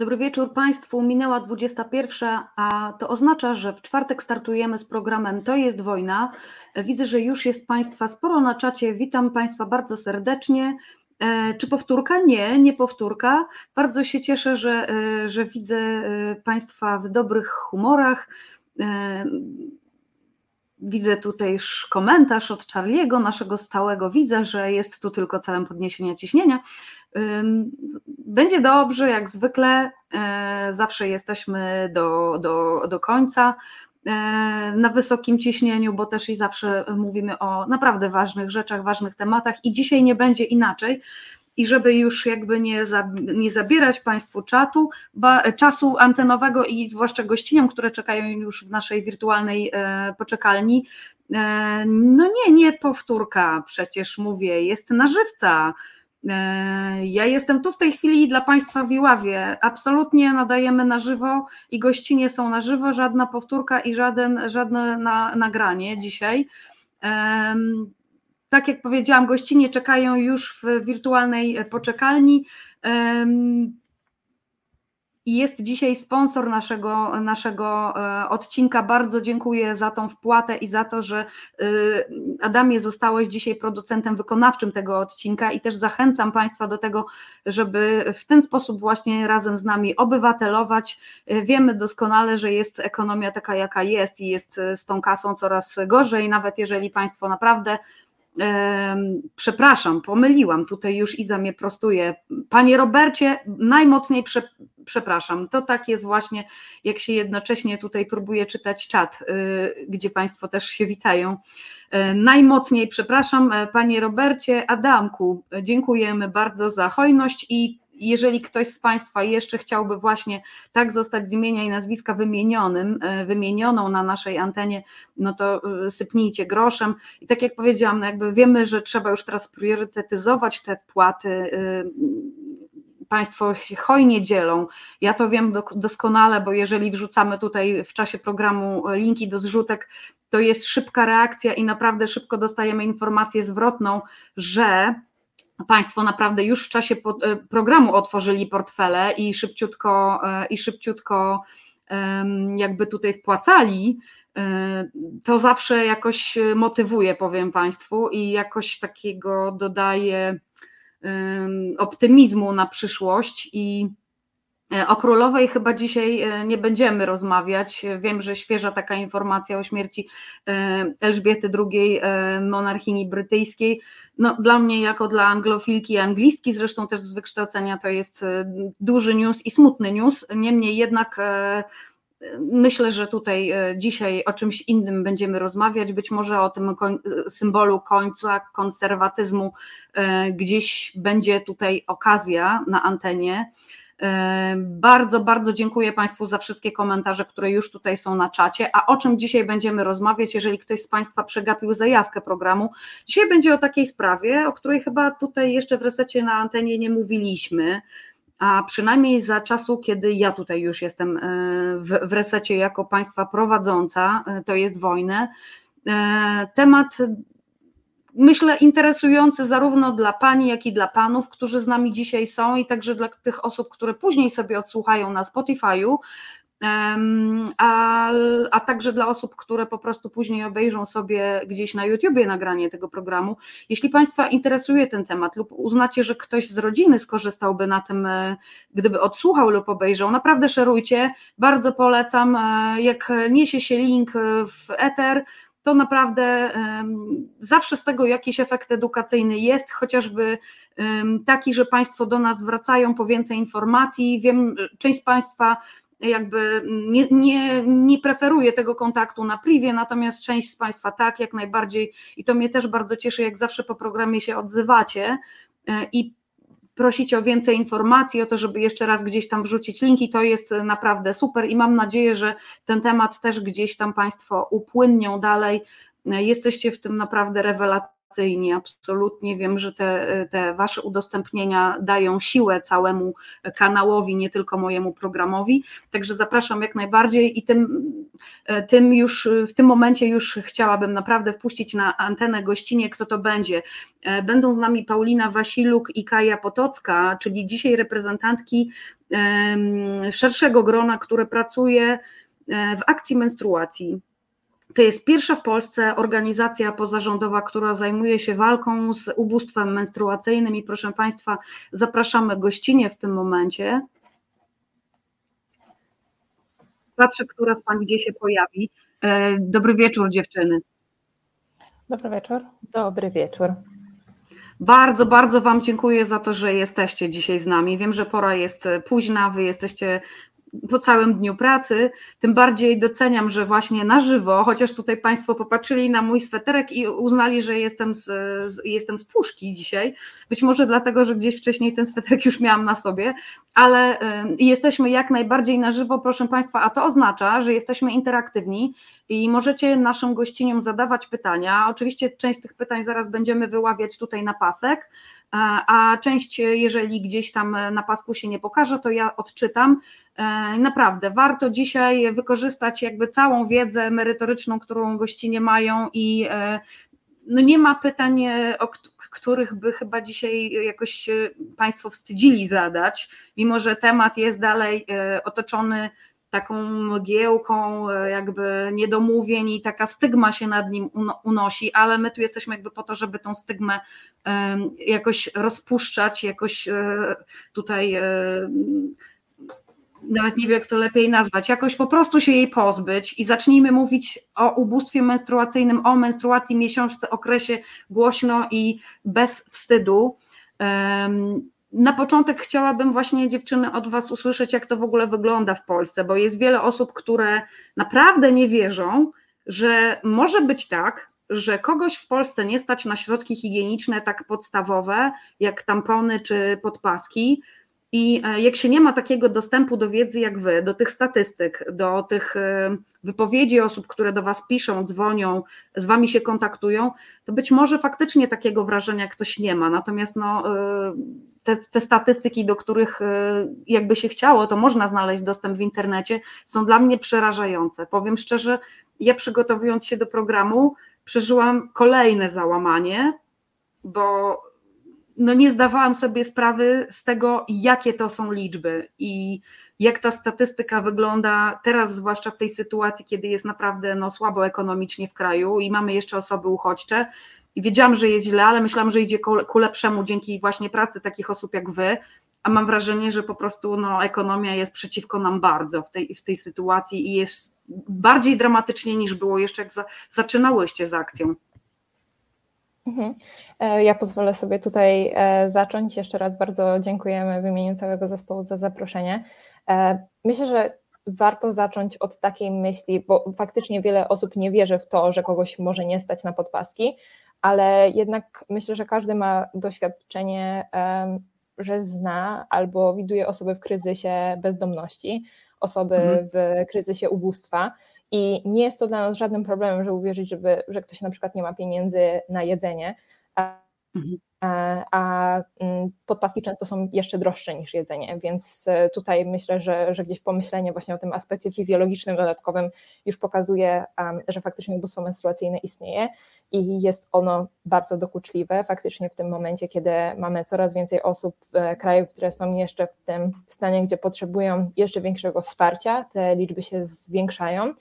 Dobry wieczór Państwu. Minęła 21, a to oznacza, że w czwartek startujemy z programem To jest wojna. Widzę, że już jest Państwa sporo na czacie. Witam Państwa bardzo serdecznie. E, czy powtórka? Nie, nie powtórka. Bardzo się cieszę, że, e, że widzę e, Państwa w dobrych humorach. Widzę tutaj już komentarz od Charliego, naszego stałego widza, że jest tu tylko celem podniesienia ciśnienia. Będzie dobrze, jak zwykle, e, zawsze jesteśmy do, do, do końca e, na wysokim ciśnieniu, bo też i zawsze mówimy o naprawdę ważnych rzeczach, ważnych tematach i dzisiaj nie będzie inaczej. I żeby już jakby nie, nie zabierać Państwu czatu, ba, czasu antenowego i zwłaszcza gościniom, które czekają już w naszej wirtualnej e, poczekalni, e, no nie, nie powtórka, przecież mówię, jest na żywca. E, ja jestem tu w tej chwili dla Państwa w Iławie. Absolutnie nadajemy na żywo i gościnie są na żywo, żadna powtórka i żaden, żadne na, nagranie dzisiaj. Tak jak powiedziałam, gościnie czekają już w wirtualnej poczekalni. I jest dzisiaj sponsor naszego, naszego e, odcinka. Bardzo dziękuję za tą wpłatę i za to, że e, Adamie zostałeś dzisiaj producentem wykonawczym tego odcinka i też zachęcam Państwa do tego, żeby w ten sposób właśnie razem z nami obywatelować. E, wiemy doskonale, że jest ekonomia taka, jaka jest i jest z tą kasą coraz gorzej, nawet jeżeli Państwo naprawdę Przepraszam, pomyliłam, tutaj już Iza mnie prostuje. Panie Robercie, najmocniej prze, przepraszam. To tak jest właśnie, jak się jednocześnie tutaj próbuje czytać czat, y, gdzie Państwo też się witają. E, najmocniej przepraszam, e, Panie Robercie, Adamku, dziękujemy bardzo za hojność i jeżeli ktoś z Państwa jeszcze chciałby właśnie tak zostać z imienia i nazwiska wymienionym, e, wymienioną na naszej antenie, no to e, sypnijcie groszem. I tak jak powiedziałam, no jakby wiemy, że trzeba już teraz priorytetyzować te wpłaty. E, państwo się hojnie dzielą. Ja to wiem doskonale, bo jeżeli wrzucamy tutaj w czasie programu linki do zrzutek, to jest szybka reakcja i naprawdę szybko dostajemy informację zwrotną, że Państwo naprawdę już w czasie e, programu otworzyli portfele i szybciutko, e, i szybciutko jakby tutaj wpłacali, e, to zawsze jakoś motywuje, powiem Państwu, i jakoś takiego dodaje optymizmu na przyszłość i o królowej chyba dzisiaj nie będziemy rozmawiać. Wiem, że świeża taka informacja o śmierci Elżbiety II, monarchini brytyjskiej, no, dla mnie, jako dla anglofilki i anglistki, zresztą też z wykształcenia, to jest e, duży news i smutny news. Niemniej jednak e, myślę, że tutaj e, dzisiaj o czymś innym będziemy rozmawiać, być może o tym symbolu końca konserwatyzmu gdzieś będzie tutaj okazja na antenie. Bardzo, bardzo dziękuję Państwu za wszystkie komentarze, które już tutaj są na czacie. A o czym dzisiaj będziemy rozmawiać, jeżeli ktoś z Państwa przegapił zajawkę programu? Dzisiaj będzie o takiej sprawie, o której chyba tutaj jeszcze w resecie na antenie nie mówiliśmy. A przynajmniej za czasu, kiedy ja tutaj już jestem e, w, w resecie jako państwa prowadząca, e, to jest wojnę. E, temat myślę, interesujący zarówno dla Pani, jak i dla Panów, którzy z nami dzisiaj są, i także dla tych osób, które później sobie odsłuchają na Spotify'u, a, a także dla osób, które po prostu później obejrzą sobie gdzieś na YouTubie nagranie tego programu. Jeśli Państwa interesuje ten temat lub uznacie, że ktoś z rodziny skorzystałby na tym, e, gdyby odsłuchał lub obejrzał, naprawdę szerujcie. Bardzo polecam. E, jak niesie się link w Ether, to naprawdę zawsze z tego jakiś efekt edukacyjny jest, chociażby taki, że Państwo do nas wracają po więcej informacji. Wiem, część z Państwa jakby nie, nie, nie preferuje tego kontaktu na privie, natomiast część z Państwa tak, jak najbardziej i to mnie też bardzo cieszy, jak zawsze po programie się odzywacie e, i prosić o więcej informacji, o to, żeby jeszcze raz gdzieś tam wrzucić linki, to jest naprawdę super i mam nadzieję, że ten temat też gdzieś tam Państwo upłynnią dalej. Jesteście w tym naprawdę rewelacyjni rewelacyjnie, absolutnie wiem, że te, te Wasze udostępnienia dają siłę całemu kanałowi, nie tylko mojemu programowi, także zapraszam jak najbardziej i tym, tym już w tym momencie już chciałabym naprawdę wpuścić na antenę gościnie, kto to będzie. Będą z nami Paulina Wasiluk i Kaja Potocka, czyli dzisiaj reprezentantki szerszego grona, które pracuje w akcji menstruacji to jest pierwsza w Polsce organizacja pozarządowa, która zajmuje się walką z ubóstwem menstruacyjnym i proszę Państwa, zapraszamy gościnie w tym momencie. Patrzę, która z Pań gdzie się pojawi. E, dobry wieczór dziewczyny. Dobry wieczór. Dobry wieczór. Bardzo, bardzo Wam dziękuję za to, że jesteście dzisiaj z nami. Wiem, że pora jest późna, Wy jesteście po całym dniu pracy, tym bardziej doceniam, że właśnie na żywo, chociaż tutaj Państwo popatrzyli na mój sweterek i uznali, że jestem z, z, jestem z puszki dzisiaj, być może dlatego, że gdzieś wcześniej ten sweterek już miałam na sobie, ale y, jesteśmy jak najbardziej na żywo, proszę Państwa, a to oznacza, że jesteśmy interaktywni i możecie naszym gościniom zadawać pytania. Oczywiście część tych pytań zaraz będziemy wyławiać tutaj na pasek, a część, jeżeli gdzieś tam na pasku się nie pokaże, to ja odczytam. E, naprawdę, warto dzisiaj wykorzystać jakby całą wiedzę merytoryczną, którą gościnie mają i e, no nie ma pytań, e, o których by chyba dzisiaj jakoś Państwo wstydzili zadać, mimo że temat jest dalej otoczony taką mgiełką jakby niedomówień i taka stygma się nad nim unosi, ale my tu jesteśmy jakby po to, żeby tą stygmę jakoś rozpuszczać, jakoś tutaj nawet nie wiem, jak to lepiej nazwać, jakoś po prostu się jej pozbyć i zacznijmy mówić o ubóstwie menstruacyjnym, o menstruacji, miesiączce, okresie głośno i bez wstydu. Na początek chciałabym właśnie dziewczyny od Was usłyszeć, jak to w ogóle wygląda w Polsce, bo jest wiele osób, które naprawdę nie wierzą, że może być tak, że kogoś w Polsce nie stać na środki higieniczne tak podstawowe, jak tampony czy podpaski, i e, jak się nie ma takiego dostępu do wiedzy jak wy, do tych statystyk, do tych e, wypowiedzi osób, które do was piszą, dzwonią, z wami się kontaktują, to być może faktycznie takiego wrażenia ktoś nie ma. Natomiast no, e, te, te statystyki, do których jakby się chciało, to można znaleźć dostęp w internecie, są dla mnie przerażające. Powiem szczerze, ja przygotowując się do programu, przeżyłam kolejne załamanie, bo no nie zdawałam sobie sprawy z tego, jakie to są liczby i jak ta statystyka wygląda teraz, zwłaszcza w tej sytuacji, kiedy jest naprawdę no, słabo ekonomicznie w kraju i mamy jeszcze osoby uchodźcze. I wiedziałam, że jest źle, ale myślałam, że idzie ku lepszemu dzięki właśnie pracy takich osób jak wy. A mam wrażenie, że po prostu no, ekonomia jest przeciwko nam bardzo w tej, w tej sytuacji i jest bardziej dramatycznie niż było jeszcze, jak za, zaczynałyście z akcją. Mhm. E, ja pozwolę sobie tutaj e, zacząć. Jeszcze raz bardzo dziękujemy w imieniu całego zespołu za zaproszenie. E, myślę, że warto zacząć od takiej myśli, bo faktycznie wiele osób nie wierzy w to, że kogoś może nie stać na podpaski, ale jednak myślę, że każdy ma doświadczenie, że zna albo widuje osoby w kryzysie bezdomności, osoby mhm. w kryzysie ubóstwa i nie jest to dla nas żadnym problemem, że uwierzyć, żeby, że ktoś na przykład nie ma pieniędzy na jedzenie. Mhm. A, a mm, podpaski często są jeszcze droższe niż jedzenie, więc e, tutaj myślę, że, że gdzieś pomyślenie właśnie o tym aspekcie fizjologicznym dodatkowym już pokazuje, że faktycznie ubóstwo menstruacyjne istnieje i jest ono bardzo dokuczliwe. Faktycznie w tym momencie, kiedy mamy coraz więcej osób w kraju, które są jeszcze w tym stanie, gdzie potrzebują jeszcze większego wsparcia, te liczby się zwiększają.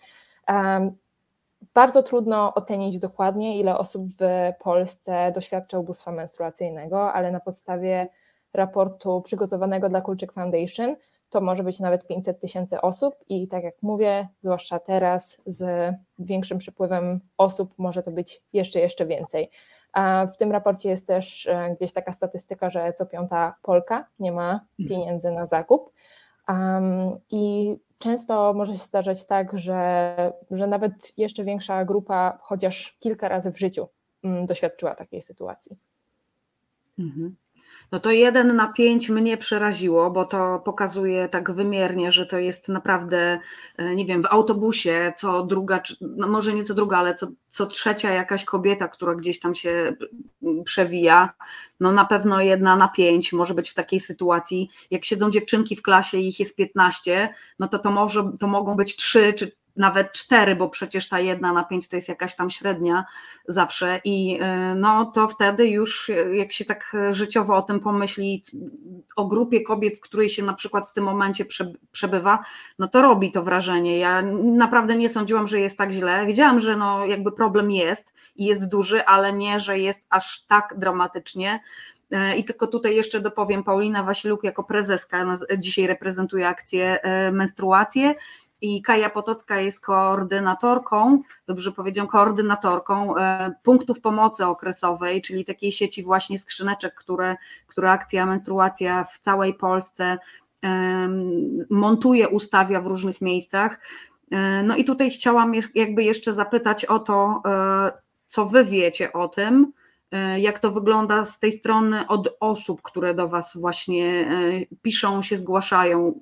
Bardzo trudno ocenić dokładnie, ile osób w Polsce doświadcza ubóstwa menstruacyjnego, ale na podstawie raportu przygotowanego dla Kulczyk Foundation to może być nawet 500 tysięcy osób i tak jak mówię, zwłaszcza teraz z większym przypływem osób może to być jeszcze, jeszcze więcej. A w tym raporcie jest też e, gdzieś taka statystyka, że co piąta Polka nie ma mhm. pieniędzy na zakup. Um, I często może się zdarzać tak, że, że nawet jeszcze większa grupa, chociaż kilka razy w życiu, um, doświadczyła takiej sytuacji. Mhm. No to jeden na pięć mnie przeraziło, bo to pokazuje tak wymiernie, że to jest naprawdę, e, nie wiem, w autobusie co druga, no może nie co druga, ale co, co trzecia jakaś kobieta, która gdzieś tam się przewija. No na pewno jedna na pięć może być w takiej sytuacji. Jak siedzą dziewczynki w klasie i ich jest 15, no to to, może, to mogą być trzy czy nawet cztery, bo przecież ta jedna na pięć to jest jakaś tam średnia zawsze i y, no to wtedy już jak się tak życiowo o tym pomyśli, o grupie kobiet, w której się na przykład w tym momencie przebywa, no to robi to wrażenie. Ja naprawdę nie sądziłam, że jest tak źle. Wiedziałam, że no jakby problem jest i jest duży, ale nie, że jest aż tak dramatycznie. Y, I tylko tutaj jeszcze dopowiem, Paulina Wasiluk jako prezeska dzisiaj reprezentuje akcję y, menstruację i Kaja Potocka jest koordynatorką, dobrze powiedziałam, koordynatorką e, punktów pomocy okresowej, czyli takiej sieci właśnie skrzyneczek, które, które akcja menstruacja w całej Polsce montuje, ustawia w różnych miejscach. E, no i tutaj chciałam jakby jeszcze zapytać o to, e, co wy wiecie o tym, jak to wygląda z tej strony od osób, które do Was właśnie piszą, się zgłaszają,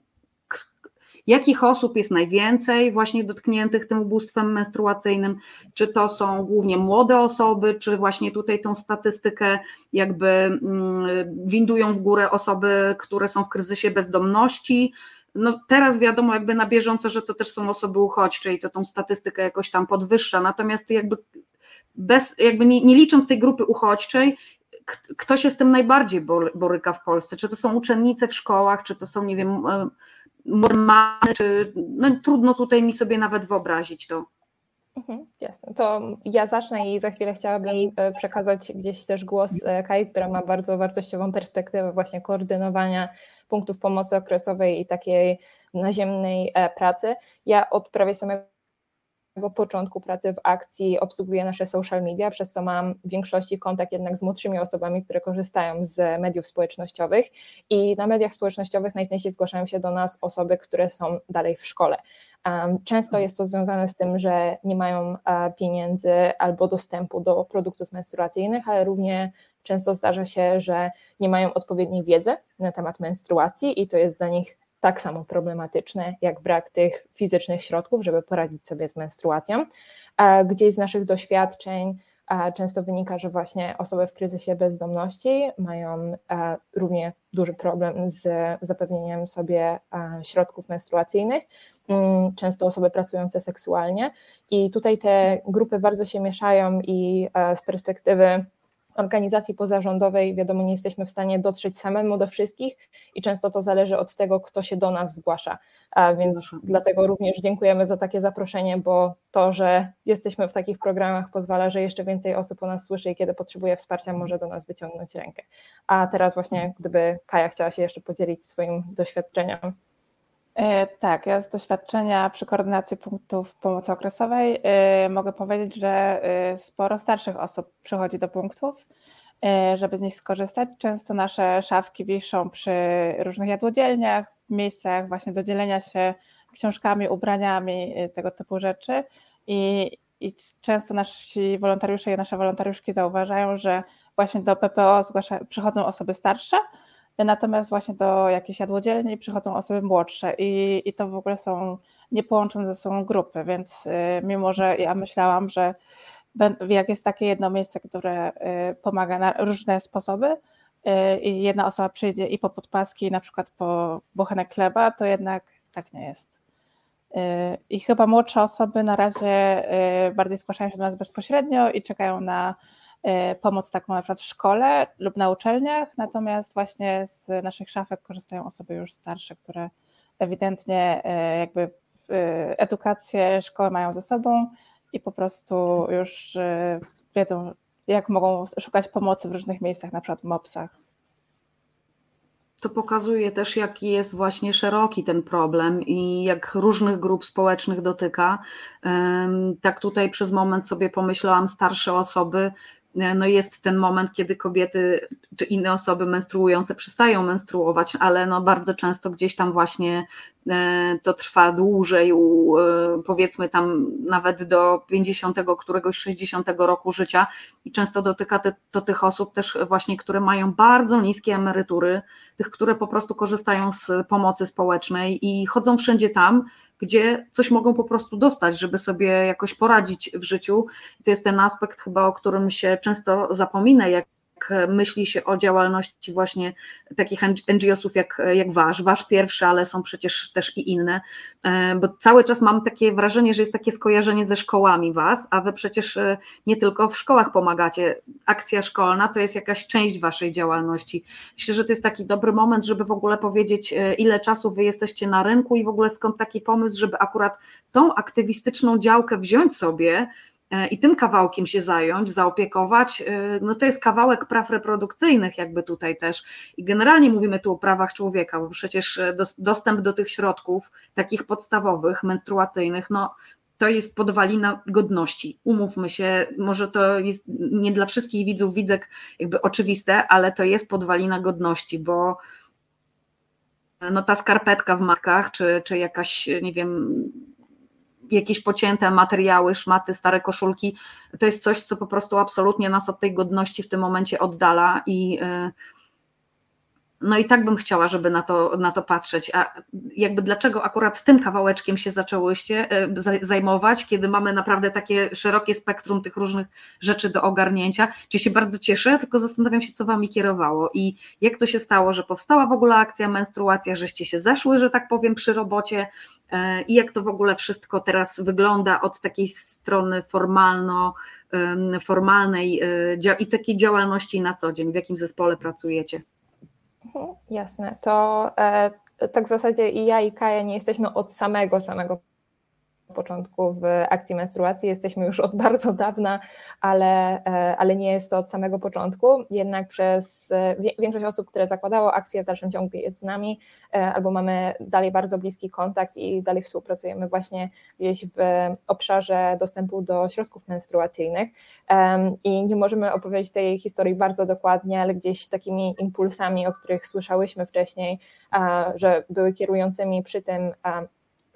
Jakich osób jest najwięcej właśnie dotkniętych tym ubóstwem menstruacyjnym? Czy to są głównie młode osoby, czy właśnie tutaj tą statystykę jakby mm, windują w górę osoby, które są w kryzysie bezdomności? No teraz wiadomo jakby na bieżąco, że to też są osoby uchodźcze i to tą statystykę jakoś tam podwyższa, natomiast jakby bez, jakby nie, nie licząc tej grupy uchodźczej, kto się z tym najbardziej boryka w Polsce? Czy to są uczennice w szkołach, czy to są, nie wiem, normalne, czy no, trudno tutaj mi sobie nawet wyobrazić to. Mhm, jasne. To ja zacznę i za chwilę chciałabym e, przekazać gdzieś też głos e, Kai, która ma bardzo wartościową perspektywę właśnie koordynowania punktów pomocy okresowej i takiej naziemnej e, pracy. Ja od prawie samego początku pracy w akcji obsługuję nasze social media, przez co mam w większości kontakt jednak z młodszymi osobami, które korzystają z mediów społecznościowych i na mediach społecznościowych najczęściej zgłaszają się do nas osoby, które są dalej w szkole. Często jest to związane z tym, że nie mają e, pieniędzy albo dostępu do produktów menstruacyjnych, ale równie często zdarza się, że nie mają odpowiedniej wiedzy na temat menstruacji i to jest dla nich tak samo problematyczne jak brak tych fizycznych środków, żeby poradzić sobie z menstruacją. Gdzieś z naszych doświadczeń często wynika, że właśnie osoby w kryzysie bezdomności mają równie duży problem z zapewnieniem sobie środków menstruacyjnych, mm, często osoby pracujące seksualnie i tutaj te grupy bardzo się mieszają i z perspektywy organizacji pozarządowej, wiadomo, nie jesteśmy w stanie dotrzeć samemu do wszystkich i często to zależy od tego, kto się do nas zgłasza. A więc mhm. dlatego również dziękujemy za takie zaproszenie, bo to, że jesteśmy w takich programach pozwala, że jeszcze więcej osób o nas słyszy i kiedy potrzebuje wsparcia, może do nas wyciągnąć rękę. A teraz właśnie, gdyby Kaja chciała się jeszcze podzielić swoim doświadczeniem. E, tak, ja z doświadczenia przy koordynacji punktów pomocy okresowej e, mogę powiedzieć, że e, sporo starszych osób przychodzi do punktów, żeby z nich skorzystać. Często nasze szafki wiszą przy różnych jadłodzielniach, miejscach właśnie do dzielenia się książkami, ubraniami, tego typu rzeczy. I, i często nasi wolontariusze i nasze wolontariuszki zauważają, że właśnie do PPO zgłasza, przychodzą osoby starsze, natomiast właśnie do jakiejś jadłodzielni przychodzą osoby młodsze i, i to w ogóle są niepołączone ze sobą grupy, więc y, mimo, że ja myślałam, że jak jest takie jedno miejsce, które y, pomaga na różne sposoby y, i jedna osoba przyjdzie i po podpaski, na przykład po bochenek chleba, to jednak tak nie jest. I chyba młodsze osoby na razie bardziej zgłaszają się do nas bezpośrednio i czekają na pomoc taką na przykład w szkole lub na uczelniach, natomiast właśnie z naszych szafek korzystają osoby już starsze, które ewidentnie e, jakby e, edukację, szkołę mają ze sobą i po prostu już wiedzą, jak mogą szukać pomocy w różnych miejscach, na przykład w MOPS-ach. To pokazuje też, jaki jest właśnie szeroki ten problem i jak różnych grup społecznych dotyka. Tak tutaj przez moment sobie pomyślałam, starsze osoby no jest ten moment, kiedy kobiety czy inne osoby menstruujące przestają menstruować, ale no bardzo często gdzieś tam właśnie e, to trwa dłużej, e, powiedzmy tam nawet do 50 któregoś 60 roku życia i często dotyka to tych osób też właśnie, które mają bardzo niskie emerytury, tych, które po prostu korzystają z pomocy społecznej i chodzą wszędzie tam, gdzie coś mogą po prostu dostać, żeby sobie jakoś poradzić w życiu. I to jest ten aspekt chyba, o którym się często zapomina, jak myśli się o działalności właśnie takich NGO-sów jak, jak Wasz, Wasz pierwszy, ale są przecież też i inne, e, bo cały czas mam takie wrażenie, że jest takie skojarzenie ze szkołami Was, a Wy przecież e, nie tylko w szkołach pomagacie. Akcja szkolna to jest jakaś część Waszej działalności. Myślę, że to jest taki dobry moment, żeby w ogóle powiedzieć, e, ile czasu Wy jesteście na rynku i w ogóle skąd taki pomysł, żeby akurat tą aktywistyczną działkę wziąć sobie, E, i tym kawałkiem się zająć, zaopiekować, e, no to jest kawałek praw reprodukcyjnych jakby tutaj też i generalnie mówimy tu o prawach człowieka, bo przecież e, dostęp do tych środków takich podstawowych, menstruacyjnych, no to jest podwalina godności. Umówmy się, może to jest nie dla wszystkich widzów widzek jakby oczywiste, ale to jest podwalina godności, bo no ta skarpetka w matkach, czy, czy jakaś, nie wiem, jakieś pocięte materiały, szmaty, stare koszulki, to jest coś, co po prostu absolutnie nas od tej godności w tym momencie oddala i y, no i tak bym chciała, żeby na to, na to patrzeć. A jakby dlaczego akurat tym kawałeczkiem się zaczęłyście e, zajmować, kiedy mamy naprawdę takie szerokie spektrum tych różnych rzeczy do ogarnięcia? Czyli się bardzo cieszę, tylko zastanawiam się, co wami kierowało i jak to się stało, że powstała w ogóle akcja menstruacja, żeście się zeszły, że tak powiem, przy robocie i jak to w ogóle wszystko teraz wygląda od takiej strony formalno formalnej e, i takiej działalności na co dzień, w jakim zespole pracujecie? Mhm, jasne. To e, tak w zasadzie i ja, i Kaja nie jesteśmy od samego, samego początku w akcji menstruacji. Jesteśmy już od bardzo dawna, ale, e, ale nie jest to od samego początku. Jednak przez e, większość osób, które zakładało akcję w dalszym ciągu jest z nami, e, albo mamy dalej bardzo bliski kontakt i dalej współpracujemy właśnie gdzieś w obszarze dostępu do środków menstruacyjnych. I nie możemy opowiedzieć tej historii bardzo dokładnie, ale gdzieś takimi impulsami, o których słyszałyśmy wcześniej, że były kierującymi przy tym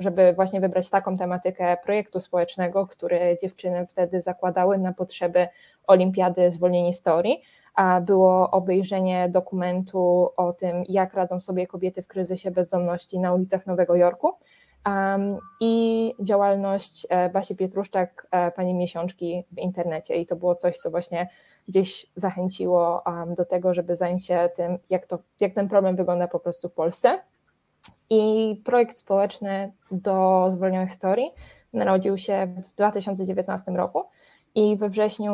żeby właśnie wybrać taką tematykę projektu społecznego, który dziewczyny wtedy zakładały na potrzeby Olimpiady Zwolnień Historii, a było obejrzenie dokumentu o tym, jak radzą sobie kobiety w kryzysie bezdomności na ulicach Nowego Jorku. Um, i działalność e, Basi Pietruszczak, e, pani miesiączki w internecie. I to było coś, co właśnie gdzieś zachęciło um, do tego, żeby zająć się tym, jak, to, jak ten problem wygląda po prostu w Polsce. I projekt społeczny do zwolnionych historii narodził się w 2019 roku. I we wrześniu,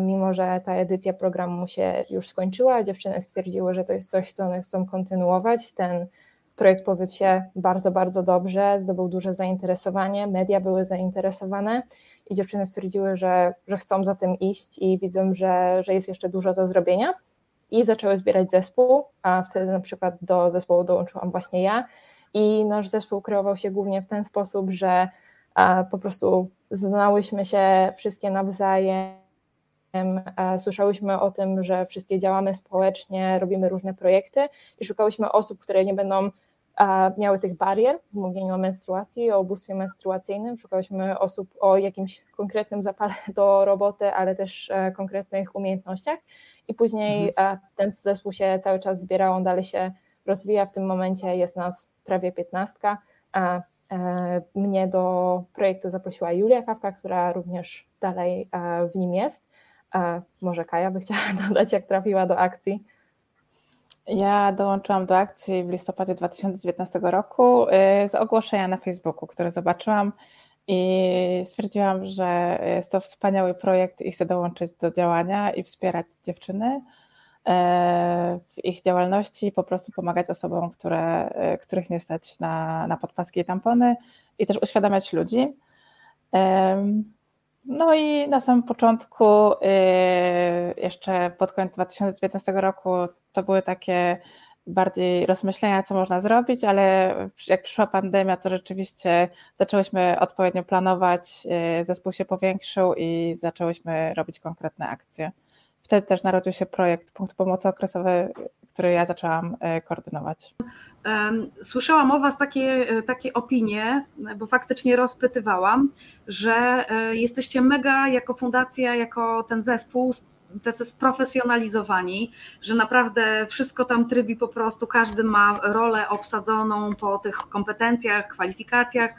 mimo że ta edycja programu się już skończyła, dziewczyny stwierdziły, że to jest coś, co one chcą kontynuować. Ten projekt powiódł się bardzo, bardzo dobrze, zdobył duże zainteresowanie, media były zainteresowane i dziewczyny stwierdziły, że, że chcą za tym iść i widzą, że, że jest jeszcze dużo do zrobienia i zaczęły zbierać zespół, a wtedy na przykład do zespołu dołączyłam właśnie ja. I nasz zespół kreował się głównie w ten sposób, że po prostu znałyśmy się wszystkie nawzajem, słyszałyśmy o tym, że wszystkie działamy społecznie, robimy różne projekty i szukałyśmy osób, które nie będą miały tych barier w mówieniu o menstruacji, o ubóstwie menstruacyjnym. Szukałyśmy osób o jakimś konkretnym zapale do roboty, ale też e, konkretnych umiejętnościach i później mhm. ten zespół się cały czas zbierał, on dalej się rozwija. W tym momencie jest nas prawie piętnastka, e, mnie do projektu zaprosiła Julia Kawka, która również dalej e, w nim jest. Może Kaja by chciała dodać, jak trafiła do akcji. Ja dołączyłam do akcji w listopadzie 2019 roku y, z ogłoszenia na Facebooku, które zobaczyłam i stwierdziłam, że jest to wspaniały projekt i chcę dołączyć do działania i wspierać dziewczyny e, w ich działalności i po prostu pomagać osobom, które, e, których nie stać na, na podpaski i tampony i też uświadamiać ludzi. No i na samym początku, y, jeszcze pod koniec 2019 roku, to były takie bardziej rozmyślenia, co można zrobić, ale jak przyszła pandemia, to rzeczywiście zaczęłyśmy odpowiednio planować, y, zespół się powiększył i zaczęłyśmy robić konkretne akcje. wtedy też narodził się projekt Punkt Pomocy Okresowy, który ja zaczęłam koordynować. Słyszałam o Was takie, takie opinie, bo faktycznie rozpytywałam, że jesteście mega jako fundacja, jako ten zespół tacy sprofesjonalizowani, że naprawdę wszystko tam trybi po prostu, każdy ma rolę obsadzoną po tych kompetencjach, kwalifikacjach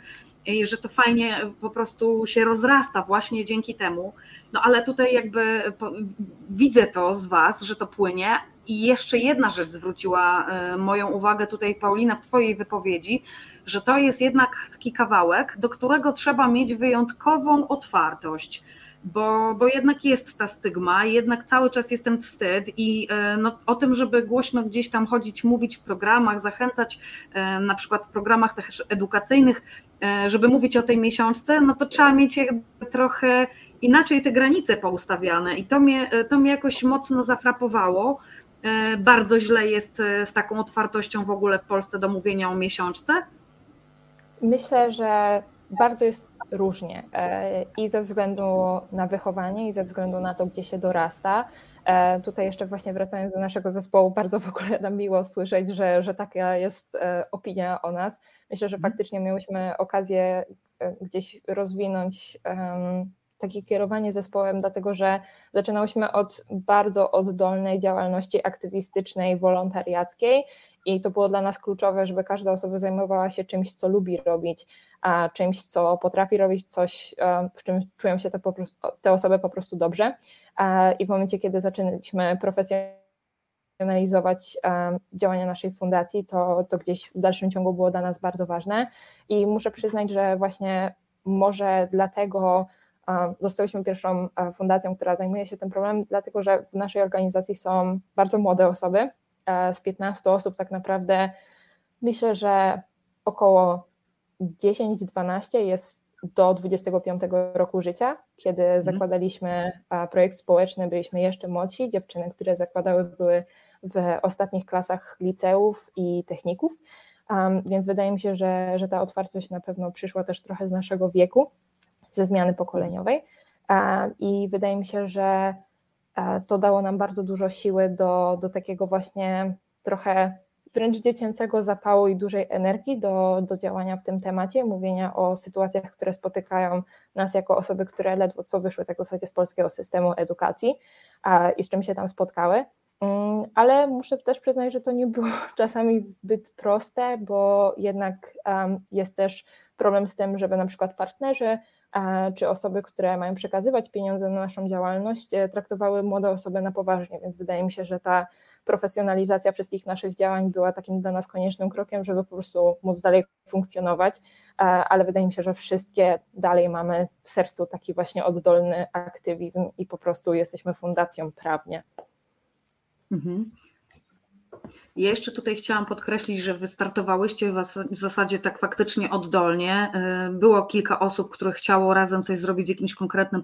i że to fajnie po prostu się rozrasta właśnie dzięki temu. No ale tutaj jakby widzę to z Was, że to płynie. I jeszcze jedna rzecz zwróciła e, moją uwagę tutaj, Paulina, w Twojej wypowiedzi, że to jest jednak taki kawałek, do którego trzeba mieć wyjątkową otwartość bo, bo jednak jest ta stygma, jednak cały czas jest ten wstyd i e, no, o tym, żeby głośno gdzieś tam chodzić, mówić w programach, zachęcać e, na przykład w programach też edukacyjnych, żeby mówić o tej miesiączce, no to trzeba mieć trochę inaczej te granice poustawiane i to mnie, to mnie jakoś mocno zafrapowało. Bardzo źle jest z taką otwartością w ogóle w Polsce do mówienia o miesiączce. Myślę, że bardzo jest różnie e, i ze względu na wychowanie, i ze względu na to, gdzie się dorasta. E, tutaj jeszcze właśnie wracając do naszego zespołu, bardzo w ogóle nam miło słyszeć, że, że taka jest e, opinia o nas. Myślę, że mhm. faktycznie miałyśmy okazję gdzieś rozwinąć takie kierowanie zespołem, dlatego że zaczynałyśmy od bardzo oddolnej działalności aktywistycznej, wolontariackiej i to było dla nas kluczowe, żeby każda osoba zajmowała się czymś, co lubi robić, a czymś, co potrafi robić, coś, e, w czym czują się te, prostu, te osoby po prostu dobrze. E, I w momencie, kiedy zaczęliśmy profesjonalizować e, działania naszej fundacji, to, to gdzieś w dalszym ciągu było dla nas bardzo ważne. I muszę przyznać, że właśnie może dlatego Zostałyśmy pierwszą fundacją, która zajmuje się tym problemem, dlatego że w naszej organizacji są bardzo młode osoby. Z 15 osób tak naprawdę myślę, że około 10-12 jest do 25 roku życia, kiedy mhm. zakładaliśmy projekt społeczny, byliśmy jeszcze młodsi. Dziewczyny, które zakładały, były w ostatnich klasach liceów i techników. Um, więc wydaje mi się, że, że ta otwartość na pewno przyszła też trochę z naszego wieku ze zmiany pokoleniowej. I wydaje mi się, że to dało nam bardzo dużo siły do, do takiego właśnie trochę wręcz dziecięcego zapału i dużej energii do, do działania w tym temacie, mówienia o sytuacjach, które spotykają nas jako osoby, które ledwo co wyszły tak w zasadzie z polskiego systemu edukacji i z czym się tam spotkały. Mm, ale muszę też przyznać, że to nie było czasami zbyt proste, bo jednak jest też problem z tym, żeby na przykład partnerzy czy osoby, które mają przekazywać pieniądze na naszą działalność, e, traktowały młode osoby na poważnie, więc wydaje mi się, że ta profesjonalizacja wszystkich naszych działań była takim dla nas koniecznym krokiem, żeby po prostu móc dalej funkcjonować, e, ale wydaje mi się, że wszystkie dalej mamy w sercu taki właśnie oddolny aktywizm i po prostu jesteśmy fundacją prawnie. Mhm. Ja jeszcze tutaj chciałam podkreślić, że wystartowałyście w zasadzie tak faktycznie oddolnie. Y, było kilka osób, które chciało razem coś zrobić z jakimś konkretnym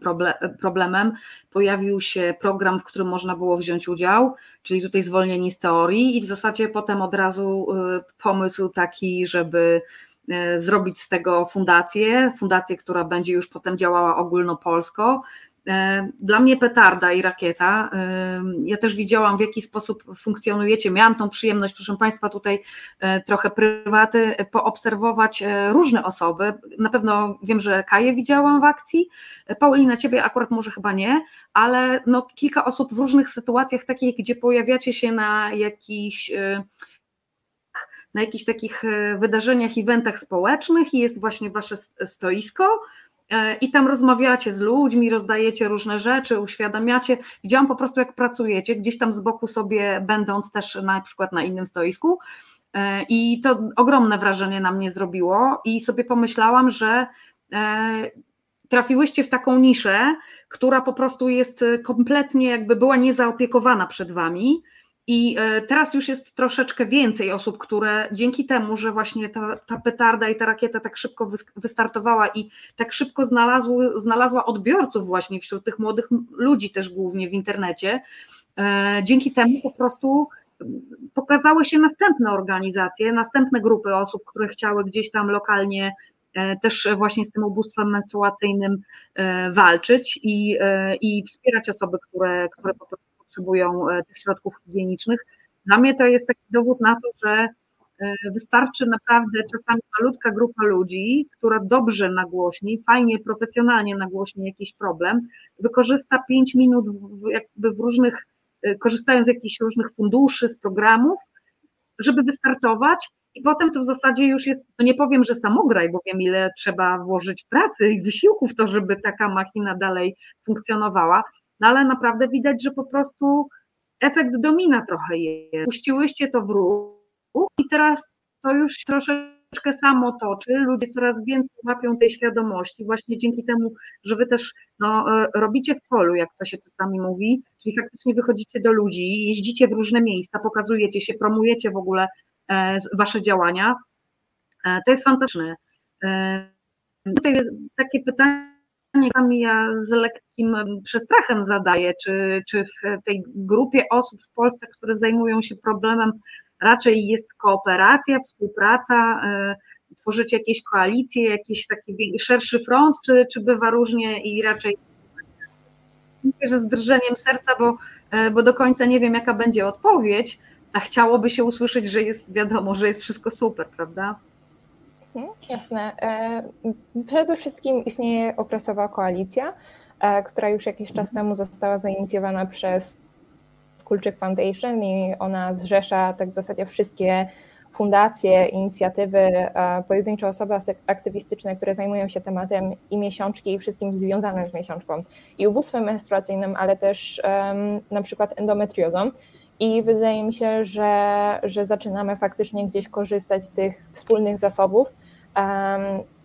problemem. Pojawił się program, w którym można było wziąć udział, czyli tutaj zwolnieni z teorii, i w zasadzie potem od razu y, pomysł taki, żeby y, zrobić z tego fundację, fundację, która będzie już potem działała ogólnopolsko. E, dla mnie petarda i rakieta. E, ja też widziałam, w jaki sposób funkcjonujecie. Miałam tą przyjemność, proszę Państwa, tutaj e, trochę prywaty, poobserwować różne osoby. Na pewno wiem, że Kaję widziałam w akcji. Paulina, Ciebie akurat może chyba nie, ale no, kilka osób w różnych sytuacjach takich, gdzie pojawiacie się na jakichś na jakichś takich wydarzeniach, eventach społecznych i jest właśnie Wasze stoisko i tam rozmawiacie z ludźmi, rozdajecie różne rzeczy, uświadamiacie. Widziałam po prostu, jak pracujecie, gdzieś tam z boku sobie, będąc też na przykład na innym stoisku. E, I to ogromne wrażenie na mnie zrobiło, i sobie pomyślałam, że e, trafiłyście w taką niszę, która po prostu jest kompletnie jakby była niezaopiekowana przed wami i e, teraz już jest troszeczkę więcej osób, które dzięki temu, że właśnie ta, ta petarda i ta rakieta tak szybko wystartowała i tak szybko znalazły, znalazła odbiorców właśnie wśród tych młodych ludzi też głównie w internecie, e, dzięki temu po prostu pokazały się następne organizacje, następne grupy osób, które chciały gdzieś tam lokalnie też właśnie z tym ubóstwem menstruacyjnym walczyć i, i wspierać osoby, które, które po prostu potrzebują tych środków higienicznych. Dla mnie to jest taki dowód na to, że wystarczy naprawdę czasami malutka grupa ludzi, która dobrze nagłośni, fajnie, profesjonalnie nagłośni jakiś problem, wykorzysta 5 minut jakby w różnych, korzystając z jakichś różnych funduszy, z programów, żeby wystartować i potem to w zasadzie już jest, no nie powiem, że samograj, bo wiem ile trzeba włożyć pracy i wysiłku w to, żeby taka machina dalej funkcjonowała, no ale naprawdę widać, że po prostu efekt domina trochę jest. Puściłyście to w ruch i teraz to już troszeczkę samo toczy, ludzie coraz więcej łapią tej świadomości, właśnie dzięki temu, że wy też no, robicie w polu, jak to się czasami mówi, czyli faktycznie wychodzicie do ludzi, jeździcie w różne miejsca, pokazujecie się, promujecie w ogóle e, wasze działania. E, to jest fantastyczne. E, tutaj takie pytanie, które ja z lekkim przestrachem zadaję, czy, czy w tej grupie osób w Polsce, które zajmują się problemem, raczej jest kooperacja, współpraca, tworzycie jakieś koalicje, jakiś taki szerszy front, czy, czy bywa różnie i raczej Myślę, że z drżeniem serca, bo, e, bo do końca nie wiem, jaka będzie odpowiedź, a chciałoby się usłyszeć, że jest wiadomo, że jest wszystko super, prawda? Mhm, jasne. E, przede wszystkim istnieje okresowa koalicja, e, która już jakiś czas temu została zainicjowana przez Kulczyk Foundation i ona zrzesza tak w zasadzie wszystkie fundacje, inicjatywy, e, pojedyncze osoby aktywistyczne, które zajmują się tematem i miesiączki i wszystkim związanym z miesiączką i ubóstwem menstruacyjnym, ale też um, na przykład endometriozą. I wydaje mi się, że, że zaczynamy faktycznie gdzieś korzystać z tych wspólnych zasobów.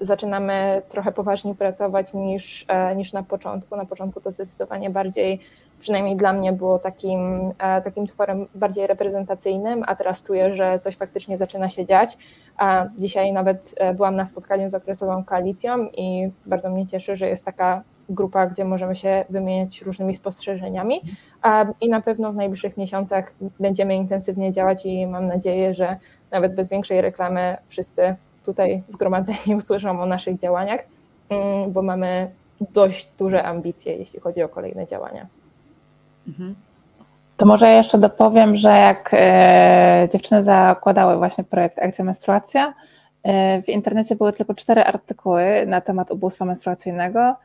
Zaczynamy trochę poważniej pracować niż, e, niż na początku. Na początku to zdecydowanie bardziej przynajmniej dla mnie było takim, e, takim tworem bardziej reprezentacyjnym, a teraz czuję, że coś faktycznie zaczyna się dziać. A dzisiaj nawet e, byłam na spotkaniu z okresową koalicją i bardzo mnie cieszy, że jest taka grupa, gdzie możemy się wymieniać różnymi spostrzeżeniami i na pewno w najbliższych miesiącach będziemy intensywnie działać i mam nadzieję, że nawet bez większej reklamy wszyscy tutaj zgromadzeni usłyszą o naszych działaniach, mm, bo mamy dość duże ambicje, jeśli chodzi o kolejne działania. Mhm. To może jeszcze dopowiem, że jak e, dziewczyny zakładały właśnie projekt Akcja Menstruacja, e, w internecie były tylko cztery artykuły na temat ubóstwa menstruacyjnego,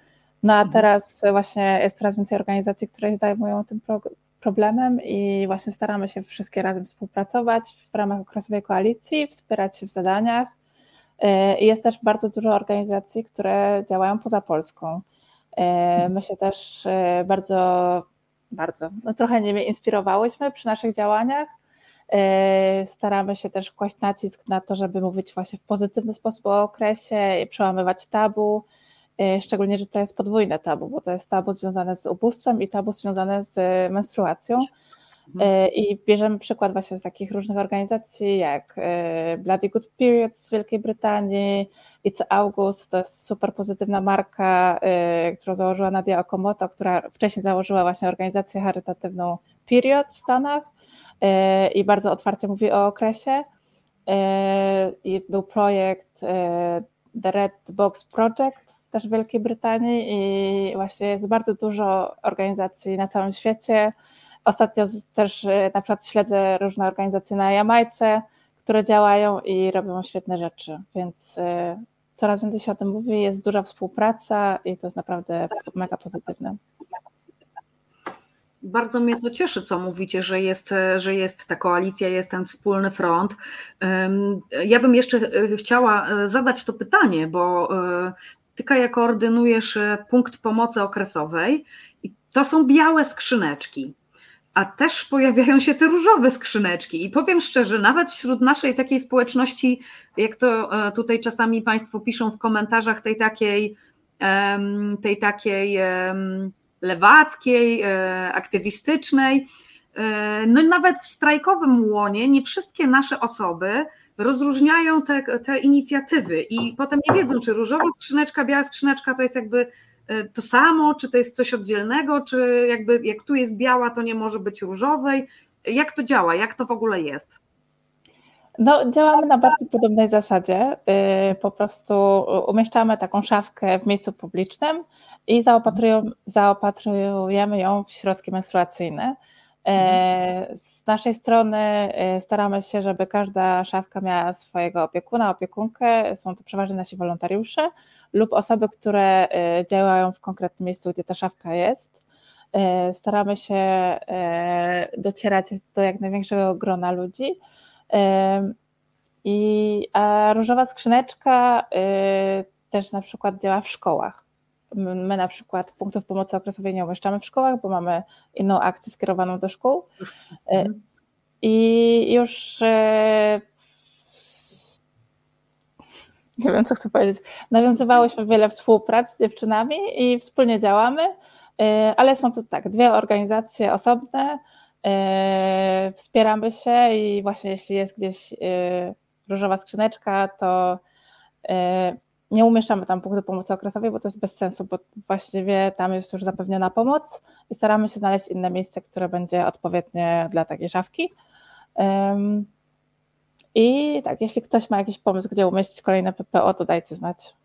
no a mhm. teraz właśnie jest coraz więcej organizacji, które się zajmują tym pro, problemem i właśnie staramy się wszystkie razem współpracować w ramach okresowej koalicji, wspierać się w zadaniach. E, I jest też bardzo dużo organizacji, które działają poza Polską. Mhm. My się też bardzo bardzo. No, trochę nimi inspirowałyśmy przy naszych działaniach. E, staramy się też kłaść nacisk na to, żeby mówić właśnie w pozytywny sposób o okresie, przełamywać tabu, e, szczególnie, że to jest podwójne tabu, bo to jest tabu związane z ubóstwem i tabu związane z menstruacją. Mhm. E, I bierzemy przykład właśnie z takich różnych organizacji jak e, Bloody Good Period z Wielkiej Brytanii, It's August, to jest super pozytywna marka, e, którą założyła Nadia Okamoto, która wcześniej założyła właśnie organizację charytatywną Period w Stanach i bardzo otwarcie mówi o okresie. I był projekt The Red Box Project też w Wielkiej Brytanii i właśnie jest bardzo dużo organizacji na całym świecie, Ostatnio też y, na przykład śledzę różne organizacje na Jamajce, które działają i robią świetne rzeczy, więc y, coraz więcej się o tym mówi, jest duża współpraca i to jest naprawdę mega pozytywne. Bardzo mnie to cieszy, co mówicie, że jest, że jest ta koalicja, jest ten wspólny front. Ja bym jeszcze y, chciała zadać to pytanie, bo Ty, Kaja, koordynujesz punkt pomocy okresowej i to są białe skrzyneczki a też pojawiają się te różowe skrzyneczki. I powiem szczerze, nawet wśród naszej takiej społeczności, jak to e, tutaj czasami Państwo piszą w komentarzach tej takiej, tej takiej lewackiej, e, aktywistycznej, e, no nawet w strajkowym łonie nie wszystkie nasze osoby rozróżniają te, te inicjatywy i potem nie wiedzą, czy różowa skrzyneczka, biała skrzyneczka to jest jakby to samo, czy to jest coś oddzielnego, czy jakby jak tu jest biała, to nie może być różowej. Jak to działa? Jak to w ogóle jest? No, działamy na bardzo podobnej zasadzie. Y, po prostu umieszczamy taką szafkę w miejscu publicznym i zaopatrujemy ją w środki menstruacyjne. E, z naszej strony e, staramy się, żeby każda szafka miała swojego opiekuna, opiekunkę. Są to przeważnie nasi wolontariusze lub osoby, które e, działają w konkretnym miejscu, gdzie ta szafka jest. Staramy się docierać do jak największego grona ludzi. I, a różowa skrzyneczka też na przykład działa w szkołach. My na przykład punktów pomocy okresowej nie umieszczamy w szkołach, bo mamy inną akcję skierowaną do szkół. Mhm. I już e, nie wiem, co chcę powiedzieć. Nawiązywałyśmy wiele współprac z dziewczynami i wspólnie działamy, e, ale są to tak, dwie organizacje osobne. E, wspieramy się i właśnie jeśli jest gdzieś różowa skrzyneczka, to nie umieszczamy tam punktu pomocy okresowej, bo to jest bez sensu, bo właściwie tam jest już zapewniona pomoc i staramy się znaleźć inne miejsce, które będzie odpowiednie dla takiej szafki. I tak, jeśli ktoś ma jakiś pomysł, gdzie umieścić kolejne PPO, to dajcie znać.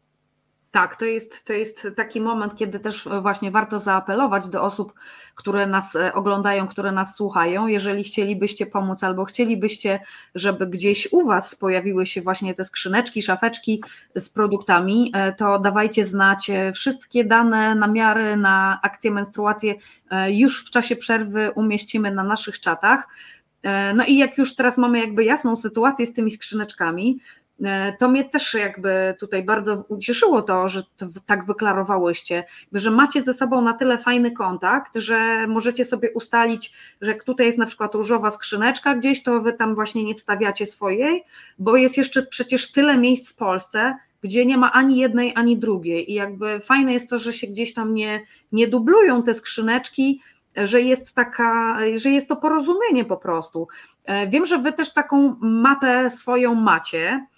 Tak, to jest, to jest taki moment, kiedy też właśnie warto zaapelować do osób, które nas e, oglądają, które nas słuchają. Jeżeli chcielibyście pomóc albo chcielibyście, żeby gdzieś u Was pojawiły się właśnie te skrzyneczki, szafeczki z produktami, e, to dawajcie znać e, wszystkie dane, namiary na akcję menstruację już w czasie przerwy umieścimy na naszych czatach. No i jak już teraz mamy jakby jasną sytuację z tymi skrzyneczkami, E, to mnie też jakby tutaj bardzo ucieszyło to, że to tak wyklarowałyście, że macie ze sobą na tyle fajny kontakt, że możecie sobie ustalić, że jak tutaj jest na przykład różowa skrzyneczka gdzieś, to wy tam właśnie nie wstawiacie swojej, bo jest jeszcze przecież tyle miejsc w Polsce, gdzie nie ma ani jednej, ani drugiej i jakby fajne jest to, że się gdzieś tam nie, nie dublują te skrzyneczki, że jest taka, że jest to porozumienie po prostu. E, wiem, że wy też taką mapę swoją macie, E,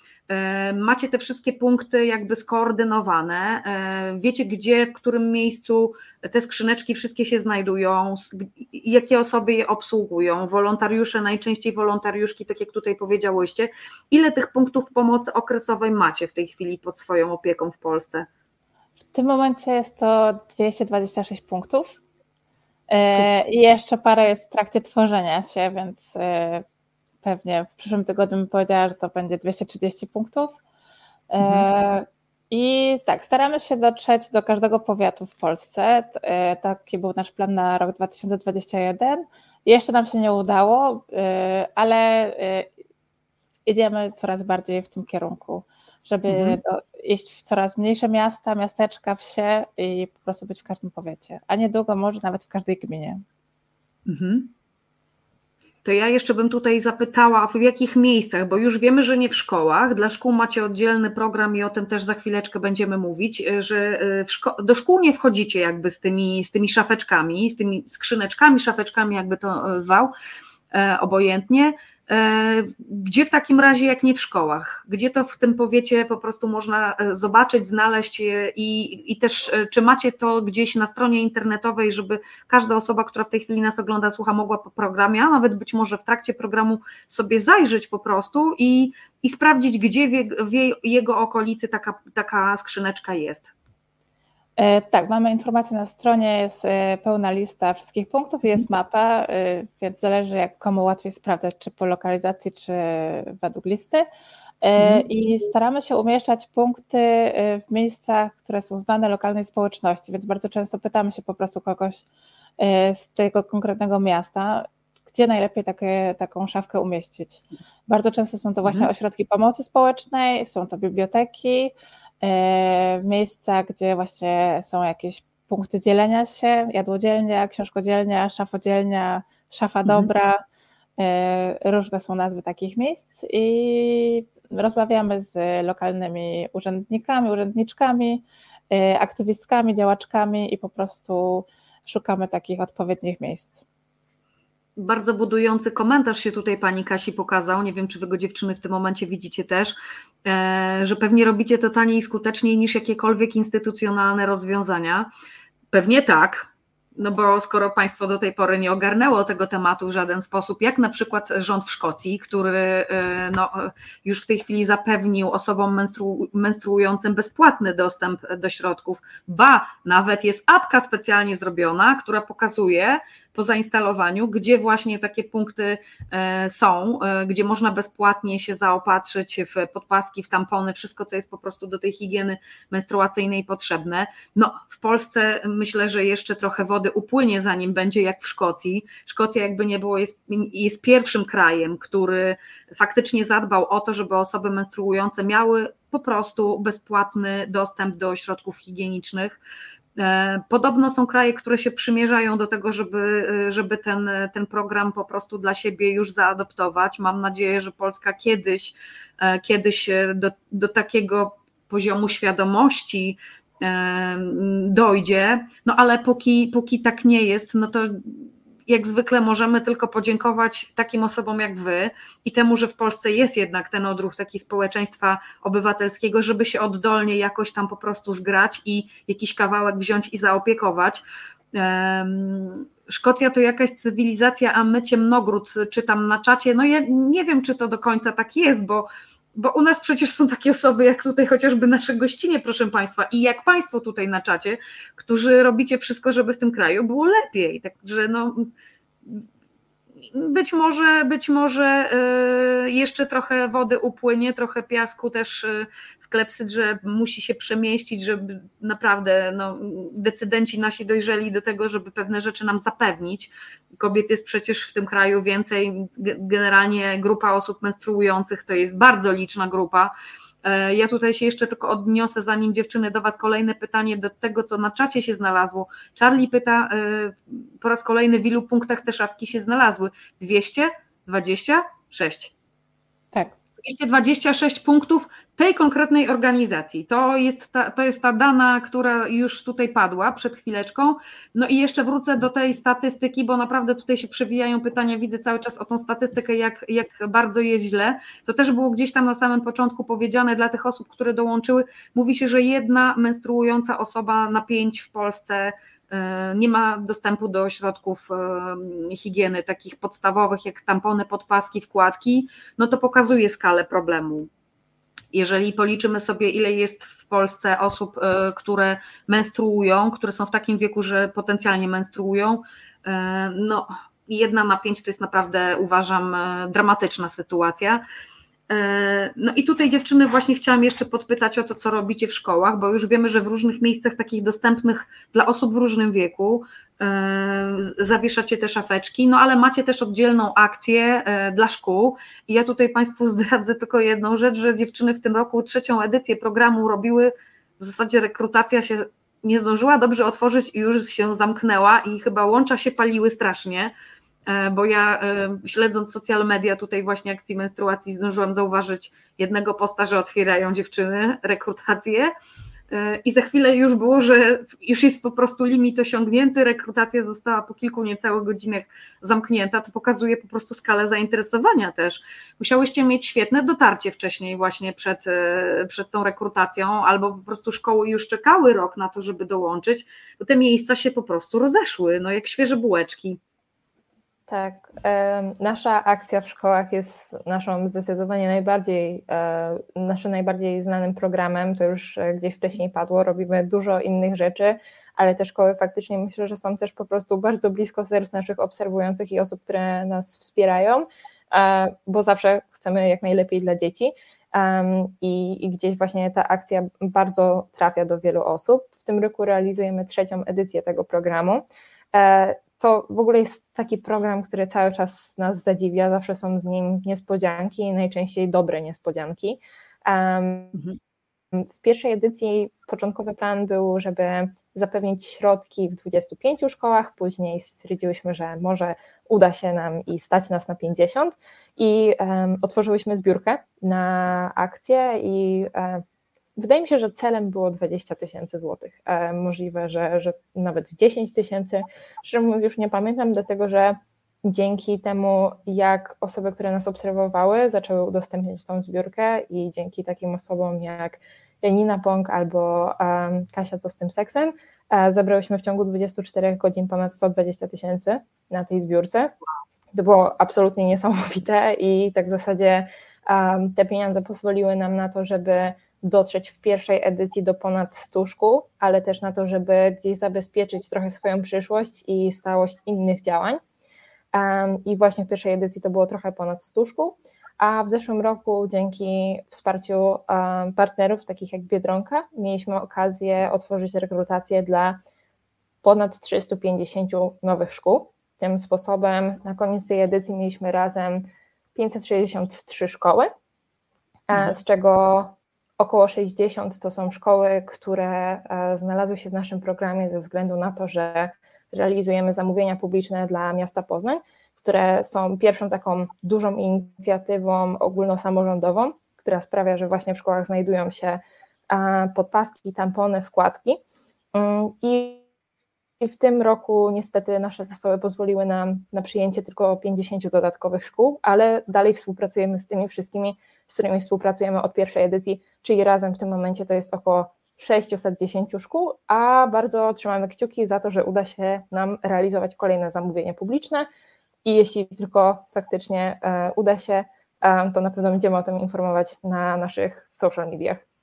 macie te wszystkie punkty jakby skoordynowane, e, wiecie gdzie, w którym miejscu te skrzyneczki wszystkie się znajdują, jakie osoby je obsługują, wolontariusze, najczęściej wolontariuszki, tak jak tutaj powiedziałyście. Ile tych punktów pomocy okresowej macie w tej chwili pod swoją opieką w Polsce? W tym momencie jest to 226 punktów. E, I jeszcze parę jest w trakcie tworzenia się, więc pewnie w przyszłym tygodniu bym powiedziała, że to będzie 230 punktów. E, mhm. I tak, staramy się dotrzeć do każdego powiatu w Polsce. E, taki był nasz plan na rok 2021. Jeszcze nam się nie udało, e, ale idziemy coraz bardziej w tym kierunku, żeby mhm. do, iść w coraz mniejsze miasta, miasteczka, wsie i po prostu być w każdym powiecie, a niedługo może nawet w każdej gminie. Mhm to ja jeszcze bym tutaj zapytała, w jakich miejscach, bo już wiemy, że nie w szkołach. Dla szkół macie oddzielny program i o tym też za chwileczkę będziemy mówić, e, że e, szko do szkół nie wchodzicie jakby z tymi, z tymi szafeczkami, z tymi skrzyneczkami, szafeczkami, jakby to e, zwał, obojętnie gdzie w takim razie, jak nie w szkołach? Gdzie to w tym powiecie po prostu można e, zobaczyć, znaleźć i, i też e, czy macie to gdzieś na stronie internetowej, żeby każda osoba, która w tej chwili nas ogląda, słucha, mogła po programie, a nawet być może w trakcie programu sobie zajrzeć po prostu i, i sprawdzić, gdzie w, w jego okolicy taka, taka skrzyneczka jest? E, tak, mamy informacje na stronie, jest e, pełna lista wszystkich punktów, jest mhm. mapa, e, więc zależy jak komu łatwiej sprawdzać, czy po lokalizacji, czy według listy. Mhm. I staramy się umieszczać punkty w miejscach, które są znane lokalnej społeczności, więc bardzo często pytamy się po prostu kogoś z tego konkretnego miasta, gdzie najlepiej takie, taką szafkę umieścić. Bardzo często są to właśnie mhm. ośrodki pomocy społecznej, są to biblioteki, miejsca, gdzie właśnie są jakieś punkty dzielenia się, jadłodzielnia, książkodzielnia, szafodzielnia, szafa mhm. dobra, e, różne są nazwy takich miejsc i rozmawiamy z lokalnymi urzędnikami, urzędniczkami, e, aktywistkami, działaczkami i po prostu szukamy takich odpowiednich miejsc bardzo budujący komentarz się tutaj pani Kasi pokazał. Nie wiem, czy wy go dziewczyny w tym momencie widzicie też, e, że pewnie robicie to taniej i skuteczniej niż jakiekolwiek instytucjonalne rozwiązania. Pewnie tak. no bo skoro państwo do tej pory nie ogarnęło tego tematu w żaden sposób, jak na przykład rząd w Szkocji, który e, no, już w tej chwili zapewnił osobom menstru, menstruującym bezpłatny dostęp do środków, ba, nawet jest apka specjalnie zrobiona, która pokazuje, po zainstalowaniu, gdzie właśnie takie punkty e, są, e, gdzie można bezpłatnie się zaopatrzyć w podpaski, w tampony, wszystko, co jest po prostu do tej higieny menstruacyjnej potrzebne. No, w Polsce myślę, że jeszcze trochę wody upłynie, zanim będzie jak w Szkocji. Szkocja, jakby nie było, jest, jest pierwszym krajem, który faktycznie zadbał o to, żeby osoby menstruujące miały po prostu bezpłatny dostęp do środków higienicznych. E, podobno są kraje, które się przymierzają do tego, żeby, e, żeby ten, ten program po prostu dla siebie już zaadoptować. Mam nadzieję, że Polska kiedyś, e, kiedyś do, do takiego poziomu świadomości dojdzie, no ale póki, póki tak nie jest, no to jak zwykle możemy tylko podziękować takim osobom jak wy i temu, że w Polsce jest jednak ten odruch taki społeczeństwa obywatelskiego, żeby się oddolnie jakoś tam po prostu zgrać i jakiś kawałek wziąć i zaopiekować. Szkocja to jakaś cywilizacja, a my ciemnogród czytam na czacie. No ja nie wiem, czy to do końca tak jest, bo bo u nas przecież są takie osoby, jak tutaj chociażby nasze gościnie, proszę Państwa, i jak Państwo tutaj na czacie, którzy robicie wszystko, żeby w tym kraju było lepiej. Także no, być może, być może y, jeszcze trochę wody upłynie, trochę piasku też w klepsyd, że musi się przemieścić, żeby naprawdę no, decydenci nasi dojrzeli do tego, żeby pewne rzeczy nam zapewnić. Kobiet jest przecież w tym kraju więcej, generalnie grupa osób menstruujących to jest bardzo liczna grupa. E, ja tutaj się jeszcze tylko odniosę, zanim dziewczyny do Was kolejne pytanie do tego, co na czacie się znalazło. Charlie pyta e, po raz kolejny, w ilu punktach te szafki się znalazły? 226. Tak. 226 punktów tej konkretnej organizacji. To jest, ta, to jest ta dana, która już tutaj padła przed chwileczką. No i jeszcze wrócę do tej statystyki, bo naprawdę tutaj się przewijają pytania, widzę cały czas o tą statystykę, jak, jak bardzo jest źle. To też było gdzieś tam na samym początku powiedziane dla tych osób, które dołączyły. Mówi się, że jedna menstruująca osoba na pięć w Polsce nie ma dostępu do środków e, higieny takich podstawowych jak tampony, podpaski, wkładki, no to pokazuje skalę problemu. Jeżeli policzymy sobie, ile jest w Polsce osób, e, które menstruują, które są w takim wieku, że potencjalnie menstruują, e, no jedna na pięć to jest naprawdę, uważam, e, dramatyczna sytuacja. E, no i tutaj dziewczyny właśnie chciałam jeszcze podpytać o to, co robicie w szkołach, bo już wiemy, że w różnych miejscach takich dostępnych dla osób w różnym wieku e, zawieszacie te szafeczki, no ale macie też oddzielną akcję e, dla szkół. I ja tutaj Państwu zdradzę tylko jedną rzecz, że dziewczyny w tym roku trzecią edycję programu robiły, w zasadzie rekrutacja się nie zdążyła dobrze otworzyć i już się zamknęła i chyba łącza się paliły strasznie, bo ja e, śledząc social media tutaj właśnie akcji menstruacji zdążyłam zauważyć jednego posta, że otwierają dziewczyny rekrutację e, i za chwilę już było, że już jest po prostu limit osiągnięty, rekrutacja została po kilku niecałych godzinach zamknięta, to pokazuje po prostu skalę zainteresowania też. Musiałyście mieć świetne dotarcie wcześniej właśnie przed, przed tą rekrutacją, albo po prostu szkoły już czekały rok na to, żeby dołączyć, bo te miejsca się po prostu rozeszły, no jak świeże bułeczki. Tak, nasza akcja w szkołach jest naszą zdecydowanie najbardziej, e, naszym najbardziej znanym programem, to już e, gdzieś wcześniej padło, robimy dużo innych rzeczy, ale te szkoły faktycznie myślę, że są też po prostu bardzo blisko serc naszych obserwujących i osób, które nas wspierają, e, bo zawsze chcemy jak najlepiej dla dzieci. I, I, gdzieś właśnie ta akcja bardzo trafia do wielu osób. W tym roku realizujemy trzecią edycję tego programu to w ogóle jest taki program, który cały czas nas zadziwia, zawsze są z nim niespodzianki, najczęściej dobre niespodzianki. Um, w pierwszej edycji początkowy plan był, żeby zapewnić środki w 25 szkołach, później stwierdziłyśmy, że może uda się nam i stać nas na 50 i um, otworzyłyśmy zbiórkę na akcję i um, Wydaje mi się, że celem było 20 tysięcy złotych. E, możliwe, że, że nawet 10 tysięcy. Szczerze mówiąc, już nie pamiętam, dlatego że dzięki temu, jak osoby, które nas obserwowały, zaczęły udostępniać tą zbiórkę i dzięki takim osobom jak Janina Pong albo Kasia Co z tym seksem. Zabrałyśmy w ciągu 24 godzin ponad 120 tysięcy na tej zbiórce. To było absolutnie niesamowite i tak w zasadzie te pieniądze pozwoliły nam na to, żeby dotrzeć w pierwszej edycji do ponad 100 szkół, ale też na to, żeby gdzieś zabezpieczyć trochę swoją przyszłość i stałość innych działań. I właśnie w pierwszej edycji to było trochę ponad 100 szkół, a w zeszłym roku dzięki wsparciu partnerów takich jak Biedronka mieliśmy okazję otworzyć rekrutację dla ponad 350 nowych szkół. Tym sposobem na koniec tej edycji mieliśmy razem 563 szkoły, mhm. z czego około 60 to są szkoły, które e, znalazły się w naszym programie ze względu na to, że realizujemy zamówienia publiczne dla miasta Poznań, które są pierwszą taką dużą inicjatywą ogólnosamorządową, która sprawia, że właśnie w szkołach znajdują się podpaski, tampony, wkładki. Mm, I w tym roku niestety nasze zasoby pozwoliły nam na przyjęcie tylko 50 dodatkowych szkół, ale dalej współpracujemy z tymi wszystkimi, z którymi współpracujemy od pierwszej edycji, czyli razem w tym momencie to jest około 610 szkół, a bardzo trzymamy kciuki za to, że uda się nam realizować kolejne zamówienie publiczne i jeśli tylko faktycznie e, uda się, e, to na pewno będziemy o tym informować na naszych social mediach.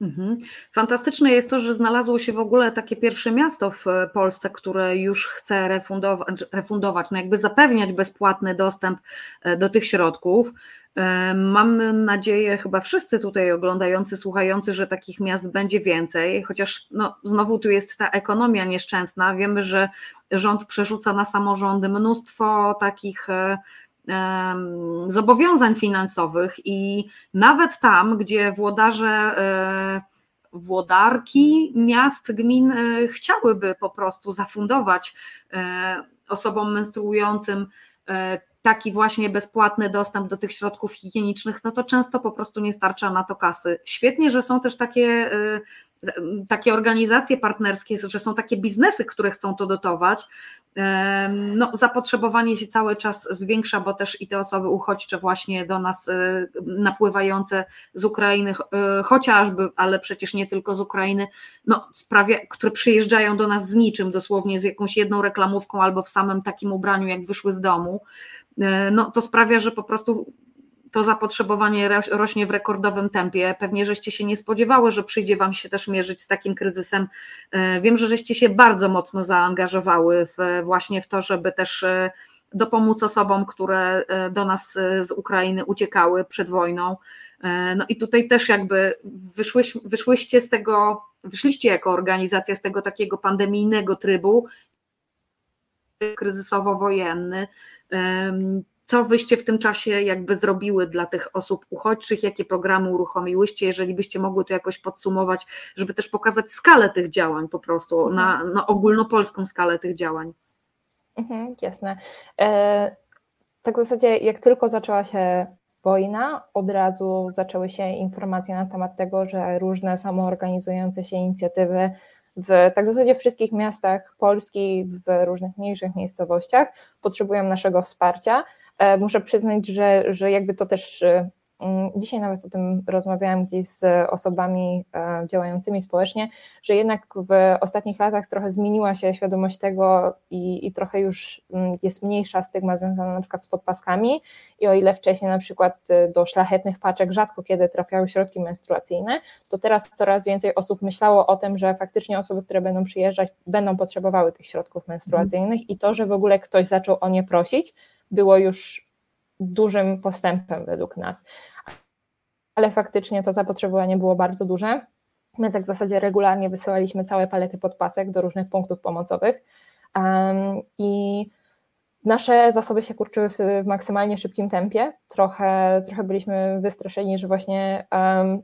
Mhm. Fantastyczne jest to, że znalazło się w ogóle takie pierwsze miasto w e, Polsce, które już chce refundować, refundować no jakby zapewniać bezpłatny dostęp e, do tych środków. E, Mam nadzieję, chyba wszyscy tutaj oglądający, słuchający, że takich miast będzie więcej, chociaż no, znowu tu jest ta ekonomia nieszczęsna. Wiemy, że rząd przerzuca na samorządy mnóstwo takich zobowiązań finansowych i nawet tam, gdzie włodarze, e, włodarki miast, gmin e, chciałyby po prostu zafundować e, osobom menstruującym taki właśnie bezpłatny dostęp do tych środków higienicznych, no to często po prostu nie starcza na to kasy. Świetnie, że są też takie takie organizacje partnerskie, że są takie biznesy, które chcą to dotować, no, zapotrzebowanie się cały czas zwiększa, bo też i te osoby uchodźcze właśnie do nas e, napływające z Ukrainy, e, chociażby, ale przecież nie tylko z Ukrainy, no, sprawia, które przyjeżdżają do nas z niczym, dosłownie z jakąś jedną reklamówką albo w samym takim ubraniu, jak wyszły z domu, e, no, to sprawia, że po prostu to zapotrzebowanie rośnie w rekordowym tempie. Pewnie żeście się nie spodziewały, że przyjdzie Wam się też mierzyć z takim kryzysem. E, wiem, że żeście się bardzo mocno zaangażowały w, właśnie w to, żeby też e, dopomóc osobom, które e, do nas z Ukrainy uciekały przed wojną. No i tutaj też jakby wyszłyś, wyszłyście z tego, wyszliście jako organizacja z tego takiego pandemijnego trybu kryzysowo-wojenny co wyście w tym czasie jakby zrobiły dla tych osób uchodźczych, jakie programy uruchomiłyście, jeżeli byście mogły to jakoś podsumować, żeby też pokazać skalę tych działań po prostu, mhm. na, na ogólnopolską skalę tych działań. Mhm, jasne. E, tak w zasadzie jak tylko zaczęła się wojna, od razu zaczęły się informacje na temat tego, że różne samoorganizujące się inicjatywy w tak w zasadzie wszystkich miastach Polski, w różnych mniejszych miejscowościach potrzebują naszego wsparcia. E, muszę przyznać, że, że jakby to też e, mm, Dzisiaj nawet o tym rozmawiałam gdzieś z osobami e, działającymi społecznie, że jednak w ostatnich latach trochę zmieniła się świadomość tego i, i, trochę już mm, jest mniejsza stygma związana na przykład z podpaskami. I o ile wcześniej na przykład do szlachetnych paczek rzadko kiedy trafiały środki menstruacyjne, to teraz coraz więcej osób myślało o tym, że faktycznie osoby, które będą przyjeżdżać, będą potrzebowały tych środków menstruacyjnych i to, że w ogóle ktoś zaczął o nie prosić, było już dużym postępem według nas. Ale faktycznie to zapotrzebowanie było bardzo duże. My tak w zasadzie regularnie wysyłaliśmy całe palety podpasek do różnych punktów pomocowych um, i nasze zasoby się kurczyły w, maksymalnie szybkim tempie. Trochę, trochę byliśmy wystraszeni, że właśnie um,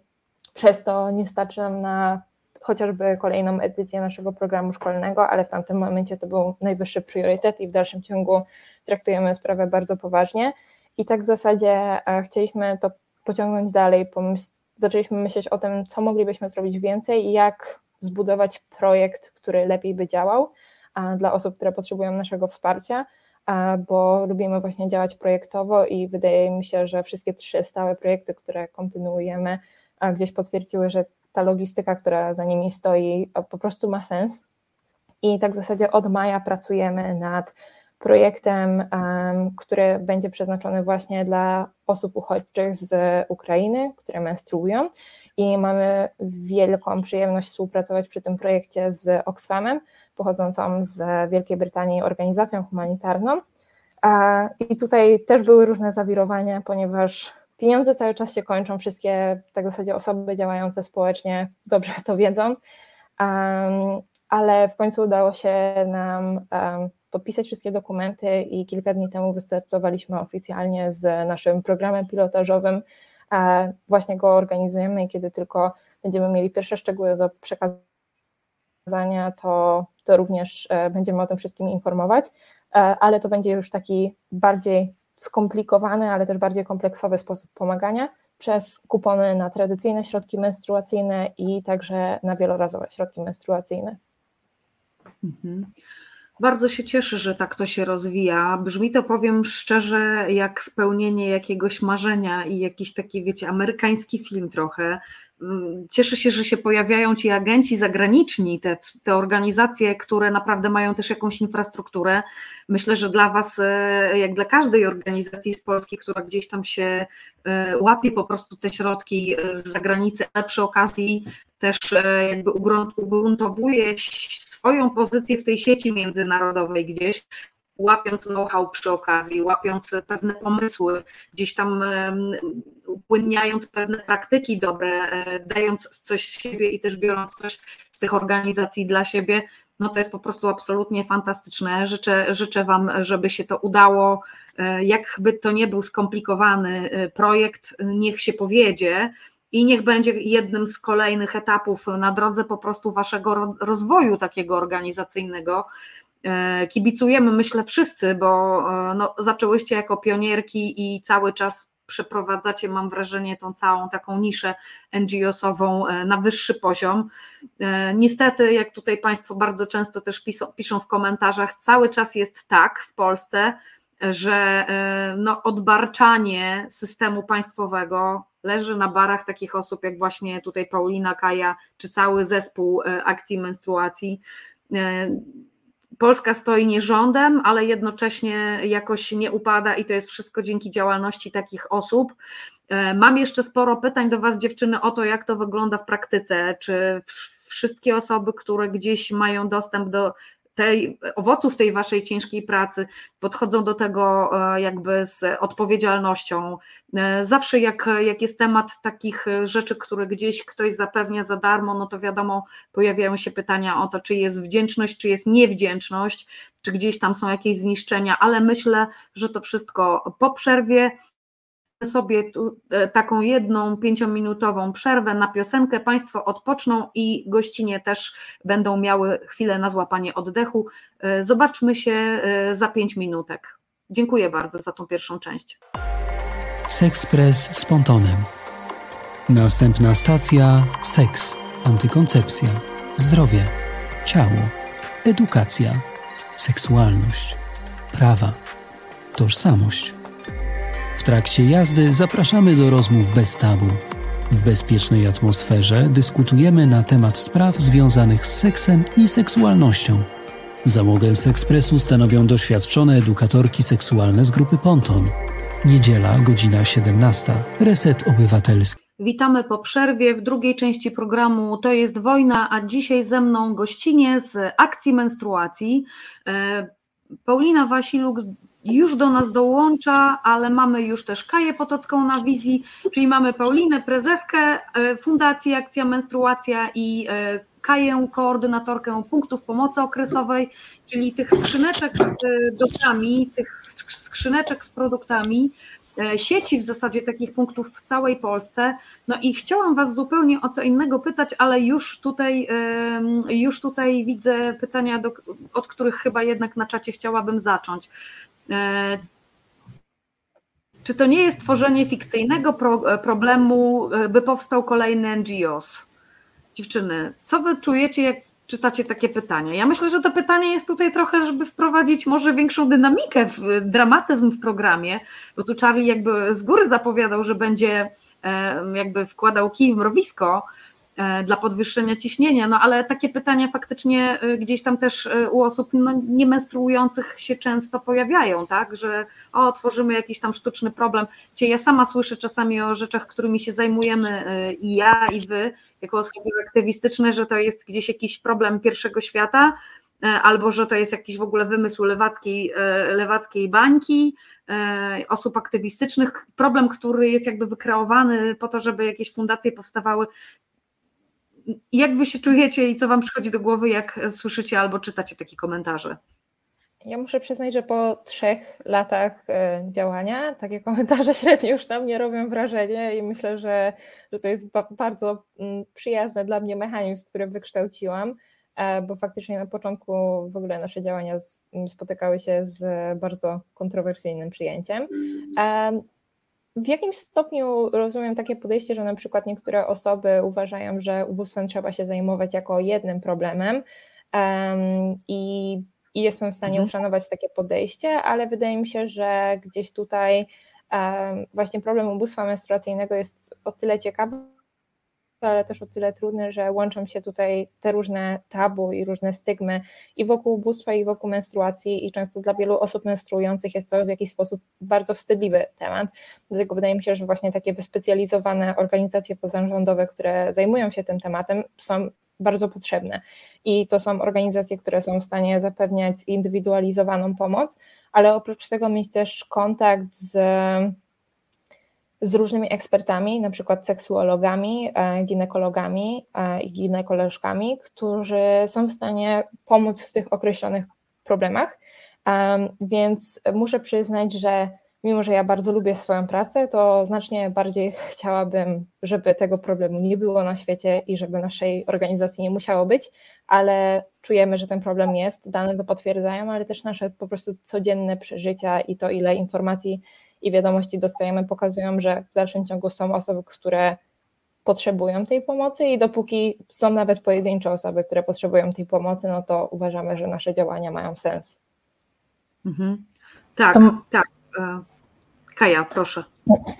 przez to nie starczy nam na chociażby kolejną edycję naszego programu szkolnego, ale w tamtym momencie to był najwyższy priorytet i w dalszym ciągu traktujemy sprawę bardzo poważnie. I tak w zasadzie e, chcieliśmy to pociągnąć dalej. Zaczęliśmy myśleć o tym, co moglibyśmy zrobić więcej i jak zbudować projekt, który lepiej by działał dla osób, które potrzebują naszego wsparcia, bo lubimy właśnie działać projektowo i wydaje mi się, że wszystkie trzy stałe projekty, które kontynuujemy, gdzieś potwierdziły, że ta logistyka, która za nimi stoi, po prostu ma sens. I tak w zasadzie od maja pracujemy nad projektem, który będzie przeznaczony właśnie dla osób uchodźczych z Ukrainy, które menstruują. I mamy wielką przyjemność współpracować przy tym projekcie z Oxfamem, pochodzącą z Wielkiej Brytanii organizacją humanitarną. I tutaj też były różne zawirowania, ponieważ pieniądze cały czas się kończą, wszystkie tak w zasadzie osoby działające społecznie dobrze to wiedzą, ale w końcu udało się nam podpisać wszystkie dokumenty i kilka dni temu wystartowaliśmy oficjalnie z naszym programem pilotażowym. Właśnie go organizujemy i kiedy tylko będziemy mieli pierwsze szczegóły do przekazania, to, to również e, będziemy o tym wszystkim informować, e, ale to będzie już taki bardziej skomplikowany, ale też bardziej kompleksowy sposób pomagania przez kupony na tradycyjne środki menstruacyjne i także na wielorazowe środki menstruacyjne. Mhm. Bardzo się cieszę, że tak to się rozwija. Brzmi to, powiem szczerze, jak spełnienie jakiegoś marzenia i jakiś taki, wiecie, amerykański film trochę. Mm, cieszę się, że się pojawiają ci agenci zagraniczni, te, te organizacje, które naprawdę mają też jakąś infrastrukturę. Myślę, że dla Was, e, jak dla każdej organizacji z Polski, która gdzieś tam się e, łapie po prostu te środki e, z zagranicy, ale przy okazji też jakby ugruntowuje swoją pozycję w tej sieci międzynarodowej gdzieś, łapiąc know-how przy okazji, łapiąc pewne pomysły, gdzieś tam upłynniając pewne praktyki dobre, e, dając coś z siebie i też biorąc coś z tych organizacji dla siebie, no to jest po prostu absolutnie fantastyczne. Życzę, życzę Wam, żeby się to udało. E, jakby to nie był skomplikowany e, projekt, niech się powiedzie i niech będzie jednym z kolejnych etapów na drodze po prostu Waszego rozwoju takiego organizacyjnego. E, kibicujemy, myślę, wszyscy, bo e, no, zaczęłyście jako pionierki i cały czas przeprowadzacie, mam wrażenie, tą całą taką niszę NGO-sową e, na wyższy poziom. Niestety, jak tutaj Państwo bardzo często też piszą, w komentarzach, cały czas jest tak w Polsce, że no, odbarczanie systemu państwowego leży na barach takich osób jak właśnie tutaj Paulina Kaja, czy cały zespół akcji menstruacji Polska stoi nie rządem, ale jednocześnie jakoś nie upada i to jest wszystko dzięki działalności takich osób. E, mam jeszcze sporo pytań do Was, dziewczyny, o to, jak to wygląda w praktyce. Czy wszystkie osoby, które gdzieś mają dostęp do tej, owoców tej waszej ciężkiej pracy, podchodzą do tego e, jakby z odpowiedzialnością. E, zawsze jak, jak jest temat takich rzeczy, które gdzieś ktoś zapewnia za darmo, no to wiadomo, pojawiają się pytania o to, czy jest wdzięczność, czy jest niewdzięczność, czy gdzieś tam są jakieś zniszczenia, ale myślę, że to wszystko po przerwie sobie tu, e, taką jedną pięciominutową przerwę na piosenkę. Państwo odpoczną i gościnie też będą miały chwilę na złapanie oddechu. E, zobaczmy się e, za pięć minutek. Dziękuję bardzo za tą pierwszą część. Sexpress z pontonem. Następna stacja seks, antykoncepcja, zdrowie, ciało, edukacja, seksualność, prawa, tożsamość trakcie jazdy zapraszamy do rozmów bez tabu. W bezpiecznej atmosferze dyskutujemy na temat spraw związanych z seksem i seksualnością. Załogę z ekspresu stanowią doświadczone edukatorki seksualne z grupy Ponton. Niedziela, godzina 17. Reset Obywatelski. Witamy po przerwie w drugiej części programu To jest wojna, a dzisiaj ze mną gościnie z akcji menstruacji. E, Paulina Wasiluk już do nas dołącza, ale mamy już też Kaję Potocką na wizji, czyli mamy Paulinę, prezeskę e, Fundacji Akcja Menstruacja i e, Kaję, koordynatorkę punktów pomocy okresowej, czyli tych skrzyneczek z e, dotami, tych skrzyneczek z produktami, sieci w zasadzie takich punktów w całej Polsce. No i chciałam Was zupełnie o co innego pytać, ale już tutaj, już tutaj widzę pytania, do, od których chyba jednak na czacie chciałabym zacząć. E, czy to nie jest tworzenie fikcyjnego pro, problemu, e, by powstał kolejny NGOs? Dziewczyny, co wy czujecie, jak czytacie takie pytania? Ja myślę, że to pytanie jest tutaj trochę, żeby wprowadzić może większą dynamikę, w, dramatyzm w programie, bo tu Charlie jakby z góry zapowiadał, że będzie jakby wkładał kij w mrowisko, E, dla podwyższenia ciśnienia, no ale takie pytania faktycznie e, gdzieś tam też e, u osób no, niemenstruujących się często pojawiają, tak, że o, tworzymy jakiś tam sztuczny problem. Gdzie ja sama słyszę czasami o rzeczach, którymi się zajmujemy i ja i wy, jako osoby aktywistyczne, że to jest gdzieś jakiś problem pierwszego świata, albo że to jest jakiś w ogóle wymysł lewackiej, lewackiej bańki, osób aktywistycznych, problem, który jest jakby wykreowany po to, żeby jakieś fundacje powstawały. Jak wy się czujecie i co wam przychodzi do głowy, jak słyszycie albo czytacie takie komentarze? Ja muszę przyznać, że po trzech latach e, działania takie komentarze średnio już tam nie robią wrażenia i myślę, że, że to jest bardzo mm, przyjazny dla mnie mechanizm, który wykształciłam, e, bo faktycznie na początku w ogóle nasze działania spotykały się z bardzo kontrowersyjnym przyjęciem. W jakimś stopniu rozumiem takie podejście, że na przykład niektóre osoby uważają, że ubóstwem trzeba się zajmować jako jednym problemem um, i, i, jestem w stanie mhm. uszanować takie podejście, ale wydaje mi się, że gdzieś tutaj um, właśnie problem ubóstwa menstruacyjnego jest o tyle ciekawy, ale też o tyle trudny, że łączą się tutaj te różne tabu i różne stygmy i wokół ubóstwa, i wokół menstruacji, i często dla wielu osób menstruujących jest to w jakiś sposób bardzo wstydliwy temat. Dlatego wydaje mi się, że właśnie takie wyspecjalizowane organizacje pozarządowe, które zajmują się tym tematem, są bardzo potrzebne. I to są organizacje, które są w stanie zapewniać zindywidualizowaną pomoc, ale oprócz tego mieć też kontakt z z różnymi ekspertami, na przykład seksuologami, e, ginekologami e, i ginekolożkami, którzy są w stanie pomóc w tych określonych problemach. Więc muszę przyznać, że mimo, że ja bardzo lubię swoją pracę, to znacznie bardziej chciałabym, żeby tego problemu nie było na świecie i żeby naszej organizacji nie musiało być, ale czujemy, że ten problem jest, dane to potwierdzają, ale też nasze po prostu codzienne przeżycia i to, ile informacji i wiadomości dostajemy, pokazują, że w dalszym ciągu są osoby, które potrzebują tej pomocy i dopóki są nawet pojedyncze osoby, które potrzebują tej pomocy, no to uważamy, że nasze działania mają sens. Mhm. Tak, to... tak. E, Kaja, proszę.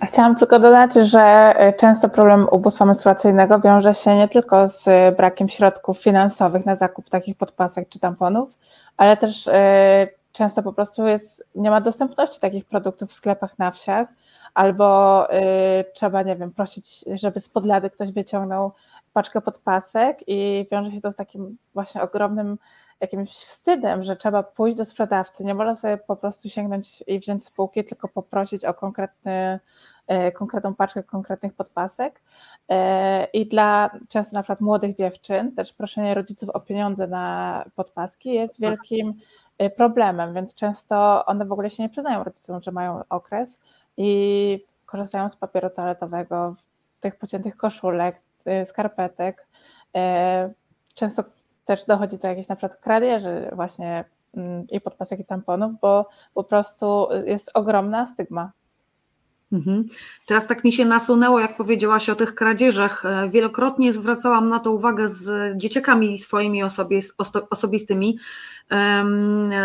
Chciałam tylko dodać, że e, często problem ubóstwa menstruacyjnego wiąże się nie tylko z brakiem środków finansowych na zakup takich podpasek czy tamponów, ale też e, często po prostu jest, nie ma dostępności takich produktów w sklepach na wsiach, albo y, trzeba, nie wiem, prosić, żeby z podlady ktoś wyciągnął paczkę podpasek i wiąże się to z takim właśnie ogromnym jakimś wstydem, że trzeba pójść do sprzedawcy. Nie można sobie po prostu sięgnąć i wziąć spółki, tylko poprosić o konkretny, y, konkretną paczkę konkretnych podpasek. Y, I dla często na przykład młodych dziewczyn też proszenie rodziców o pieniądze na podpaski jest wielkim Y, problemem, więc często one w ogóle się nie przyznają rodzicom, że mają okres i korzystają z papieru toaletowego, tych pociętych koszulek, y, skarpetek. Y, często też dochodzi do jakichś na przykład kradzieży właśnie mm, i podpasek i tamponów, bo po prostu jest ogromna stygma. Teraz tak mi się nasunęło, jak powiedziałaś o tych kradzieżach. E, wielokrotnie zwracałam na to uwagę z dzieciakami swoimi osobistymi.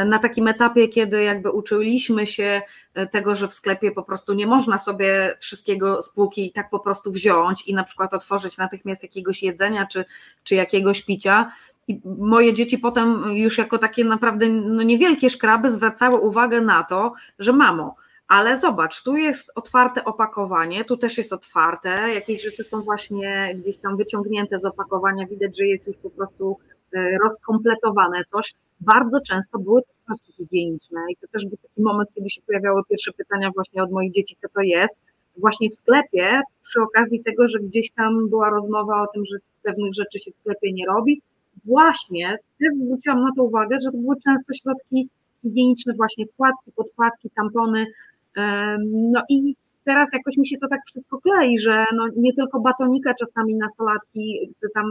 Na takim etapie, kiedy jakby uczyliśmy się e, tego, że w sklepie po prostu nie można sobie wszystkiego z półki tak po prostu wziąć i na przykład otworzyć natychmiast jakiegoś jedzenia czy, czy jakiegoś picia. I moje dzieci potem już jako takie naprawdę no niewielkie szkraby zwracały uwagę na to, że mamo, ale zobacz, tu jest otwarte opakowanie, tu też jest otwarte, jakieś rzeczy są właśnie gdzieś tam wyciągnięte z opakowania, widać, że jest już po prostu e, rozkompletowane coś. Bardzo często były to środki higieniczne i to też był taki moment, kiedy się pojawiały pierwsze pytania właśnie od moich dzieci, co to jest. Właśnie w sklepie, przy okazji tego, że gdzieś tam była rozmowa o tym, że pewnych rzeczy się w sklepie nie robi, właśnie też zwróciłam na to uwagę, że to były często środki higieniczne, właśnie wkładki, podkładki, tampony, no i teraz jakoś mi się to tak wszystko klei, że no nie tylko batonika czasami nastolatki, czy tam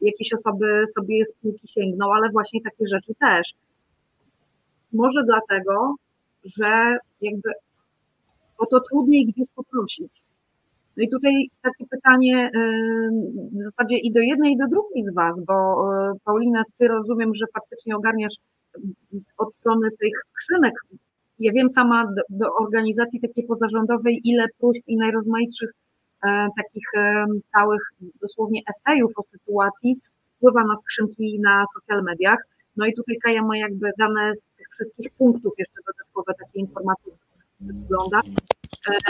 jakieś osoby sobie z półki sięgną, ale właśnie takie rzeczy też. Może dlatego, że jakby o to trudniej gdzieś poprosić. No i tutaj takie pytanie w zasadzie i do jednej, i do drugiej z Was, bo e, Paulina, Ty rozumiem, że faktycznie ogarniasz od strony tych skrzynek ja wiem sama do, do organizacji takiej pozarządowej, ile próśb i najrozmaitszych takich całych dosłownie esejów o sytuacji wpływa na skrzynki na social mediach. No i tutaj Kaja ma jakby dane z tych wszystkich punktów jeszcze dodatkowe takie informacje, wygląda.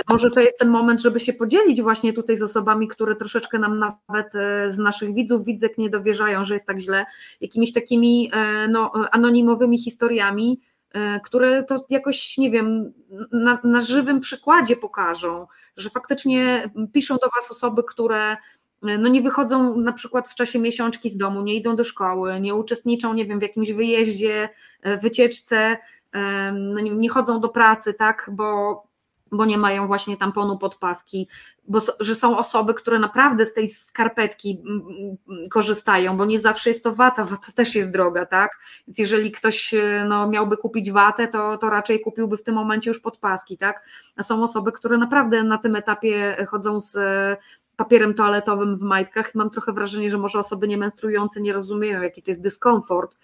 Może to jest ten moment, żeby się podzielić właśnie tutaj z osobami, które troszeczkę nam nawet z naszych widzów, widzek nie dowierzają, że jest tak źle, jakimiś takimi no, anonimowymi historiami, E, które to jakoś, nie wiem, na, na żywym przykładzie pokażą, że faktycznie piszą do Was osoby, które e, no nie wychodzą na przykład w czasie miesiączki z domu, nie idą do szkoły, nie uczestniczą, nie wiem, w jakimś wyjeździe, e, wycieczce, no nie, nie chodzą do pracy, tak, bo bo nie mają właśnie tamponu pod paski, bo że są osoby, które naprawdę z tej skarpetki korzystają, bo nie zawsze jest to wata, wata też jest droga, tak? Więc jeżeli ktoś e, no, miałby kupić watę, to, to raczej kupiłby w tym momencie już podpaski, tak? A są osoby, które naprawdę na tym etapie chodzą z e, papierem toaletowym w majtkach. Mam trochę wrażenie, że może osoby niemenstruujące nie rozumieją, jaki to jest dyskomfort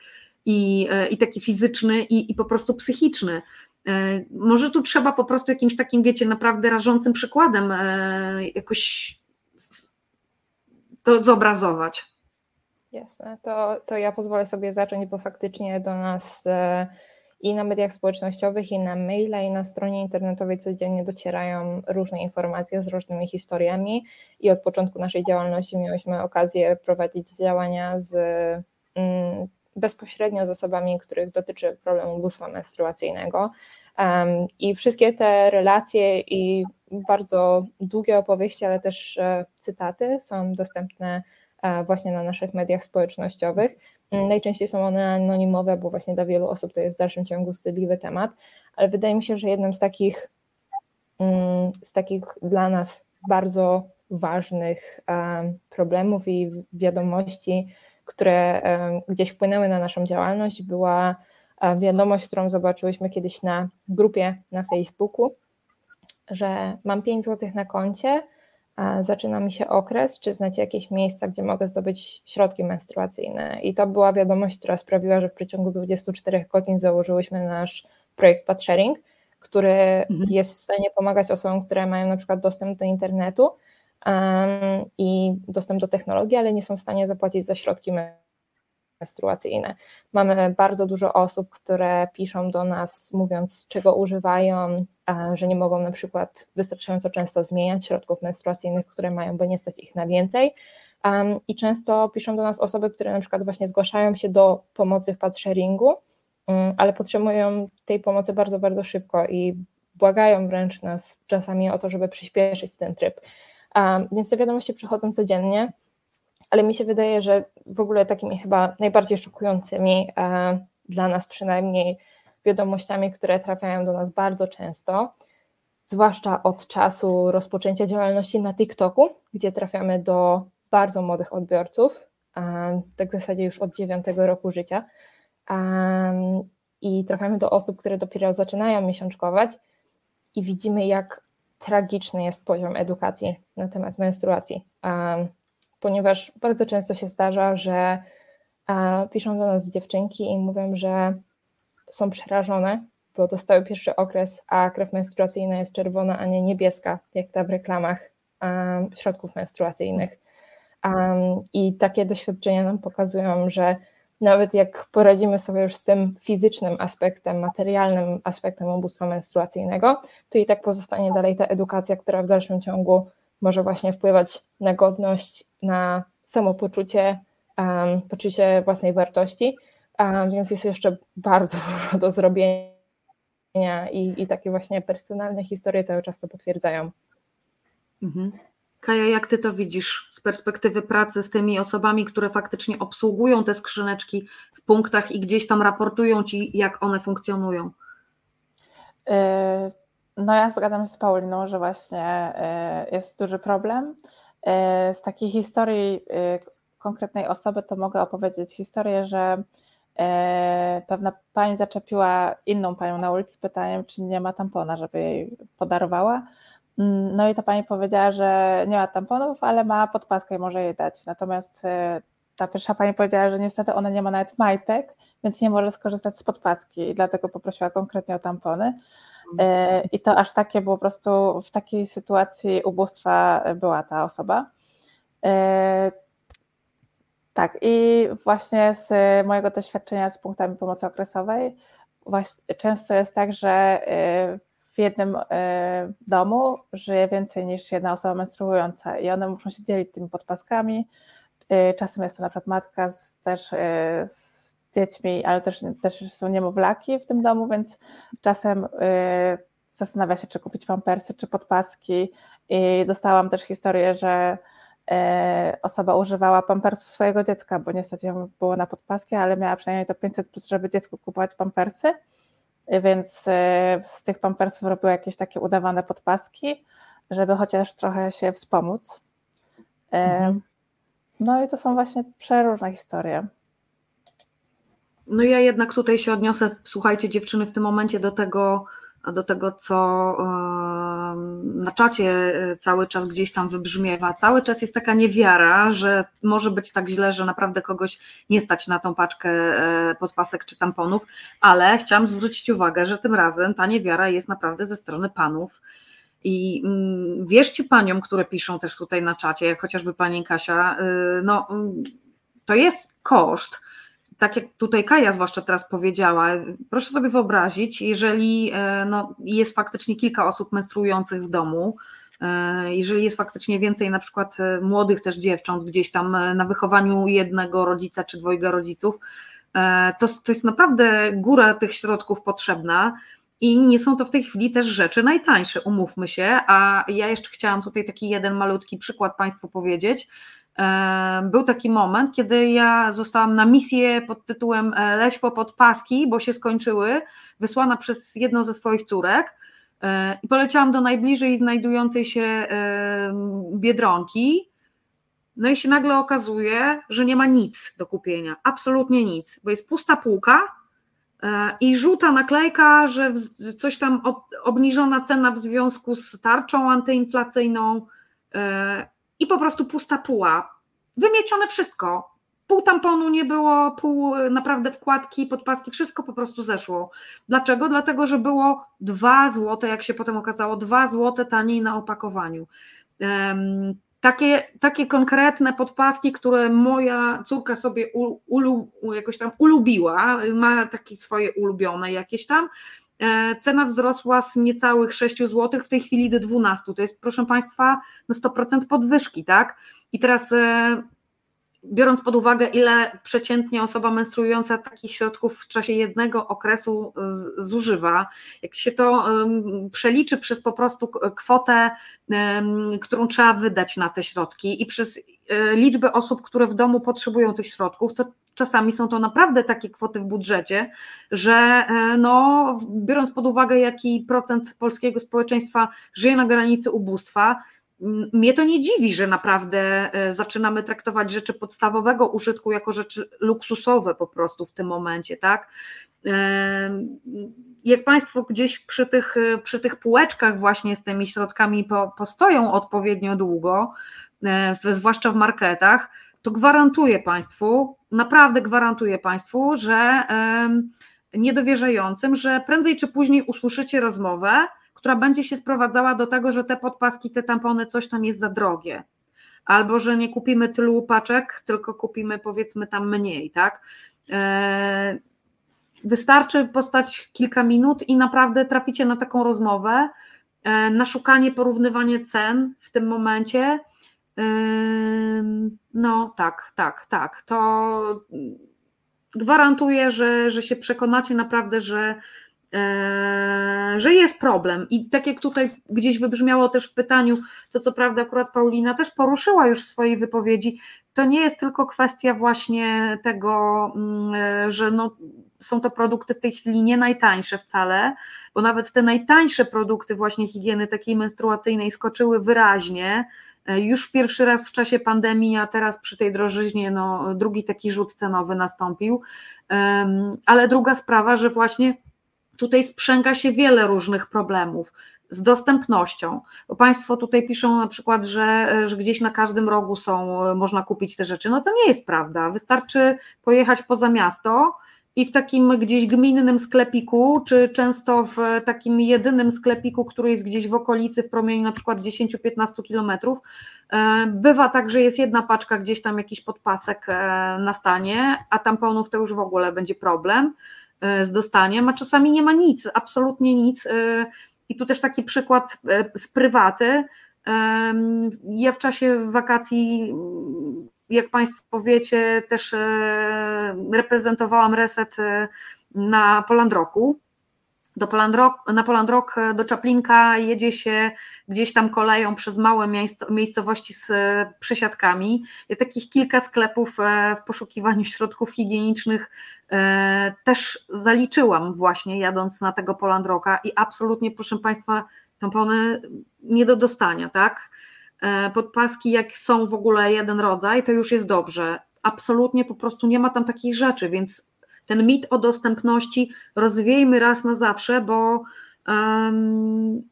i, e, i taki fizyczny, i, i po prostu psychiczny. E, może tu trzeba po prostu jakimś takim, wiecie, naprawdę rażącym przykładem e, jakoś to zobrazować. Jasne, to, to ja pozwolę sobie zacząć, bo faktycznie do nas e, i na mediach społecznościowych, i na maila, i na stronie internetowej codziennie docierają różne informacje z różnymi historiami. I od początku naszej działalności miałyśmy okazję prowadzić działania z mm, bezpośrednio z osobami, których dotyczy problemu ubóstwa menstruacyjnego. I wszystkie te relacje i bardzo długie opowieści, ale też e, cytaty są dostępne e, właśnie na naszych mediach społecznościowych. Mm, najczęściej są one anonimowe, bo właśnie dla wielu osób to jest w dalszym ciągu wstydliwy temat, ale wydaje mi się, że jednym z takich, mm, z takich dla nas bardzo ważnych problemów i wiadomości które gdzieś wpłynęły na naszą działalność, była e, wiadomość, którą zobaczyłyśmy kiedyś na grupie na Facebooku, że mam 5 zł na koncie, zaczyna mi się okres, czy znacie jakieś miejsca, gdzie mogę zdobyć środki menstruacyjne. I to była wiadomość, która sprawiła, że w przeciągu 24 godzin założyłyśmy nasz projekt Padsharing, który mhm. jest w stanie pomagać osobom, które mają na przykład dostęp do internetu, i dostęp do technologii, ale nie są w stanie zapłacić za środki menstruacyjne. Mamy bardzo dużo osób, które piszą do nas, mówiąc, czego używają, że nie mogą na przykład wystarczająco często zmieniać środków menstruacyjnych, które mają, bo nie stać ich na więcej. I często piszą do nas osoby, które na przykład właśnie zgłaszają się do pomocy w padsharingu, mm, ale potrzebują tej pomocy bardzo, bardzo szybko i błagają wręcz nas czasami o to, żeby przyspieszyć ten tryb. Więc te wiadomości przychodzą codziennie, ale mi się wydaje, że w ogóle takimi chyba najbardziej szokującymi e, dla nas przynajmniej wiadomościami, które trafiają do nas bardzo często, zwłaszcza od czasu rozpoczęcia działalności na TikToku, gdzie trafiamy do bardzo młodych odbiorców, tak w zasadzie już od dziewiątego roku życia. I trafiamy do osób, które dopiero zaczynają miesiączkować i widzimy, jak tragiczny jest poziom edukacji na temat menstruacji, ponieważ bardzo często się zdarza, że piszą do nas dziewczynki i mówią, że są przerażone, bo dostały pierwszy okres, a krew menstruacyjna jest czerwona, a nie niebieska, jak ta w reklamach środków menstruacyjnych. I takie doświadczenia nam pokazują, że nawet jak poradzimy sobie już z tym fizycznym aspektem, materialnym aspektem ubóstwa menstruacyjnego, to i tak pozostanie dalej ta edukacja, która w dalszym ciągu może właśnie wpływać na godność, na samopoczucie, um, poczucie własnej wartości, um, więc jest jeszcze bardzo dużo do zrobienia i, i takie właśnie personalne historie cały czas to potwierdzają. Mhm. Kaja, jak ty to widzisz z perspektywy pracy z tymi osobami, które faktycznie obsługują te skrzyneczki w punktach i gdzieś tam raportują ci, jak one funkcjonują? E, no ja zgadzam się z Pauliną, że właśnie e, jest duży problem. E, z takiej historii konkretnej osoby to mogę opowiedzieć historię, że pewna pani zaczepiła inną panią na ulicy z pytaniem, czy nie ma tampona, żeby jej podarowała. Mm, no i ta pani powiedziała, że nie ma tamponów, ale ma podpaskę i może jej dać. Natomiast e, ta pierwsza pani powiedziała, że niestety ona nie ma nawet majtek, więc nie może skorzystać z podpaski i dlatego poprosiła konkretnie o tampony. Mhm. I to aż takie było po prostu w takiej sytuacji ubóstwa była ta osoba. Tak, i właśnie z mojego doświadczenia z punktami pomocy okresowej, często jest tak, że jednym domu żyje więcej niż jedna osoba menstruująca i one muszą się dzielić tymi podpaskami. Czasem jest to na przykład matka z, też z dziećmi, ale też, też są niemowlaki w tym domu, więc czasem zastanawia się, czy kupić pampersy, czy podpaski. I dostałam też historię, że osoba używała pampersów swojego dziecka, bo niestety ją było na podpaski, ale miała przynajmniej to 500 plus, żeby dziecku kupować pampersy, więc y, z tych pampersów robiła jakieś takie udawane podpaski, żeby chociaż trochę się wspomóc. Mhm. No i to są właśnie przeróżne historie. No ja jednak tutaj się odniosę, słuchajcie dziewczyny, w tym momencie do tego, do tego, co na czacie e, cały czas gdzieś tam wybrzmiewa. Cały czas jest taka niewiara, że może być tak źle, że naprawdę kogoś nie stać na tą paczkę e, podpasek czy tamponów, ale chciałam zwrócić uwagę, że tym razem ta niewiara jest naprawdę ze strony panów. I mm, wierzcie paniom, które piszą też tutaj na czacie, jak chociażby pani Kasia, y, no mm, to jest koszt tak jak tutaj Kaja zwłaszcza teraz powiedziała, proszę sobie wyobrazić, jeżeli e, no, jest faktycznie kilka osób menstruujących w domu, e, jeżeli jest faktycznie więcej na przykład e, młodych też dziewcząt gdzieś tam na wychowaniu jednego rodzica czy dwojga rodziców, to, to jest naprawdę góra tych środków potrzebna. I nie są to w tej chwili też rzeczy najtańsze, umówmy się. A ja jeszcze chciałam tutaj taki jeden malutki przykład Państwu powiedzieć. Był taki moment, kiedy ja zostałam na misję pod tytułem e, Leś po podpaski, bo się skończyły, wysłana przez jedną ze swoich córek e, i poleciałam do najbliżej znajdującej się biedronki. No i się nagle okazuje, że nie ma nic do kupienia, absolutnie nic, bo jest pusta półka e, i żółta naklejka, że coś tam obniżona cena w związku z tarczą antyinflacyjną i po prostu pusta puła. Wymiecione wszystko. Pół tamponu nie było, pół e, naprawdę wkładki, podpaski, wszystko po prostu zeszło. Dlaczego? Dlatego, że było 2 złote, jak się potem okazało, 2 złote taniej na opakowaniu. Um, takie, takie konkretne podpaski, które moja córka sobie ulu, jakoś tam ulubiła, ma takie swoje ulubione jakieś tam, cena wzrosła z niecałych 6 zł w tej chwili do 12. To jest, proszę Państwa, no 100% podwyżki, tak? I teraz e, biorąc pod uwagę, ile przeciętnie osoba menstruująca takich środków w czasie jednego okresu zużywa, jak się to przeliczy przez po prostu kwotę, którą trzeba wydać na te środki i przez e, liczbę osób, które w domu potrzebują tych środków, to czasami są to naprawdę takie kwoty w budżecie, że e, no, biorąc pod uwagę, jaki procent polskiego społeczeństwa żyje na granicy ubóstwa, mnie to nie dziwi, że naprawdę e, zaczynamy traktować rzeczy podstawowego użytku jako rzeczy luksusowe po prostu w tym momencie, tak? E, jak Państwo gdzieś przy tych, przy tych półeczkach właśnie z tymi środkami po, postoją odpowiednio długo, zwłaszcza w marketach, to gwarantuję Państwu, naprawdę gwarantuję Państwu, że niedowierzającym, że prędzej czy później usłyszycie rozmowę, która będzie się sprowadzała do tego, że te podpaski, te tampony, coś tam jest za drogie. Albo że nie kupimy tylu paczek, tylko kupimy powiedzmy tam mniej, tak? E, wystarczy postać kilka minut i naprawdę traficie na taką rozmowę, e, na szukanie, porównywanie cen w tym momencie no tak, tak, tak. To gwarantuję, że, że się przekonacie naprawdę, że, e, że jest problem. I tak jak tutaj gdzieś wybrzmiało też w pytaniu, to co prawda akurat Paulina też poruszyła już w swojej wypowiedzi, to nie jest tylko kwestia właśnie tego, mm, e, że no, są to produkty w tej chwili nie najtańsze wcale, bo nawet te najtańsze produkty właśnie higieny takiej menstruacyjnej skoczyły wyraźnie, już pierwszy raz w czasie pandemii, a teraz przy tej drożyźnie no, drugi taki rzut cenowy nastąpił. Ale druga sprawa, że właśnie tutaj sprzęga się wiele różnych problemów z dostępnością, bo Państwo tutaj piszą na przykład, że, że gdzieś na każdym rogu są, można kupić te rzeczy. No to nie jest prawda. Wystarczy pojechać poza miasto i w takim gdzieś gminnym sklepiku, czy często w takim jedynym sklepiku, który jest gdzieś w okolicy w promieniu na przykład 10-15 kilometrów, e, bywa tak, że jest jedna paczka gdzieś tam jakiś podpasek e, na stanie, a tamponów to już w ogóle będzie problem z dostaniem, a czasami nie ma nic, absolutnie nic. I tu też taki przykład z prywaty. Ja w czasie wakacji jak Państwo wiecie, też e, reprezentowałam reset e, na Polandroku. Do Polandrok, na Polandrok e, do Czaplinka jedzie się gdzieś tam koleją przez małe miejscowości z przesiadkami. Ja takich kilka sklepów w poszukiwaniu środków higienicznych też zaliczyłam właśnie jadąc na tego Polandroka i absolutnie proszę Państwa tampony nie do dostania, tak? E, podpaski, jak są w ogóle jeden rodzaj, to już jest dobrze. Absolutnie po prostu nie ma tam takich rzeczy, więc ten mit o dostępności rozwiejmy raz na zawsze, bo um,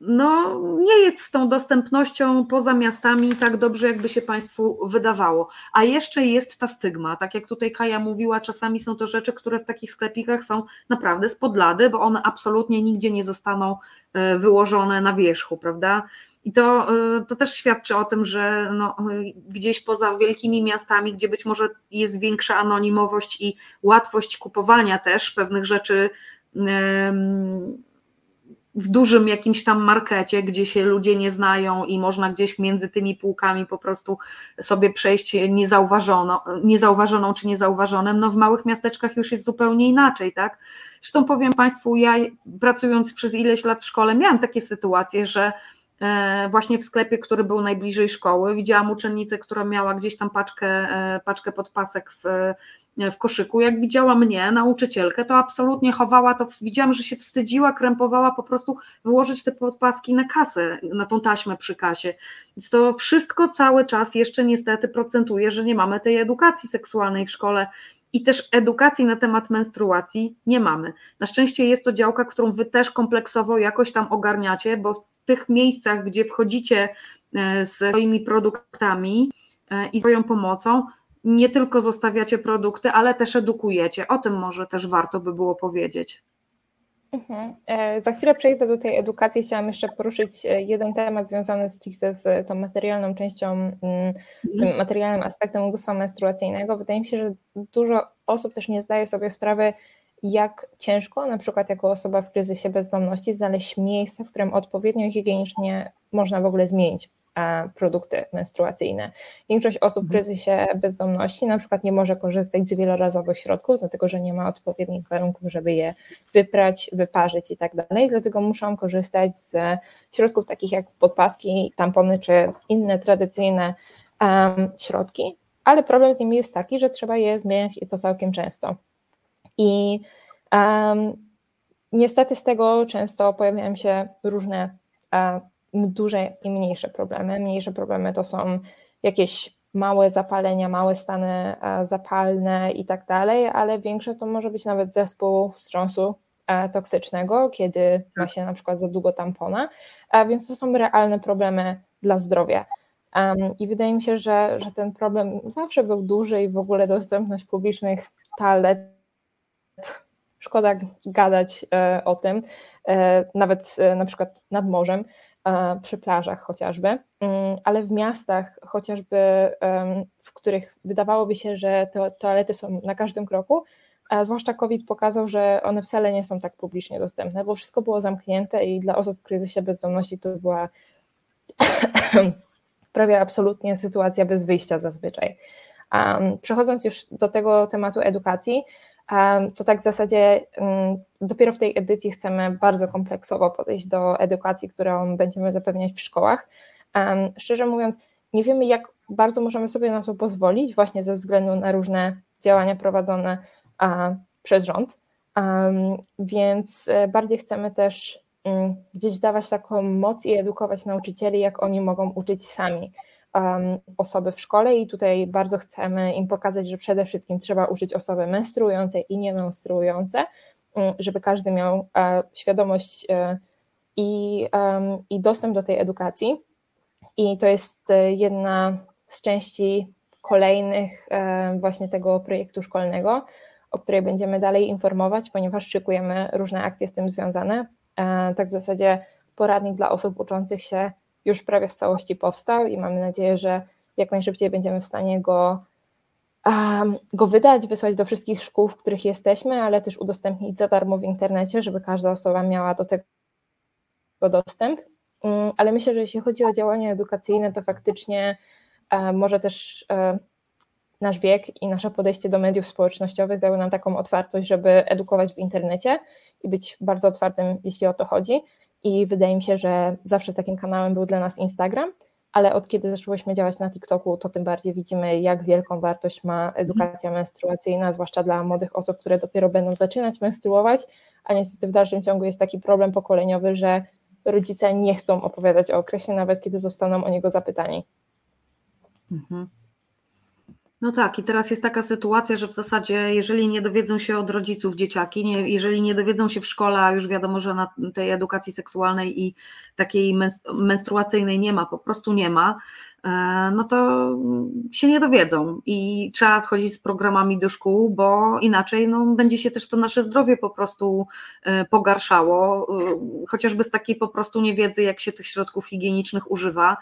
no, nie jest z tą dostępnością poza miastami tak dobrze, jakby się Państwu wydawało. A jeszcze jest ta stygma, tak jak tutaj Kaja mówiła, czasami są to rzeczy, które w takich sklepikach są naprawdę spod lady, bo one absolutnie nigdzie nie zostaną e, wyłożone na wierzchu, prawda? I to, y, to też świadczy o tym, że no, gdzieś poza wielkimi miastami, gdzie być może jest większa anonimowość i łatwość kupowania też pewnych rzeczy w dużym jakimś tam markecie, gdzie się ludzie nie znają i można gdzieś między tymi półkami po prostu sobie przejść niezauważoną, niezauważoną czy niezauważonym, no w małych miasteczkach już jest zupełnie inaczej, tak? Zresztą powiem Państwu, ja pracując przez ileś lat w szkole miałam takie sytuacje, że właśnie w sklepie, który był najbliżej szkoły. Widziałam uczennicę, która miała gdzieś tam paczkę, e, paczkę podpasek w, e, w koszyku. Jak widziała mnie, nauczycielkę, to absolutnie chowała to, widziałam, że się wstydziła, krępowała po prostu wyłożyć te podpaski na kasę, na tą taśmę przy kasie. Więc to wszystko cały czas jeszcze niestety procentuje, że nie mamy tej edukacji seksualnej w szkole i też edukacji na temat menstruacji nie mamy. Na szczęście jest to działka, którą wy też kompleksowo jakoś tam ogarniacie, bo tych miejscach, gdzie wchodzicie e, z swoimi produktami e, i swoją pomocą, nie tylko zostawiacie produkty, ale też edukujecie. O tym może też warto by było powiedzieć. Mhm. E, za chwilę przejdę do tej edukacji. Chciałam jeszcze poruszyć jeden temat związany stricte z tą materialną częścią, mm, mhm. tym materialnym aspektem ubóstwa menstruacyjnego. Wydaje mi się, że dużo osób też nie zdaje sobie sprawy, jak ciężko, na przykład jako osoba w kryzysie bezdomności, znaleźć miejsce, w którym odpowiednio higienicznie można w ogóle zmienić e, produkty menstruacyjne. Większość osób w mhm. kryzysie bezdomności na przykład nie może korzystać z wielorazowych środków, dlatego że nie ma odpowiednich warunków, żeby je wyprać, wyparzyć i tak dalej, dlatego muszą korzystać z środków takich jak podpaski, tampony czy inne tradycyjne um, środki, ale problem z nimi jest taki, że trzeba je zmieniać i to całkiem często. I um, niestety z tego często pojawiają się różne um, duże i mniejsze problemy. Mniejsze problemy to są jakieś małe zapalenia, małe stany e, zapalne i tak dalej, ale większe to może być nawet zespół wstrząsu e, toksycznego, kiedy ma się na przykład za długo tampona, więc to są realne problemy dla zdrowia. I wydaje mi się, że, że ten problem zawsze był duży i w ogóle dostępność publicznych toalet szkoda gadać e, o tym, e, nawet e, na przykład nad morzem, przy plażach chociażby, mm, ale w miastach chociażby, w których wydawałoby się, że te toalety są na każdym kroku, a zwłaszcza COVID pokazał, że one wcale nie są tak publicznie dostępne, bo wszystko było zamknięte i dla osób w kryzysie bezdomności to była prawie absolutnie sytuacja bez wyjścia zazwyczaj. Przechodząc już do tego tematu edukacji, to tak w zasadzie dopiero w tej edycji chcemy bardzo kompleksowo podejść do edukacji, którą będziemy zapewniać w szkołach. Szczerze mówiąc, nie wiemy, jak bardzo możemy sobie na to pozwolić, właśnie ze względu na różne działania prowadzone przez rząd. Więc e, bardziej chcemy też mm, gdzieś dawać taką moc i edukować nauczycieli, jak oni mogą uczyć sami osoby w szkole i tutaj bardzo chcemy im pokazać, że przede wszystkim trzeba użyć osoby menstruujące i niemenstruujące, um, żeby każdy miał uh, świadomość uh, i, i dostęp do tej edukacji. I to jest e, jedna z części kolejnych właśnie tego projektu szkolnego, o której będziemy dalej informować, ponieważ szykujemy różne akcje z tym związane. E, tak w zasadzie poradnik dla osób uczących się już prawie w całości powstał i mamy nadzieję, że jak najszybciej będziemy w stanie go, go wydać, wysłać do wszystkich szkół, w których jesteśmy, ale też udostępnić za darmo w internecie, żeby każda osoba miała do tego dostęp. Mm, ale myślę, że jeśli chodzi o działania edukacyjne, to faktycznie e, może też e, nasz wiek i nasze podejście do mediów społecznościowych dały nam taką otwartość, żeby edukować w internecie i być bardzo otwartym, jeśli o to chodzi. I wydaje mi się, że zawsze takim kanałem był dla nas Instagram, ale od kiedy zaczęłyśmy działać na TikToku, to tym bardziej widzimy, jak wielką wartość ma edukacja menstruacyjna, zwłaszcza dla młodych osób, które dopiero będą zaczynać menstruować, a niestety w dalszym ciągu jest taki problem pokoleniowy, że rodzice nie chcą opowiadać o okresie, nawet kiedy zostaną o niego zapytani. Mhm. No tak, i teraz jest taka sytuacja, że w zasadzie, jeżeli nie dowiedzą się od rodziców dzieciaki, nie, jeżeli nie dowiedzą się w szkole, a już wiadomo, że na tej edukacji seksualnej i takiej menstruacyjnej nie ma, po prostu nie ma, e, no to się nie dowiedzą i trzeba wchodzić z programami do szkół, bo inaczej no, będzie się też to nasze zdrowie po prostu e, pogarszało, e, chociażby z takiej po prostu niewiedzy, jak się tych środków higienicznych używa.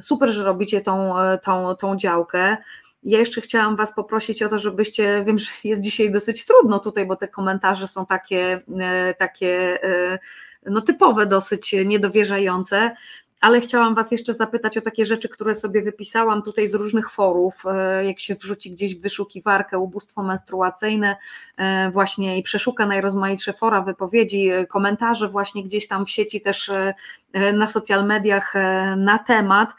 Super, że robicie tą, tą, tą działkę. Ja jeszcze chciałam Was poprosić o to, żebyście, wiem, że jest dzisiaj dosyć trudno tutaj, bo te komentarze są takie, e, takie e, no typowe, dosyć niedowierzające, ale chciałam Was jeszcze zapytać o takie rzeczy, które sobie wypisałam tutaj z różnych forów, e, jak się wrzuci gdzieś w wyszukiwarkę ubóstwo menstruacyjne, właśnie i przeszuka najrozmaitsze fora, wypowiedzi, komentarze właśnie gdzieś tam w sieci też na social mediach na temat.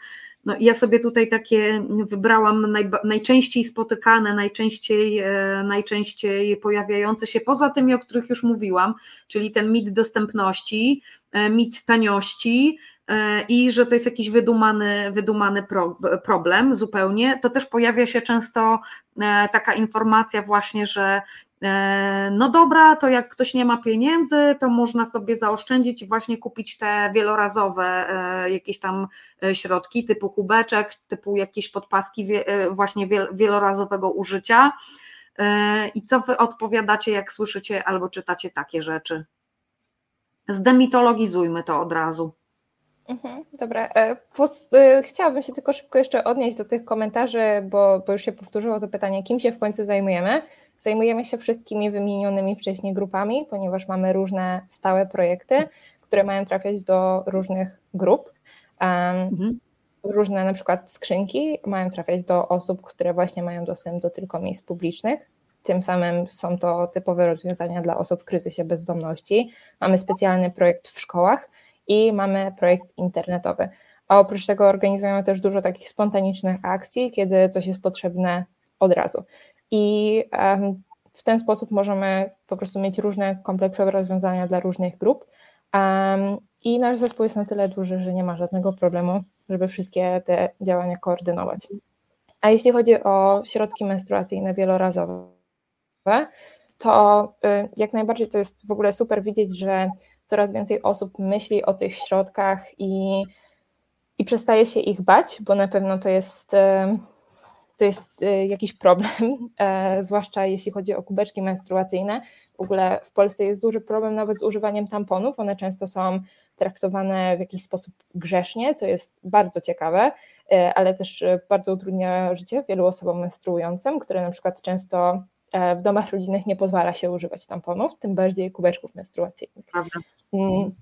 No ja sobie tutaj takie wybrałam najczęściej spotykane, najczęściej, e, najczęściej pojawiające się, poza tymi, o których już mówiłam, czyli ten mit dostępności, e, mit taniości, e, i że to jest jakiś wydumany, wydumany pro, problem zupełnie, to też pojawia się często taka informacja właśnie, że no dobra, to jak ktoś nie ma pieniędzy, to można sobie zaoszczędzić i właśnie kupić te wielorazowe e, jakieś tam e, środki typu kubeczek, typu jakieś podpaski właśnie wielorazowego użycia. I co wy odpowiadacie, jak słyszycie albo czytacie takie rzeczy? Zdemitologizujmy to od razu. Mhm, dobra, chciałabym się tylko szybko jeszcze odnieść do tych komentarzy, bo, bo już się powtórzyło to pytanie, kim się w końcu zajmujemy. Zajmujemy się wszystkimi wymienionymi wcześniej grupami, ponieważ mamy różne stałe projekty, które mają trafiać do różnych grup. mhm. Różne na przykład skrzynki mają trafiać do osób, które właśnie mają dostęp do tylko miejsc publicznych. Tym samym są to typowe rozwiązania dla osób w kryzysie bezdomności. Mamy specjalny projekt w szkołach i mamy projekt internetowy. A oprócz tego organizujemy też dużo takich spontanicznych akcji, kiedy coś jest potrzebne od razu i w ten sposób możemy po prostu mieć różne kompleksowe rozwiązania dla różnych grup. I nasz zespół jest na tyle duży, że nie ma żadnego problemu, żeby wszystkie te działania koordynować. A jeśli chodzi o środki menstruacyjne wielorazowe, to y, jak najbardziej to jest w ogóle super widzieć, że coraz więcej osób myśli o tych środkach i, i przestaje się ich bać, bo na pewno to jest to jest y, jakiś problem, e, zwłaszcza jeśli chodzi o kubeczki menstruacyjne. W ogóle w Polsce jest duży problem nawet z używaniem tamponów. One często są traktowane w jakiś sposób grzesznie, co jest bardzo ciekawe, e, ale też e, bardzo utrudnia życie wielu osobom menstruującym, które na przykład często w domach rodzinnych nie pozwala się używać tamponów, tym bardziej kubeczków menstruacyjnych. Mm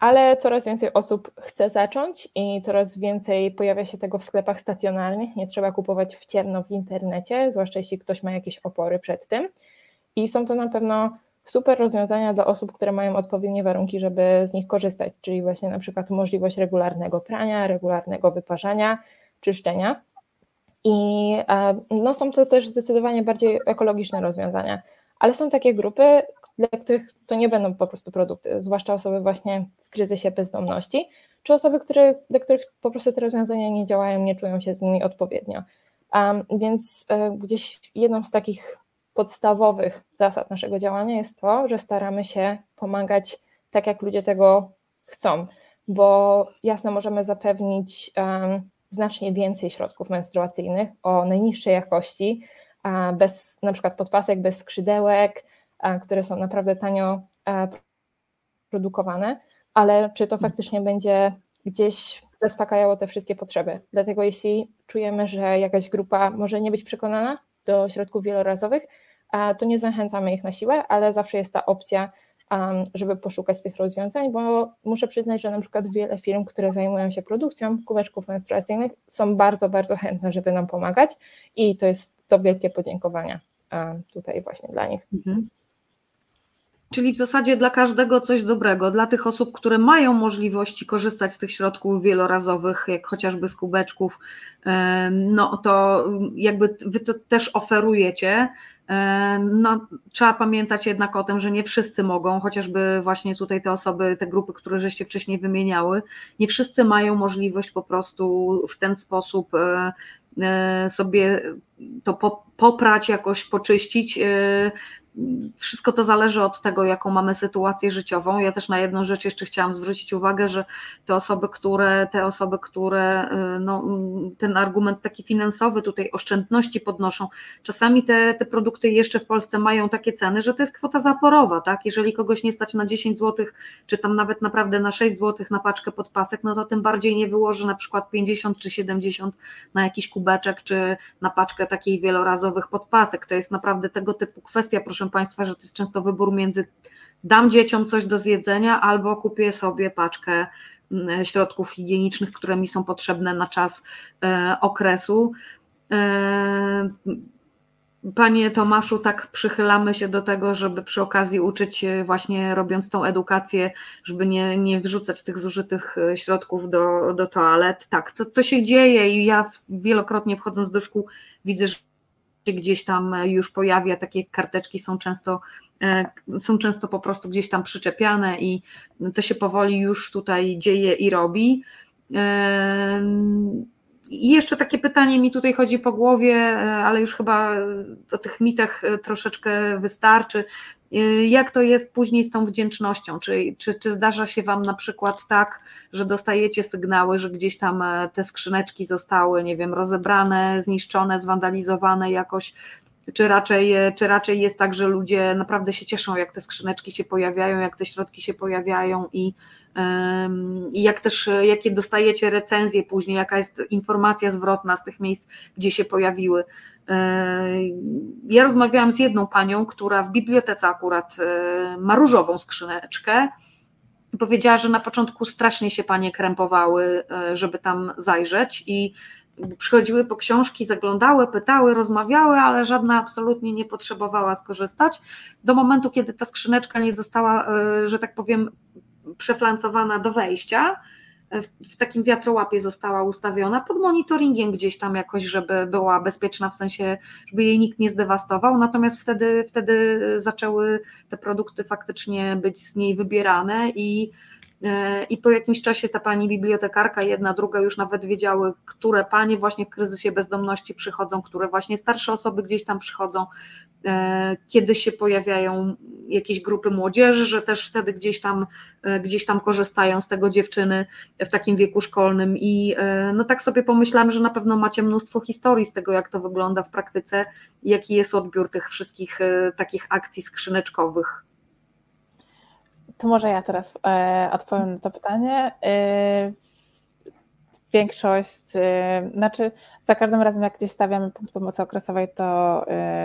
ale coraz więcej osób chce zacząć i coraz więcej pojawia się tego w sklepach stacjonarnych. Nie trzeba kupować w ciemno w internecie, zwłaszcza jeśli ktoś ma jakieś opory przed tym. I są to na pewno super rozwiązania dla osób, które mają odpowiednie warunki, żeby z nich korzystać, czyli właśnie na przykład możliwość regularnego prania, regularnego wyparzania, czyszczenia. I e, no, są to też zdecydowanie bardziej ekologiczne rozwiązania. Ale są takie grupy, dla których to nie będą po prostu produkty, zwłaszcza osoby właśnie w kryzysie bezdomności, czy osoby, które, dla których po prostu te rozwiązania nie działają, nie czują się z nimi odpowiednio. Um, więc y, gdzieś jedną z takich podstawowych zasad naszego działania jest to, że staramy się pomagać tak, jak ludzie tego chcą, bo jasno możemy zapewnić um, znacznie więcej środków menstruacyjnych o najniższej jakości, bez na przykład podpasek, bez skrzydełek, które są naprawdę tanio produkowane, ale czy to faktycznie będzie gdzieś zaspokajało te wszystkie potrzeby. Dlatego jeśli czujemy, że jakaś grupa może nie być przekonana do środków wielorazowych, to nie zachęcamy ich na siłę, ale zawsze jest ta opcja, żeby poszukać tych rozwiązań, bo muszę przyznać, że na przykład wiele firm, które zajmują się produkcją kubeczków menstruacyjnych są bardzo, bardzo chętne, żeby nam pomagać i to jest to wielkie podziękowania tutaj właśnie dla nich. Mhm. Czyli w zasadzie dla każdego coś dobrego. Dla tych osób, które mają możliwości korzystać z tych środków wielorazowych, jak chociażby z kubeczków, no to jakby wy to też oferujecie. No, trzeba pamiętać jednak o tym, że nie wszyscy mogą, chociażby właśnie tutaj te osoby, te grupy, które żeście wcześniej wymieniały, nie wszyscy mają możliwość po prostu w ten sposób e, e, sobie to poprać, jakoś poczyścić. E, wszystko to zależy od tego, jaką mamy sytuację życiową. Ja też na jedną rzecz jeszcze chciałam zwrócić uwagę, że te osoby, które, te osoby, które y, no, ten argument taki finansowy, tutaj oszczędności podnoszą, czasami te, te produkty jeszcze w Polsce mają takie ceny, że to jest kwota zaporowa, tak? Jeżeli kogoś nie stać na 10 zł, czy tam nawet naprawdę na 6 zł na paczkę podpasek, no to tym bardziej nie wyłoży na przykład 50 czy 70 na jakiś kubeczek, czy na paczkę takich wielorazowych podpasek. To jest naprawdę tego typu kwestia, proszę Państwa, że to jest często wybór między dam dzieciom coś do zjedzenia albo kupię sobie paczkę mm, środków higienicznych, które mi są potrzebne na czas e, okresu. E, panie Tomaszu, tak przychylamy się do tego, żeby przy okazji uczyć, właśnie robiąc tą edukację, żeby nie, nie wrzucać tych zużytych e, środków do, do toalet. Tak, to, to się dzieje i ja wielokrotnie wchodząc do szkół widzę, że gdzieś tam już pojawia, takie karteczki są często, e, są często po prostu gdzieś tam przyczepiane i to się powoli już tutaj dzieje i robi. E, I jeszcze takie pytanie mi tutaj chodzi po głowie, e, ale już chyba o tych mitach troszeczkę wystarczy. Y, jak to jest później z tą wdzięcznością? Czy, czy, czy zdarza się Wam na przykład tak, że dostajecie sygnały, że gdzieś tam e, te skrzyneczki zostały, nie wiem, rozebrane, zniszczone, zwandalizowane jakoś? Czy raczej, e, czy raczej jest tak, że ludzie naprawdę się cieszą, jak te skrzyneczki się pojawiają, jak te środki się pojawiają i, i jak też, e, jakie dostajecie recenzje później, jaka jest informacja zwrotna z tych miejsc, gdzie się pojawiły? Ja rozmawiałam z jedną panią, która w bibliotece akurat e, ma różową skrzyneczkę. Powiedziała, że na początku strasznie się panie krępowały, e, żeby tam zajrzeć i przychodziły po książki, zaglądały, pytały, rozmawiały, ale żadna absolutnie nie potrzebowała skorzystać. Do momentu, kiedy ta skrzyneczka nie została, e, że tak powiem, przeflancowana do wejścia, w takim wiatrołapie została ustawiona pod monitoringiem gdzieś tam jakoś, żeby była bezpieczna, w sensie, żeby jej nikt nie zdewastował, natomiast wtedy, wtedy zaczęły te produkty faktycznie być z niej wybierane i e, i po jakimś czasie ta pani bibliotekarka, jedna, druga już nawet wiedziały, które panie właśnie w kryzysie bezdomności przychodzą, które właśnie starsze osoby gdzieś tam przychodzą, E, kiedy się pojawiają jakieś grupy młodzieży, że też wtedy gdzieś tam, e, gdzieś tam korzystają z tego dziewczyny w takim wieku szkolnym i e, no tak sobie pomyślałam, że na pewno macie mnóstwo historii z tego, jak to wygląda w praktyce, jaki jest odbiór tych wszystkich takich akcji skrzyneczkowych. To może ja teraz odpowiem na to pytanie większość, y, znaczy za każdym razem jak gdzieś stawiamy punkt pomocy okresowej, to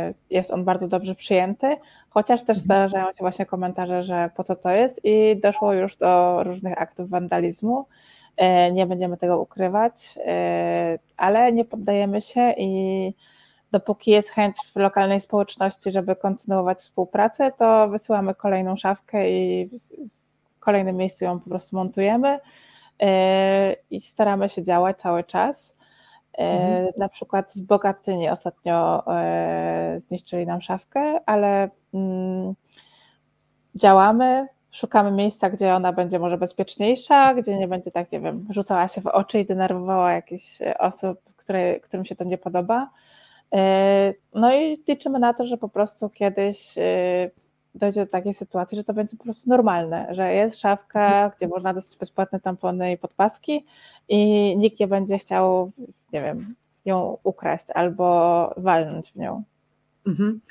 y, jest on bardzo dobrze przyjęty, chociaż też mhm. zdarzają się właśnie komentarze, że po co to jest i doszło już do różnych aktów wandalizmu. Y, nie będziemy tego ukrywać, ale nie poddajemy się i dopóki jest chęć w lokalnej społeczności, żeby kontynuować współpracę, to wysyłamy kolejną szafkę i w kolejnym miejscu ją po prostu montujemy i staramy się działać cały czas. E, mhm. Na przykład w Bogatyni ostatnio e, zniszczyli nam szafkę, ale mm, działamy, szukamy miejsca, gdzie ona będzie może bezpieczniejsza, gdzie nie będzie tak, nie wiem, rzucała się w oczy i denerwowała jakichś osób, które, którym się to nie podoba. E, no i liczymy na to, że po prostu kiedyś dojdzie do takiej sytuacji, że to będzie po prostu normalne, że jest szafka, gdzie można dostać bezpłatne tampony i podpaski i nikt nie będzie chciał, nie wiem, ją ukraść albo walnąć w nią. Mhm.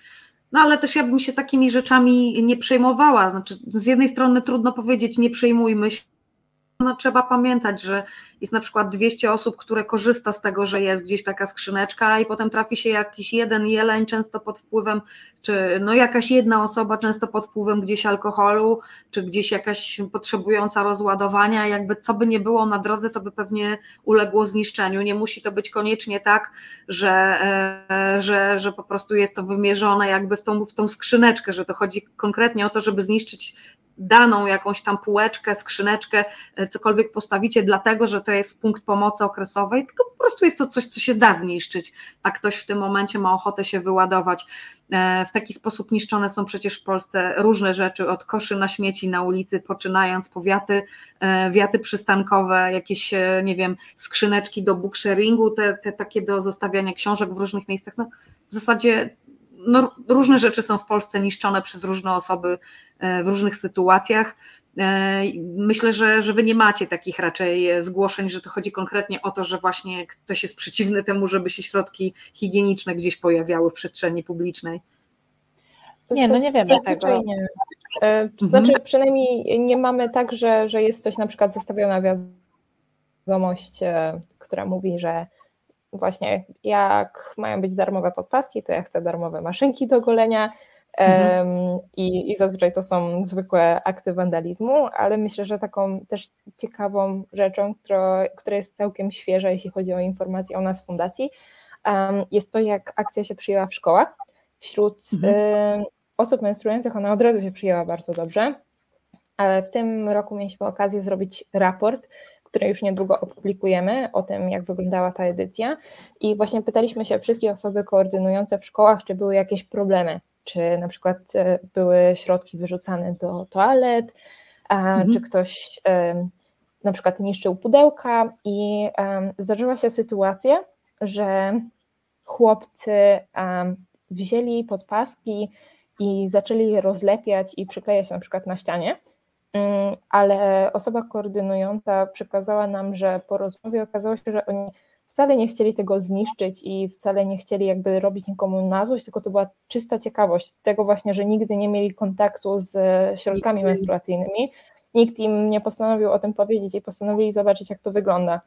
No ale też ja bym się takimi rzeczami nie przejmowała. Znaczy, z jednej strony trudno powiedzieć, nie przejmujmy się, no, trzeba pamiętać, że jest na przykład 200 osób, które korzysta z tego, że jest gdzieś taka skrzyneczka i potem trafi się jakiś jeden jeleń, często pod wpływem, czy no jakaś jedna osoba, często pod wpływem gdzieś alkoholu, czy gdzieś jakaś potrzebująca rozładowania, jakby co by nie było na drodze, to by pewnie uległo zniszczeniu. Nie musi to być koniecznie tak, że, e, że, że po prostu jest to wymierzone jakby w tą, w tą skrzyneczkę, że to chodzi konkretnie o to, żeby zniszczyć daną jakąś tam półeczkę, skrzyneczkę, e, cokolwiek postawicie, dlatego że to jest punkt pomocy okresowej, tylko po prostu jest to coś, co się da zniszczyć, a ktoś w tym momencie ma ochotę się wyładować. E, w taki sposób niszczone są przecież w Polsce różne rzeczy, od koszy na śmieci na ulicy, poczynając powiaty, e, wiaty przystankowe, jakieś, nie wiem, skrzyneczki do booksharingu, te, te takie do zostawiania książek w różnych miejscach. No, w zasadzie no, różne rzeczy są w Polsce niszczone przez różne osoby e, w różnych sytuacjach. E, myślę, że, że wy nie macie takich raczej zgłoszeń, że to chodzi konkretnie o to, że właśnie ktoś jest przeciwny temu, żeby się środki higieniczne gdzieś pojawiały w przestrzeni publicznej. Nie, no nie wiemy tego. Nie. E, to znaczy, mhm. przynajmniej nie mamy tak, że, że jest coś na przykład zostawiona wiadomość, która mówi, że właśnie jak mają być darmowe podpaski, to ja chcę darmowe maszynki do golenia mhm. um, i, i zazwyczaj to są zwykłe akty wandalizmu, ale myślę, że taką też ciekawą rzeczą, która, która jest całkiem świeża, jeśli chodzi o informacje o nas w fundacji, um, jest to, jak akcja się przyjęła w szkołach. Wśród mhm. um, osób menstruujących ona od razu się przyjęła bardzo dobrze, ale w tym roku mieliśmy okazję zrobić raport, które już niedługo opublikujemy, o tym, jak wyglądała ta edycja. I właśnie pytaliśmy się wszystkie osoby koordynujące w szkołach, czy były jakieś problemy, czy na przykład e, były środki wyrzucane do toalet, mhm. czy ktoś na przykład niszczył pudełka. I zdarzyła się sytuacja, że chłopcy wzięli podpaski i zaczęli je rozlepiać i przyklejać na przykład na ścianie. Mm, ale osoba koordynująca przekazała nam, że po rozmowie okazało się, że oni wcale nie chcieli tego zniszczyć i wcale nie chcieli jakby robić nikomu na złość, tylko to była czysta ciekawość tego właśnie, że nigdy nie mieli kontaktu z środkami menstruacyjnymi. Nikt im nie postanowił o tym powiedzieć i postanowili zobaczyć, jak to wygląda.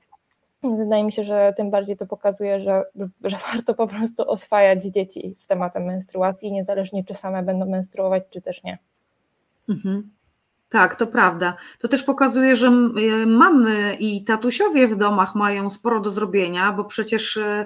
Wydaje mi się, że tym bardziej to pokazuje, że, że warto po prostu oswajać dzieci z tematem menstruacji, niezależnie czy same będą menstruować, czy też nie. Mhm. Tak, to prawda. To też pokazuje, że y, mamy i tatusiowie w domach mają sporo do zrobienia, bo przecież y,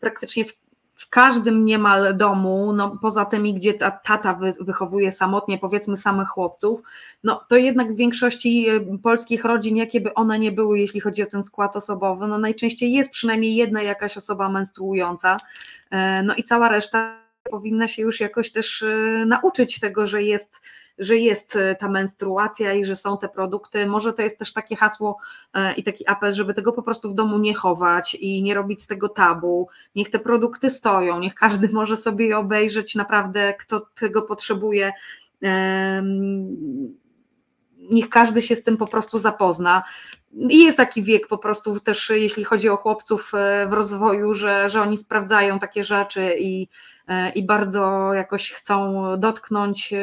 praktycznie w, w każdym niemal domu, no poza tymi, gdzie ta, tata wychowuje samotnie, powiedzmy samych chłopców, no to jednak w większości polskich rodzin, jakie by one nie były, jeśli chodzi o ten skład osobowy, no najczęściej jest przynajmniej jedna jakaś osoba menstruująca, e, no i cała reszta powinna się już jakoś też nauczyć tego, że jest że jest e, ta menstruacja i że są te produkty. Może to jest też takie hasło e, i taki apel, żeby tego po prostu w domu nie chować i nie robić z tego tabu. Niech te produkty stoją, niech każdy może sobie je obejrzeć naprawdę, kto tego potrzebuje. Niech każdy się z tym po prostu zapozna. I jest taki wiek po prostu też, jeśli chodzi o chłopców e, w rozwoju, że, że oni sprawdzają takie rzeczy i, i bardzo jakoś chcą dotknąć. E,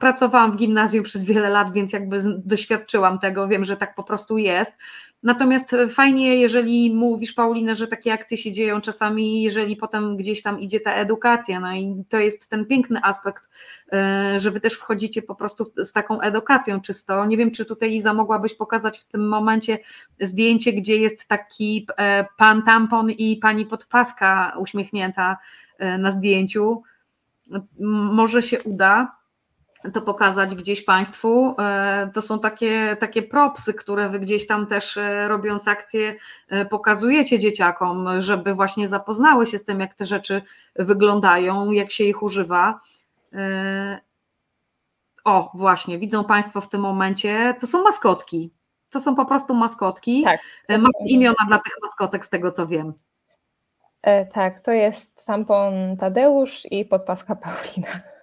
pracowałam w gimnazjum przez wiele lat, więc jakby doświadczyłam tego, wiem, że tak po prostu jest. Natomiast fajnie, jeżeli mówisz, Paulina, że takie akcje się dzieją czasami, jeżeli potem gdzieś tam idzie ta edukacja, no i to jest ten piękny aspekt, e, że wy też wchodzicie po prostu z taką edukacją czysto. Nie wiem, czy tutaj Iza mogłabyś pokazać w tym momencie zdjęcie, gdzie jest taki e, pan tampon i pani podpaska uśmiechnięta e, na zdjęciu. Może się uda to pokazać gdzieś Państwu. E, to są takie, takie propsy, które Wy gdzieś tam też e, robiąc akcje e, pokazujecie dzieciakom, żeby właśnie zapoznały się z tym, jak te rzeczy wyglądają, jak się ich używa. O, właśnie, widzą Państwo w tym momencie, to są maskotki. To są po prostu maskotki. Tak. Mam imiona dla tych maskotek, z tego co wiem. Tak, to jest tampon Tadeusz i podpaska Paulina.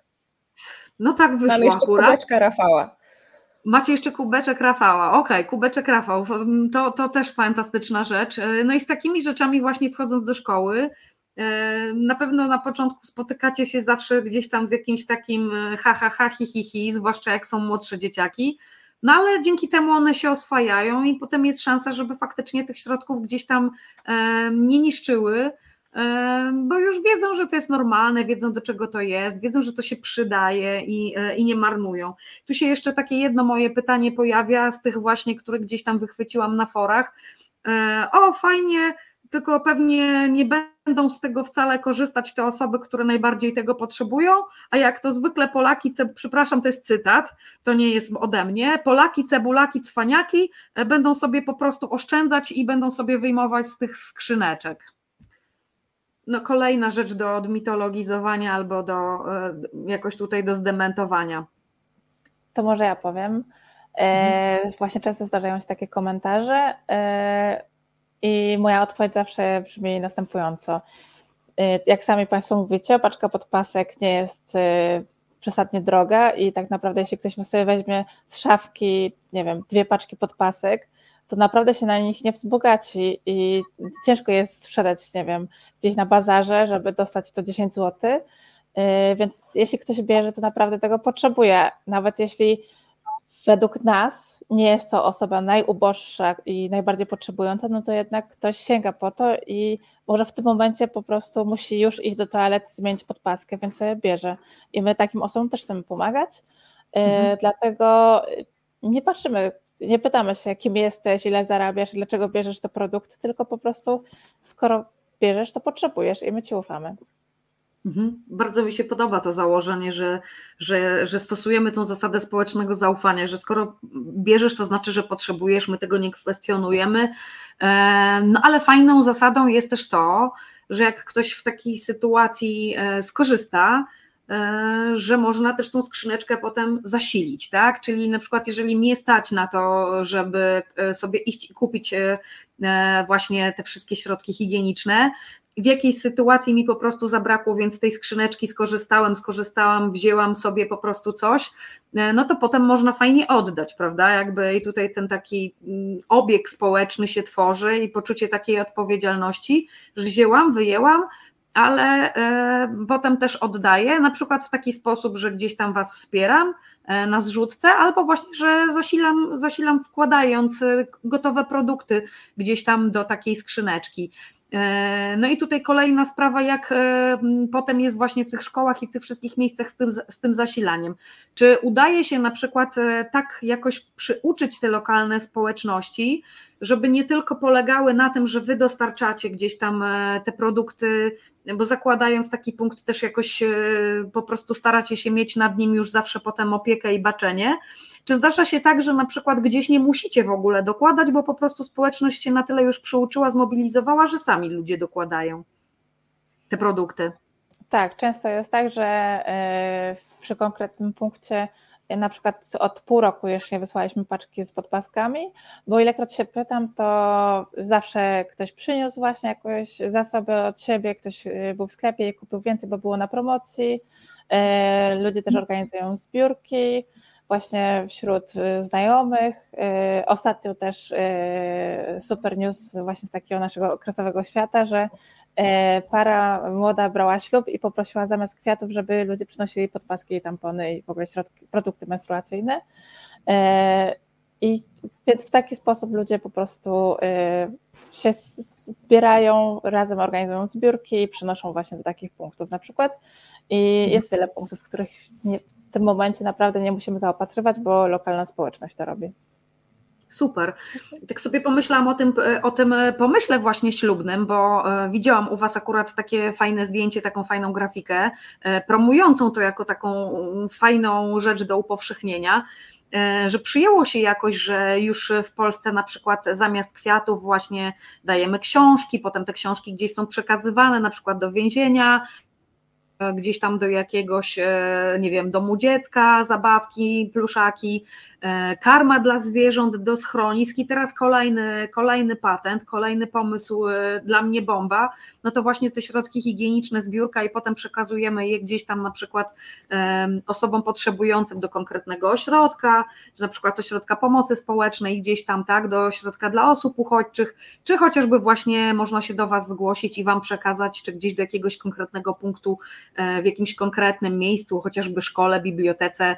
No tak wyszło Mamy jeszcze akurat. kubeczka Rafała. Macie jeszcze kubeczek Rafała. Okej, okay, kubeczek Rafał. To, to też fantastyczna rzecz. No i z takimi rzeczami właśnie wchodząc do szkoły, Na pewno na początku spotykacie się zawsze gdzieś tam z jakimś takim ha, ha, ha, hi, hi, hi, zwłaszcza jak są młodsze dzieciaki, no ale dzięki temu one się oswajają i potem jest szansa, żeby faktycznie tych środków gdzieś tam nie niszczyły, bo już wiedzą, że to jest normalne, wiedzą do czego to jest, wiedzą, że to się przydaje i, e, i nie marnują. Tu się jeszcze takie jedno moje pytanie pojawia z tych właśnie, które gdzieś tam wychwyciłam na forach. E, o, fajnie, tylko pewnie nie będą z tego wcale korzystać te osoby, które najbardziej tego potrzebują, a jak to zwykle Polaki, przepraszam, to jest cytat, to nie jest ode mnie, Polaki, cebulaki, cwaniaki e, będą sobie po prostu oszczędzać i będą sobie wyjmować z tych skrzyneczek no kolejna rzecz do odmitologizowania albo do e, jakoś tutaj do zdementowania. To może ja powiem. E, mhm. Właśnie często zdarzają się takie komentarze e, i moja odpowiedź zawsze brzmi następująco. Jak sami Państwo mówicie, paczka podpasek nie jest przesadnie droga i tak naprawdę jeśli ktoś sobie weźmie z szafki, nie wiem, dwie paczki podpasek, to naprawdę się na nich nie wzbogaci i ciężko jest sprzedać, nie wiem, gdzieś na bazarze, żeby dostać to 10 zł. Y, więc jeśli ktoś bierze, to naprawdę tego potrzebuje. Nawet jeśli według nas nie jest to osoba najuboższa i najbardziej potrzebująca, no to jednak ktoś sięga po to i może w tym momencie po prostu musi już iść do toalety, zmienić podpaskę, więc sobie bierze. I my takim osobom też chcemy pomagać. Y, mhm. Dlatego nie patrzymy, nie pytamy się, kim jesteś, ile zarabiasz, dlaczego bierzesz te produkty, tylko po prostu skoro bierzesz, to potrzebujesz i my ci ufamy. Mhm. Bardzo mi się podoba to założenie, że, że, że stosujemy tą zasadę społecznego zaufania, że skoro bierzesz, to znaczy, że potrzebujesz, my tego nie kwestionujemy. E, no ale fajną zasadą jest też to, że jak ktoś w takiej sytuacji e, skorzysta, że można też tą skrzyneczkę potem zasilić, tak? Czyli na przykład, jeżeli mnie stać na to, żeby e, sobie iść i kupić e, właśnie te wszystkie środki higieniczne, w jakiejś sytuacji mi po prostu zabrakło, więc z tej skrzyneczki skorzystałem, skorzystałam, wzięłam sobie po prostu coś, no to potem można fajnie oddać, prawda? Jakby i tutaj ten taki mm, obieg społeczny się tworzy i poczucie takiej odpowiedzialności, że wzięłam, wyjęłam, ale e, potem też oddaję, na przykład w taki sposób, że gdzieś tam Was wspieram e, na zrzutce, albo właśnie, że zasilam, zasilam wkładając e, gotowe produkty gdzieś tam do takiej skrzyneczki. No i tutaj kolejna sprawa, jak potem jest właśnie w tych szkołach i w tych wszystkich miejscach z tym, z tym zasilaniem. Czy udaje się na przykład tak jakoś przyuczyć te lokalne społeczności, żeby nie tylko polegały na tym, że wy dostarczacie gdzieś tam te produkty bo zakładając taki punkt też jakoś e, po prostu staracie się mieć nad nim już zawsze potem opiekę i baczenie. Czy zdarza się tak, że na przykład gdzieś nie musicie w ogóle dokładać, bo po prostu społeczność się na tyle już przyuczyła, zmobilizowała, że sami ludzie dokładają te produkty? Tak, często jest tak, że e, przy konkretnym punkcie na przykład od pół roku już nie wysłaliśmy paczki z podpaskami, bo ilekroć się pytam, to zawsze ktoś przyniósł właśnie jakieś zasoby od siebie, ktoś y, był w sklepie i kupił więcej, bo było na promocji. Ludzie też organizują zbiórki właśnie wśród y, znajomych. Ostatnio też super news właśnie z takiego naszego okresowego świata, że para młoda brała ślub i poprosiła zamiast kwiatów, żeby ludzie przynosili podpaski i tampony i w ogóle środki, produkty menstruacyjne. I więc w taki sposób ludzie po prostu się zbierają, razem organizują zbiórki i przynoszą właśnie do takich punktów na przykład. I mhm. jest wiele punktów, w których nie, tym momencie naprawdę nie musimy zaopatrywać, bo lokalna społeczność to robi. Super. Tak sobie pomyślałam o tym, o tym pomyśle właśnie ślubnym, bo e, widziałam u Was akurat takie fajne zdjęcie, taką fajną grafikę, e, promującą to jako taką fajną rzecz do upowszechnienia e, że przyjęło się jakoś, że już w Polsce na przykład zamiast kwiatów właśnie dajemy książki, potem te książki gdzieś są przekazywane na przykład do więzienia, gdzieś tam do jakiegoś, nie wiem, domu dziecka, zabawki, pluszaki, karma dla zwierząt do schronisk. I teraz kolejny, kolejny patent, kolejny pomysł dla mnie bomba, no to właśnie te środki higieniczne, zbiórka i potem przekazujemy je gdzieś tam na przykład osobom potrzebującym do konkretnego ośrodka, na przykład ośrodka pomocy społecznej, gdzieś tam tak, do ośrodka dla osób uchodźczych, czy chociażby właśnie można się do Was zgłosić i Wam przekazać, czy gdzieś do jakiegoś konkretnego punktu e, w jakimś konkretnym miejscu, chociażby szkole, bibliotece, e,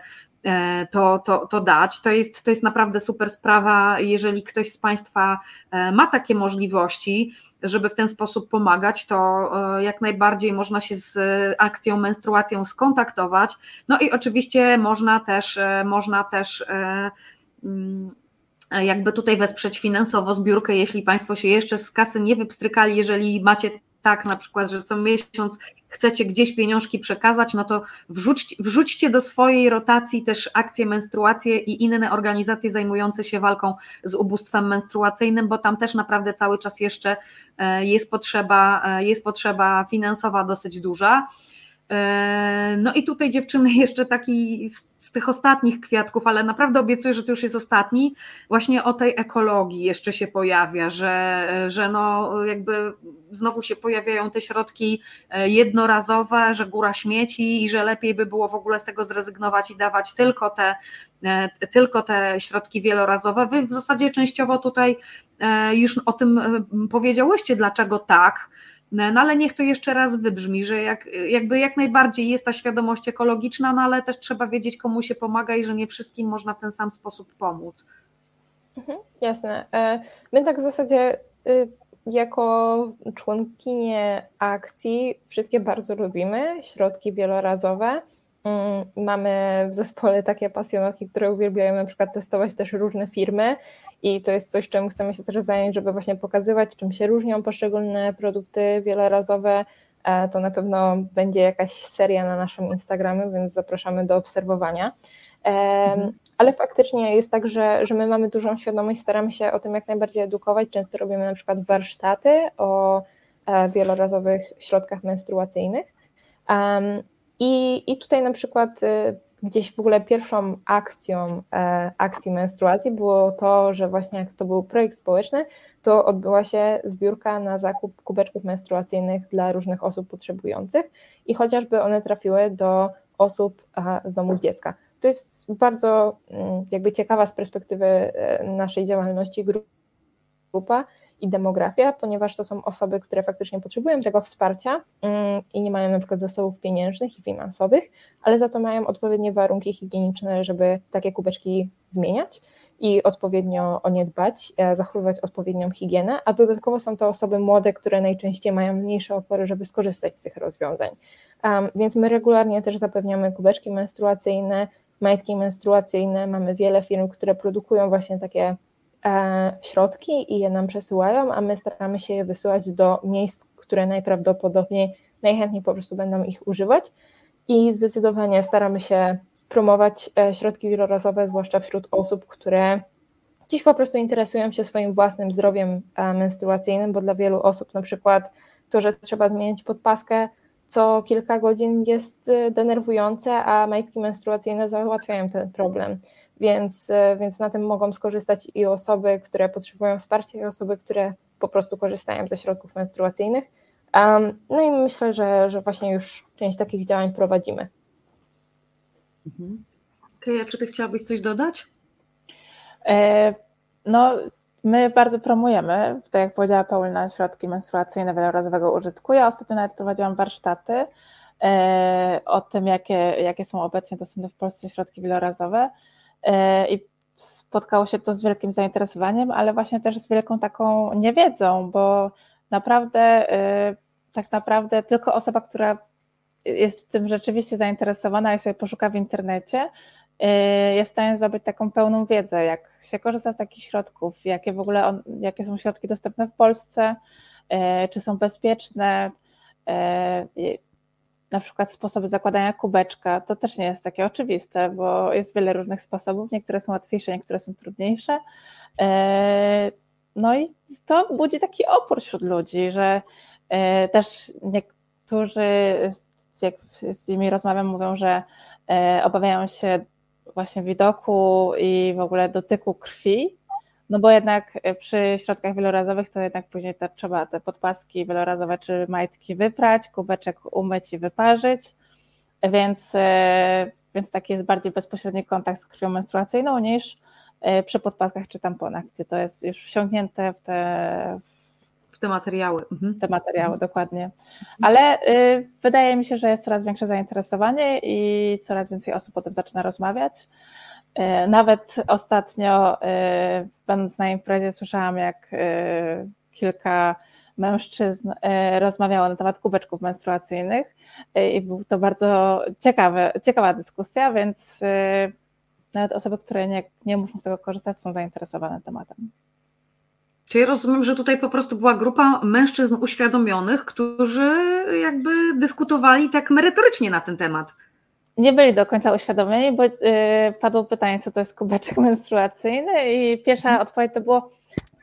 to, to, to dać. To jest, to jest naprawdę super sprawa, jeżeli ktoś z Państwa e, ma takie możliwości, żeby w ten sposób pomagać, to jak najbardziej można się z akcją menstruacją skontaktować. No i oczywiście można też, można też mm, jakby tutaj wesprzeć finansowo zbiórkę, jeśli Państwo się jeszcze z kasy nie wypstrykali, jeżeli macie tak na przykład, że co miesiąc chcecie gdzieś pieniążki przekazać, no to wrzućcie, wrzućcie do swojej rotacji też akcje menstruacje i inne organizacje zajmujące się walką z ubóstwem menstruacyjnym, bo tam też naprawdę cały czas jeszcze e, jest potrzeba, e, jest potrzeba finansowa dosyć duża. E, no i tutaj dziewczyny jeszcze taki z tych ostatnich kwiatków, ale naprawdę obiecuję, że to już jest ostatni, właśnie o tej ekologii jeszcze się pojawia, że, że no jakby znowu się pojawiają te środki e, jednorazowe, że góra śmieci i że lepiej by było w ogóle z tego zrezygnować i dawać tylko te, e, tylko te środki wielorazowe. Wy w zasadzie częściowo tutaj już o tym powiedziałyście, dlaczego tak, no, no ale niech to jeszcze raz wybrzmi, że jak, jakby jak najbardziej jest ta świadomość ekologiczna, no ale też trzeba wiedzieć, komu się pomaga i że nie wszystkim można w ten sam sposób pomóc. Mhm, jasne. E, my tak w zasadzie y, jako członkinie akcji wszystkie bardzo lubimy, środki wielorazowe. Mm, mamy w zespole takie pasjonatki, które uwielbiają na przykład testować też różne firmy i to jest coś, czym chcemy się też zająć, żeby właśnie pokazywać, czym się różnią poszczególne produkty wielorazowe. E, to na pewno będzie jakaś seria na naszym Instagramie, więc zapraszamy do obserwowania. Mhm. Ale faktycznie jest tak, że, że my mamy dużą świadomość, staramy się o tym jak najbardziej edukować. Często robimy na przykład warsztaty o e, wielorazowych środkach menstruacyjnych. I, I tutaj na przykład y, gdzieś w ogóle pierwszą akcją e, akcji menstruacji było to, że właśnie jak to był projekt społeczny, to odbyła się zbiórka na zakup kubeczków menstruacyjnych dla różnych osób potrzebujących i chociażby one trafiły do osób z domów dziecka. To jest bardzo mm, jakby ciekawa z perspektywy e, naszej działalności grupa, i demografia, ponieważ to są osoby, które faktycznie potrzebują tego wsparcia mm, i nie mają na przykład zasobów pieniężnych i finansowych, ale za to mają odpowiednie warunki higieniczne, żeby takie kubeczki zmieniać i odpowiednio o nie dbać, e, zachowywać odpowiednią higienę, a dodatkowo są to osoby młode, które najczęściej mają mniejsze opory, żeby skorzystać z tych rozwiązań. Um, więc my regularnie też zapewniamy kubeczki menstruacyjne, majtki menstruacyjne, mamy wiele firm, które produkują właśnie takie środki i je nam przesyłają, a my staramy się je wysyłać do miejsc, które najprawdopodobniej najchętniej po prostu będą ich używać. I zdecydowanie staramy się promować e, środki wielorazowe, zwłaszcza wśród osób, które dziś po prostu interesują się swoim własnym zdrowiem e, menstruacyjnym, bo dla wielu osób na przykład to, że trzeba zmienić podpaskę co kilka godzin jest denerwujące, a majtki menstruacyjne załatwiają ten problem więc, e, więc na tym mogą skorzystać i osoby, które potrzebują wsparcia, i osoby, które po prostu korzystają ze środków menstruacyjnych. Um, no i myślę, że, że właśnie już część takich działań prowadzimy. Mhm. Kaja, czy ty chciałabyś coś dodać? E, no, my bardzo promujemy, tak jak powiedziała Paulina, środki menstruacyjne wielorazowego użytku. Ja ostatnio nawet prowadziłam warsztaty e, o tym, jakie, jakie są obecnie dostępne w Polsce środki wielorazowe. E, i spotkało się to z wielkim zainteresowaniem, ale właśnie też z wielką taką niewiedzą, bo naprawdę e, tak naprawdę tylko osoba, która jest tym rzeczywiście zainteresowana i sobie poszuka w internecie, e, jest w stanie zdobyć taką pełną wiedzę, jak się korzysta z takich środków, jakie w ogóle, jakie są środki dostępne w Polsce, czy są bezpieczne, na przykład sposoby zakładania kubeczka, to też nie jest takie oczywiste, bo jest wiele różnych sposobów, niektóre są łatwiejsze, niektóre są trudniejsze. E, no i to budzi taki opór wśród ludzi, że e, też niektórzy, jak z nimi rozmawiam, mówią, że e, obawiają się właśnie widoku i w ogóle dotyku krwi, no bo jednak przy środkach wielorazowych to jednak później te, trzeba te podpaski wielorazowe czy majtki wyprać, kubeczek umyć i wyparzyć, więc, więc taki jest bardziej bezpośredni kontakt z krwią menstruacyjną niż przy podpaskach czy tamponach, gdzie to jest już wsiąknięte w te, w te materiały. Mhm. Te materiały, mhm. dokładnie. Ale y, wydaje mi się, że jest coraz większe zainteresowanie i coraz więcej osób o tym zaczyna rozmawiać. Y, nawet ostatnio, y, będąc na imprezie, słyszałam, jak y, kilka mężczyzn rozmawiało na temat kubeczków menstruacyjnych i był to bardzo ciekawe, ciekawa dyskusja, więc nawet osoby, które nie, nie muszą z tego korzystać, są zainteresowane tematem. Czyli rozumiem, że tutaj po prostu była grupa mężczyzn uświadomionych, którzy jakby dyskutowali tak merytorycznie na ten temat. Nie byli do końca uświadomieni, bo yy, padło pytanie, co to jest kubeczek menstruacyjny i pierwsza hmm. odpowiedź to było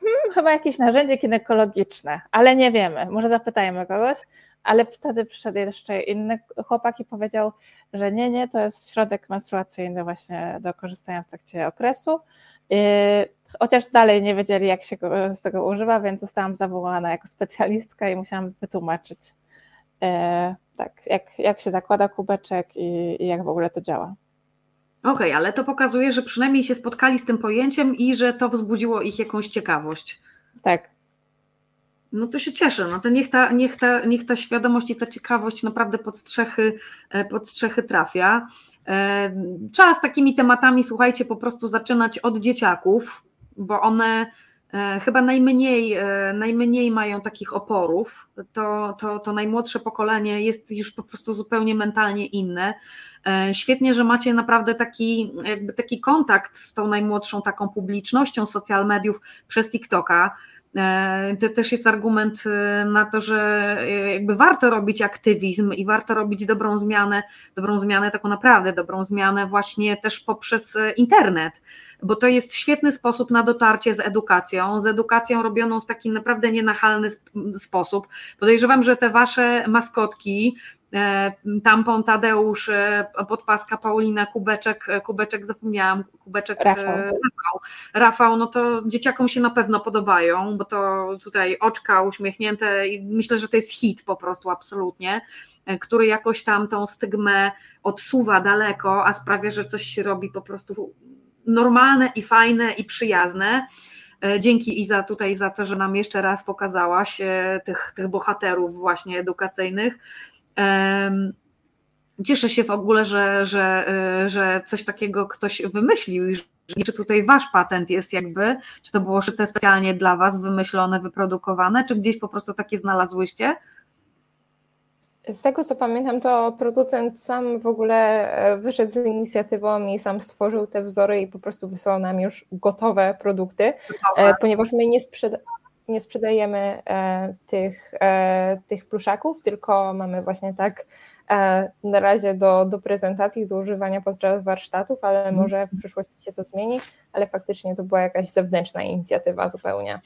hmm, chyba jakieś narzędzie ginekologiczne, ale nie wiemy, może zapytajmy kogoś, ale wtedy przyszedł jeszcze inny chłopak i powiedział, że nie, nie, to jest środek menstruacyjny właśnie do korzystania w trakcie okresu. Yy, chociaż dalej nie wiedzieli, jak się z tego używa, więc zostałam zawołana jako specjalistka i musiałam wytłumaczyć, tak, jak, jak się zakłada kubeczek i, i jak w ogóle to działa. Okej, okay, ale to pokazuje, że przynajmniej się spotkali z tym pojęciem i że to wzbudziło ich jakąś ciekawość. Tak, no to się cieszę. No to niech ta, niech ta, niech ta świadomość i ta ciekawość naprawdę pod strzechy, e, pod strzechy trafia. E, trzeba z takimi tematami, słuchajcie, po prostu zaczynać od dzieciaków, bo one e, chyba najmniej, najmniej mają takich oporów. To, to, to najmłodsze pokolenie jest już po prostu zupełnie mentalnie inne. Świetnie, że macie naprawdę taki, jakby taki kontakt z tą najmłodszą taką publicznością social mediów przez TikToka E, to też jest argument e, na to, że e, jakby warto robić aktywizm i warto robić dobrą zmianę, dobrą zmianę, taką naprawdę dobrą zmianę właśnie też poprzez internet, bo to jest świetny sposób na dotarcie z edukacją, z edukacją robioną w taki naprawdę nienachalny sposób. Podejrzewam, że te wasze maskotki, E, tampon Tadeusz, e, podpaska Paulina, kubeczek, e, kubeczek zapomniałam, kubeczek Rafał. Rafał. Rafał, no to dzieciakom się na pewno podobają, bo to tutaj oczka uśmiechnięte i myślę, że to jest hit po prostu absolutnie, który jakoś tam tą stygmę odsuwa daleko, a sprawia, że coś się robi po prostu normalne i fajne i przyjazne. Dzięki Iza tutaj za to, że nam jeszcze raz pokazałaś tych, tych bohaterów właśnie edukacyjnych. Cieszę się w ogóle, że, że, e, że coś takiego ktoś wymyślił i czy tutaj wasz patent jest jakby, czy to było szyte specjalnie dla was, wymyślone, wyprodukowane, czy gdzieś po prostu takie znalazłyście? Z tego co pamiętam, to producent sam w ogóle e, wyszedł z inicjatywą i sam stworzył te wzory i po prostu wysłał nam już gotowe produkty, gotowe. E, ponieważ my nie, sprzeda nie sprzedajemy e, tych, e, tych pluszaków, tylko mamy właśnie tak e, na razie do, do prezentacji, do używania podczas warsztatów, ale mhm. może w przyszłości się to zmieni, ale faktycznie to była jakaś zewnętrzna inicjatywa zupełnie.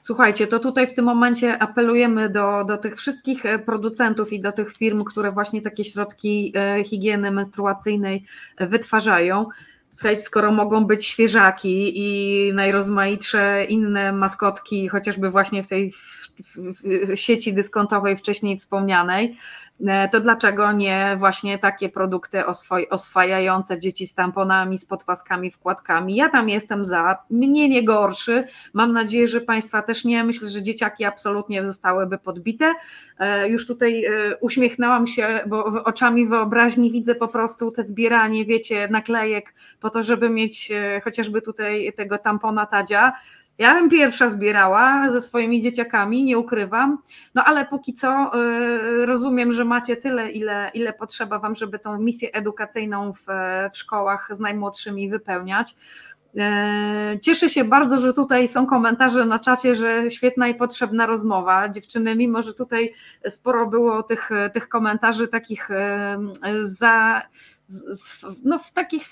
Słuchajcie, to tutaj w tym momencie apelujemy do, do tych wszystkich producentów i do tych firm, które właśnie takie środki higieny menstruacyjnej wytwarzają. Słuchajcie, skoro mogą być świeżaki i najrozmaitsze inne maskotki, chociażby właśnie w tej sieci dyskontowej wcześniej wspomnianej, to dlaczego nie właśnie takie produkty oswajające dzieci z tamponami, z podpaskami, wkładkami? Ja tam jestem za, mnie nie gorszy. Mam nadzieję, że Państwa też nie. Myślę, że dzieciaki absolutnie zostałyby podbite. E, już tutaj e, uśmiechnęłam się, bo oczami wyobraźni widzę po prostu te zbieranie, wiecie, naklejek po to, żeby mieć chociażby tutaj tego tampona Tadzia ja bym pierwsza zbierała ze swoimi dzieciakami, nie ukrywam, no ale póki co y, rozumiem, że macie tyle, ile, ile potrzeba Wam, żeby tą misję edukacyjną w, w szkołach z najmłodszymi wypełniać. E, cieszę się bardzo, że tutaj są komentarze na czacie, że świetna i potrzebna rozmowa. Dziewczyny, mimo że tutaj sporo było tych, tych komentarzy takich za, no w takich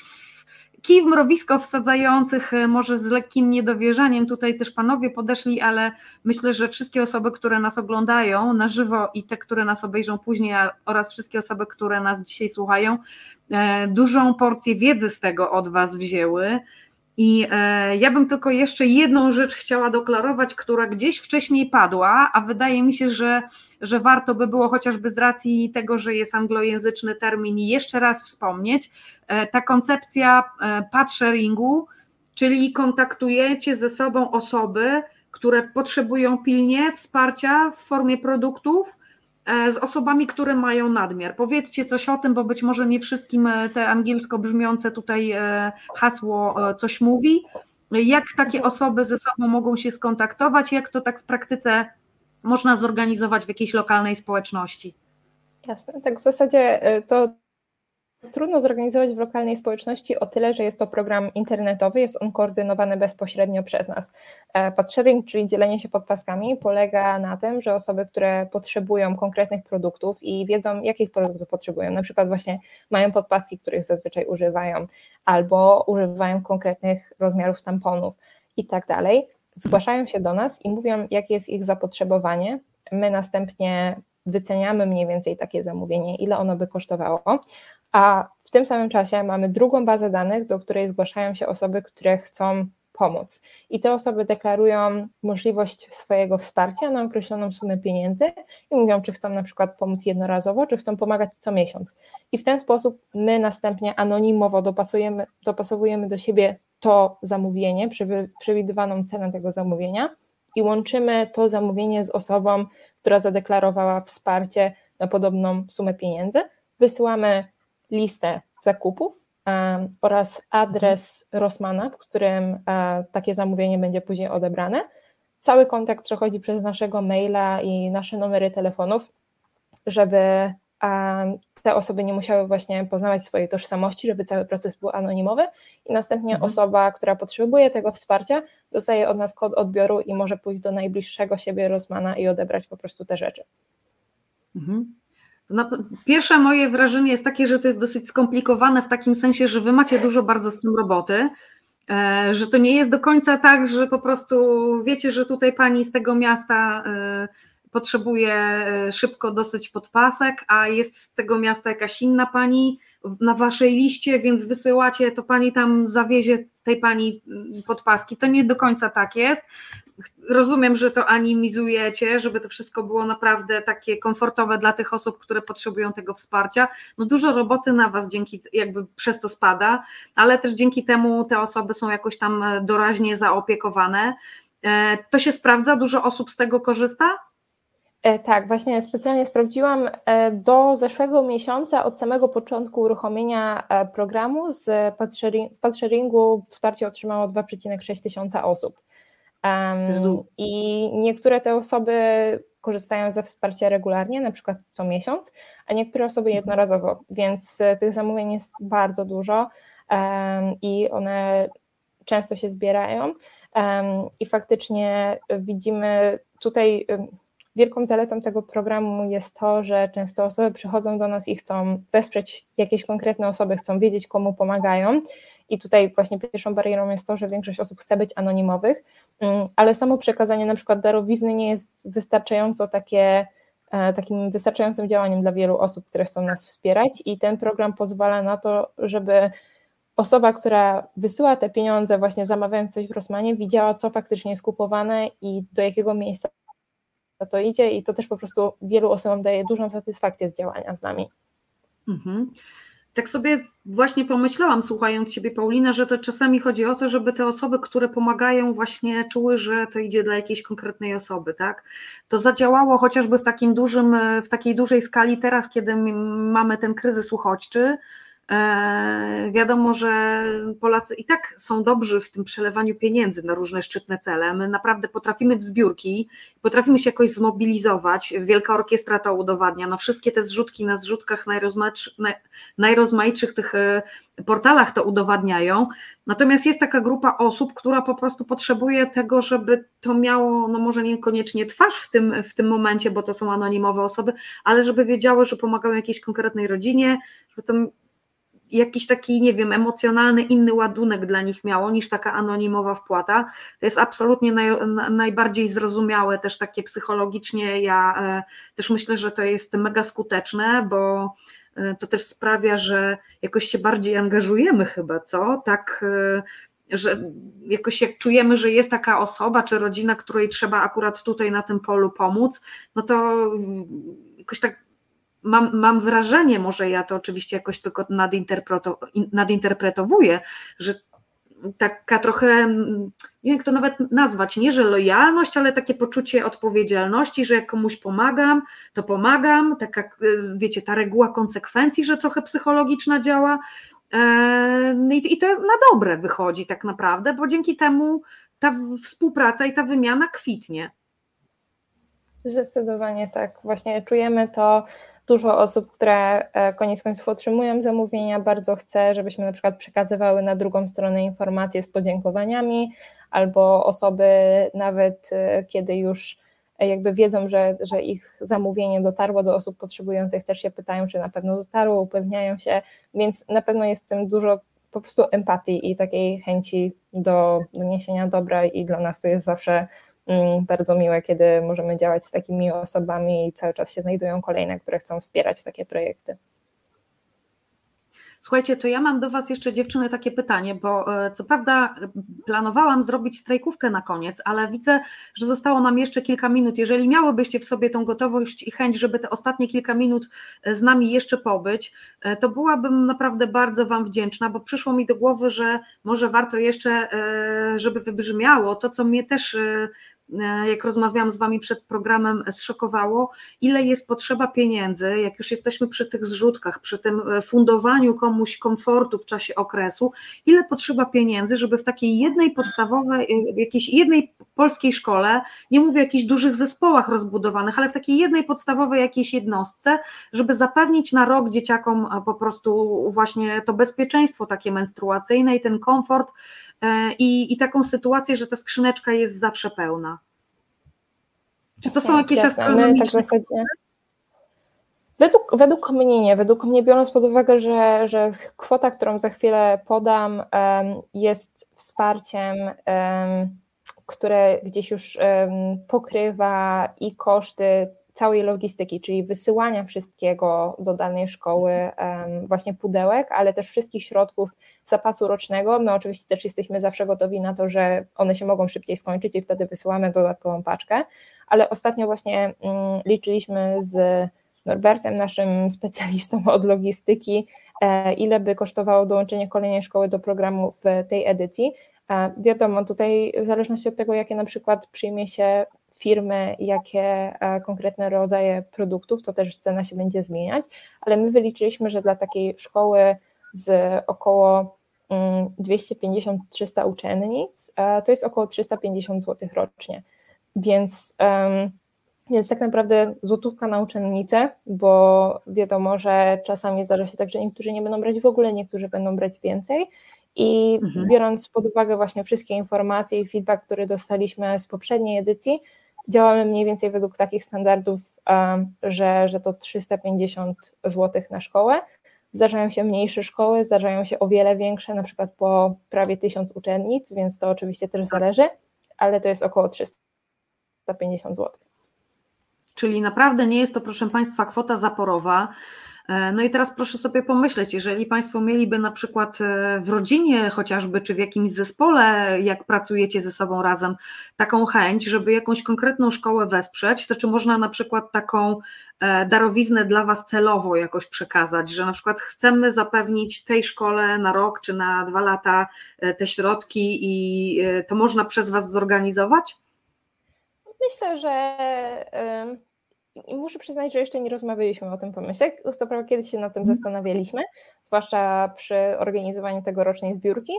kij w mrowisko wsadzających, może z lekkim niedowierzaniem, tutaj też panowie podeszli, ale myślę, że wszystkie osoby, które nas oglądają na żywo i te, które nas obejrzą później oraz wszystkie osoby, które nas dzisiaj słuchają, dużą porcję wiedzy z tego od Was wzięły. I e, ja bym tylko jeszcze jedną rzecz chciała deklarować, która gdzieś wcześniej padła, a wydaje mi się, że, że warto by było chociażby z racji tego, że jest anglojęzyczny termin, jeszcze raz wspomnieć. E, ta koncepcja e, path sharingu, czyli kontaktujecie ze sobą osoby, które potrzebują pilnie wsparcia w formie produktów, z osobami, które mają nadmiar. Powiedzcie coś o tym, bo być może nie wszystkim e, te angielsko brzmiące tutaj e, hasło coś mówi. Jak takie osoby ze sobą mogą się skontaktować? Jak to tak w praktyce można zorganizować w jakiejś lokalnej społeczności? Jasne, tak w zasadzie to Trudno zorganizować w lokalnej społeczności o tyle, że jest to program internetowy, jest on koordynowany bezpośrednio przez nas. E, Padsharing, czyli dzielenie się podpaskami, polega na tym, że osoby, które potrzebują konkretnych produktów i wiedzą, jakich produktów potrzebują, na przykład właśnie mają podpaski, których zazwyczaj używają, albo używają konkretnych rozmiarów tamponów i tak dalej, zgłaszają się do nas i mówią, jakie jest ich zapotrzebowanie. My następnie wyceniamy mniej więcej takie zamówienie, ile ono by kosztowało a w tym samym czasie mamy drugą bazę danych, do której zgłaszają się osoby, które chcą pomóc. I te osoby deklarują możliwość swojego wsparcia na określoną sumę pieniędzy i mówią, czy chcą na przykład pomóc jednorazowo, czy chcą pomagać co miesiąc. I w ten sposób my następnie anonimowo dopasujemy, dopasowujemy do siebie to zamówienie, przewidywaną cenę tego zamówienia i łączymy to zamówienie z osobą, która zadeklarowała wsparcie na podobną sumę pieniędzy. Wysyłamy listę zakupów oraz adres Rossmana, w którym e, takie zamówienie będzie później odebrane. Cały kontakt przechodzi przez naszego maila i nasze numery telefonów, żeby te osoby nie musiały właśnie poznawać swojej tożsamości, żeby cały proces był anonimowy i następnie mhm. osoba, która potrzebuje tego wsparcia, dostaje od nas kod odbioru i może pójść do najbliższego siebie Rosmana i odebrać po prostu te rzeczy. Mhm. Pierwsze moje wrażenie jest takie, że to jest dosyć skomplikowane w takim sensie, że wy macie dużo bardzo z tym roboty, e, że to nie jest do końca tak, że po prostu wiecie, że tutaj pani z tego miasta e, potrzebuje e, szybko dosyć podpasek, a jest z tego miasta jakaś inna pani na waszej liście, więc wysyłacie, to pani tam zawiezie tej pani mm, podpaski. To nie do końca tak jest. Rozumiem, że to animizujecie, żeby to wszystko było naprawdę takie komfortowe dla tych osób, które potrzebują tego wsparcia. No dużo roboty na was dzięki, jakby przez to spada, ale też dzięki temu te osoby są jakoś tam doraźnie zaopiekowane. E, to się sprawdza, dużo osób z tego korzysta? E, tak, właśnie specjalnie sprawdziłam. E, do zeszłego miesiąca, od samego początku uruchomienia programu z w Padsharingu wsparcie otrzymało 2,6 tysiąca osób. Um, I niektóre te osoby korzystają ze wsparcia regularnie, na przykład co miesiąc, a niektóre osoby mhm. jednorazowo, więc e, tych zamówień jest bardzo dużo um, i one często się zbierają. Um, I faktycznie widzimy tutaj wielką zaletą tego programu jest to, że często osoby przychodzą do nas i chcą wesprzeć jakieś konkretne osoby, chcą wiedzieć, komu pomagają. I tutaj właśnie pierwszą barierą jest to, że większość osób chce być anonimowych, mm, ale samo przekazanie na przykład darowizny nie jest wystarczająco takie e, takim wystarczającym działaniem dla wielu osób, które chcą nas wspierać i ten program pozwala na to, żeby osoba, która wysyła te pieniądze, właśnie zamawiając coś w Rosmanie, widziała, co faktycznie jest kupowane i do jakiego miejsca to idzie i to też po prostu wielu osobom daje dużą satysfakcję z działania z nami. Mhm. Tak sobie właśnie pomyślałam, słuchając Ciebie, Paulina, że to czasami chodzi o to, żeby te osoby, które pomagają, właśnie czuły, że to idzie dla jakiejś konkretnej osoby, tak? To zadziałało chociażby w takim dużym, w takiej dużej skali teraz, kiedy mamy ten kryzys uchodźczy, wiadomo, że Polacy i tak są dobrzy w tym przelewaniu pieniędzy na różne szczytne cele. My naprawdę potrafimy w zbiórki, potrafimy się jakoś zmobilizować. Wielka Orkiestra to udowadnia. No wszystkie te zrzutki na zrzutkach najrozmaitszych tych e, portalach to udowadniają. Natomiast jest taka grupa osób, która po prostu potrzebuje tego, żeby to miało, no może niekoniecznie twarz w tym, w tym momencie, bo to są anonimowe osoby, ale żeby wiedziały, że pomagają jakiejś konkretnej rodzinie, żeby to jakiś taki, nie wiem, emocjonalny, inny ładunek dla nich miało niż taka anonimowa wpłata. To jest absolutnie naj, najbardziej zrozumiałe, też takie psychologicznie. Ja e, też myślę, że to jest mega skuteczne, bo e, to też sprawia, że jakoś się bardziej angażujemy chyba, co? Tak że jakoś jak czujemy, że jest taka osoba czy rodzina, której trzeba akurat tutaj na tym polu pomóc, no to jakoś tak mam, mam wrażenie, może ja to oczywiście jakoś tylko nadinterpretowuję, że taka trochę, nie wiem jak to nawet nazwać, nie że lojalność, ale takie poczucie odpowiedzialności, że jak komuś pomagam, to pomagam, taka, wiecie, ta reguła konsekwencji, że trochę psychologiczna działa, Eee, I to na dobre wychodzi tak naprawdę, bo dzięki temu ta współpraca i ta wymiana kwitnie. Zdecydowanie tak. Właśnie czujemy to. Dużo osób, które e, koniec końców otrzymują zamówienia, bardzo chce, żebyśmy na przykład przekazywały na drugą stronę informacje z podziękowaniami, albo osoby nawet e, kiedy już jakby wiedzą, że, że ich zamówienie dotarło do osób potrzebujących, też się pytają, czy na pewno dotarło, upewniają się, więc na pewno jest w tym dużo po prostu empatii i takiej chęci do, do niesienia dobra i dla nas to jest zawsze bardzo miłe, kiedy możemy działać z takimi osobami i cały czas się znajdują kolejne, które chcą wspierać takie projekty. Słuchajcie, to ja mam do Was jeszcze dziewczyny takie pytanie, bo e, co prawda planowałam zrobić strajkówkę na koniec, ale widzę, że zostało nam jeszcze kilka minut. Jeżeli miałybyście w sobie tą gotowość i chęć, żeby te ostatnie kilka minut e, z nami jeszcze pobyć, e, to byłabym naprawdę bardzo Wam wdzięczna, bo przyszło mi do głowy, że może warto jeszcze, żeby wybrzmiało to, co mnie też jak rozmawiałam z Wami przed programem, zszokowało, ile jest potrzeba pieniędzy, jak już jesteśmy przy tych zrzutkach, przy tym e, fundowaniu komuś komfortu w czasie okresu, ile potrzeba pieniędzy, żeby w takiej jednej podstawowej, e, jakiejś jednej polskiej szkole, nie mówię o jakichś dużych zespołach rozbudowanych, ale w takiej jednej podstawowej jakiejś jednostce, żeby zapewnić na rok dzieciakom po prostu właśnie to bezpieczeństwo takie menstruacyjne i ten komfort, E, i, i taką sytuację, że ta skrzyneczka jest zawsze pełna. Czy to są jakieś Jasne, astronomiczne... Tak Według, według mnie nie. Według mnie, biorąc pod uwagę, że, że kwota, którą za chwilę podam, jest wsparciem, które gdzieś już pokrywa i koszty całej logistyki, czyli wysyłania wszystkiego do danej szkoły, właśnie pudełek, ale też wszystkich środków zapasu rocznego. My oczywiście też jesteśmy zawsze gotowi na to, że one się mogą szybciej skończyć i wtedy wysyłamy dodatkową paczkę, ale ostatnio właśnie mm, liczyliśmy z Norbertem, naszym specjalistą od logistyki, e, ile by kosztowało dołączenie kolejnej szkoły do programu w tej edycji. E, wiadomo, tutaj w zależności od tego, jakie na przykład przyjmie się firmy, jakie e, konkretne rodzaje produktów, to też cena się będzie zmieniać, ale my wyliczyliśmy, że dla takiej szkoły z około 250-300 mm, uczennic e, to jest około 350 zł rocznie. Więc, więc tak naprawdę złotówka na uczennicę, bo wiadomo, że czasami zdarza się tak, że niektórzy nie będą brać w ogóle, niektórzy będą brać więcej. I mhm. biorąc pod uwagę właśnie wszystkie informacje i feedback, który dostaliśmy z poprzedniej edycji, działamy mniej więcej według takich standardów, że, że to 350 zł na szkołę. Zdarzają się mniejsze szkoły, zdarzają się o wiele większe, na przykład po prawie 1000 uczennic, więc to oczywiście też zależy, ale to jest około 350 zł. Czyli naprawdę nie jest to, proszę Państwa, kwota zaporowa. E, no i teraz proszę sobie pomyśleć, jeżeli Państwo mieliby na przykład e, w rodzinie chociażby, czy w jakimś zespole, jak pracujecie ze sobą razem, taką chęć, żeby jakąś konkretną szkołę wesprzeć, to czy można na przykład taką e, darowiznę dla Was celowo jakoś przekazać, że na przykład chcemy zapewnić tej szkole na rok czy na dwa lata te środki i to można przez Was zorganizować? Myślę, że muszę przyznać, że jeszcze nie rozmawialiśmy o tym pomyśle. Prawda kiedyś się nad tym mhm. zastanawialiśmy, zwłaszcza przy organizowaniu tegorocznej zbiórki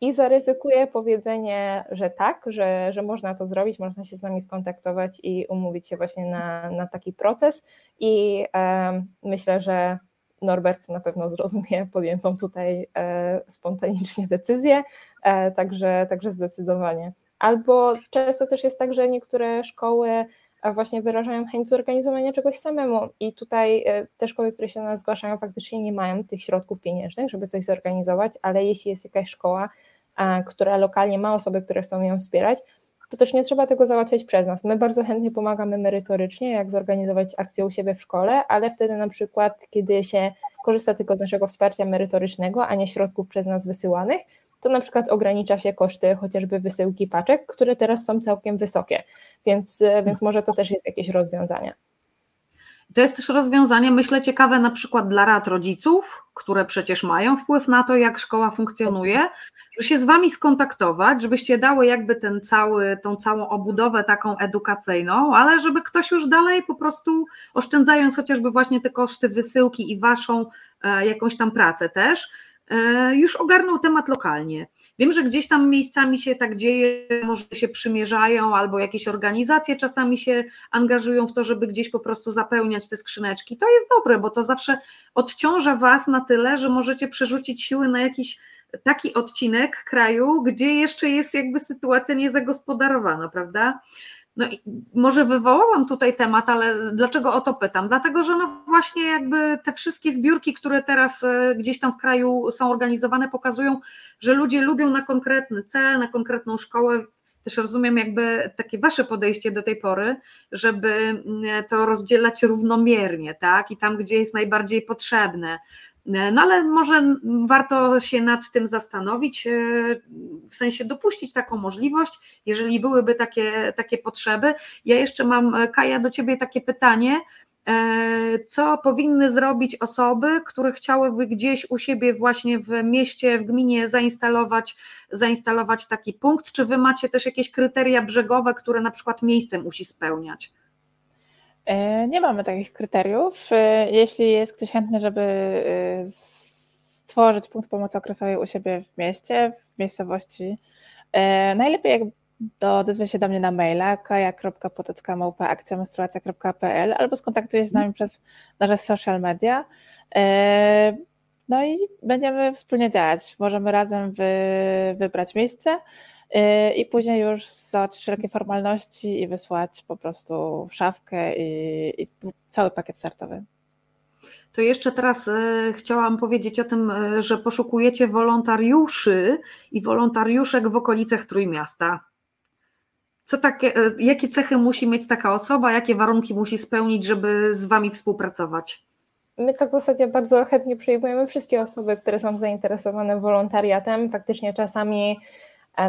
i zaryzykuję powiedzenie, że tak, że, że można to zrobić, można się z nami skontaktować i umówić się właśnie na, na taki proces i e, myślę, że Norbert na pewno zrozumie podjętą tutaj e, spontanicznie decyzję, e, także, także zdecydowanie. Albo często też jest tak, że niektóre szkoły a właśnie wyrażają chęć zorganizowania czegoś samemu. I tutaj te szkoły, które się do nas zgłaszają, faktycznie nie mają tych środków pieniężnych, żeby coś zorganizować, ale jeśli jest jakaś szkoła, która lokalnie ma osoby, które chcą ją wspierać, to też nie trzeba tego załatwiać przez nas. My bardzo chętnie pomagamy merytorycznie, jak zorganizować akcję u siebie w szkole, ale wtedy na przykład, kiedy się korzysta tylko z naszego wsparcia merytorycznego, a nie środków przez nas wysyłanych, to na przykład ogranicza się koszty chociażby wysyłki paczek, które teraz są całkiem wysokie, więc, więc może to też jest jakieś rozwiązanie. To jest też rozwiązanie, myślę, ciekawe na przykład dla rad rodziców, które przecież mają wpływ na to, jak szkoła funkcjonuje, żeby się z Wami skontaktować, żebyście dały jakby ten cały, tą całą obudowę taką edukacyjną, ale żeby ktoś już dalej po prostu oszczędzając chociażby właśnie te koszty wysyłki i Waszą e, jakąś tam pracę też, e, już ogarnął temat lokalnie. Wiem, że gdzieś tam miejscami się tak dzieje, może się przymierzają, albo jakieś organizacje czasami się angażują w to, żeby gdzieś po prostu zapełniać te skrzyneczki. To jest dobre, bo to zawsze odciąża Was na tyle, że możecie przerzucić siły na jakiś taki odcinek kraju, gdzie jeszcze jest jakby sytuacja niezagospodarowana, prawda? No i może wywołałam tutaj temat, ale dlaczego o to pytam? Dlatego, że no właśnie jakby te wszystkie zbiórki, które teraz e, gdzieś tam w kraju są organizowane, pokazują, że ludzie lubią na konkretny cel, na konkretną szkołę. Też rozumiem jakby takie wasze podejście do tej pory, żeby mm, to rozdzielać równomiernie, tak? I tam, gdzie jest najbardziej potrzebne. No ale może warto się nad tym zastanowić, e, w sensie dopuścić taką możliwość, jeżeli byłyby takie, takie potrzeby. Ja jeszcze mam, e, Kaja, do Ciebie takie pytanie. E, co powinny zrobić osoby, które chciałyby gdzieś u siebie właśnie w mieście, w gminie zainstalować, zainstalować taki punkt? Czy Wy macie też jakieś kryteria brzegowe, które na przykład miejsce musi spełniać? E, nie mamy takich kryteriów. E, jeśli jest ktoś chętny, żeby e, stworzyć punkt pomocy okresowej u siebie w mieście, w miejscowości, najlepiej jak do, odezwie się do mnie na maila kaja.potocka.akcjamenstruacja.pl albo skontaktuje się z nami przez nasze social media. No i będziemy wspólnie działać. Możemy razem wy, wybrać miejsce i później już załatwić wszelkie formalności i wysłać po prostu szafkę i, i cały pakiet startowy. To jeszcze teraz e, chciałam powiedzieć o tym, e, że poszukujecie wolontariuszy i wolontariuszek w okolicach Trójmiasta. Co takie, jakie cechy musi mieć taka osoba, jakie warunki musi spełnić, żeby z Wami współpracować? My tak w zasadzie bardzo chętnie przyjmujemy wszystkie osoby, które są zainteresowane wolontariatem. Faktycznie czasami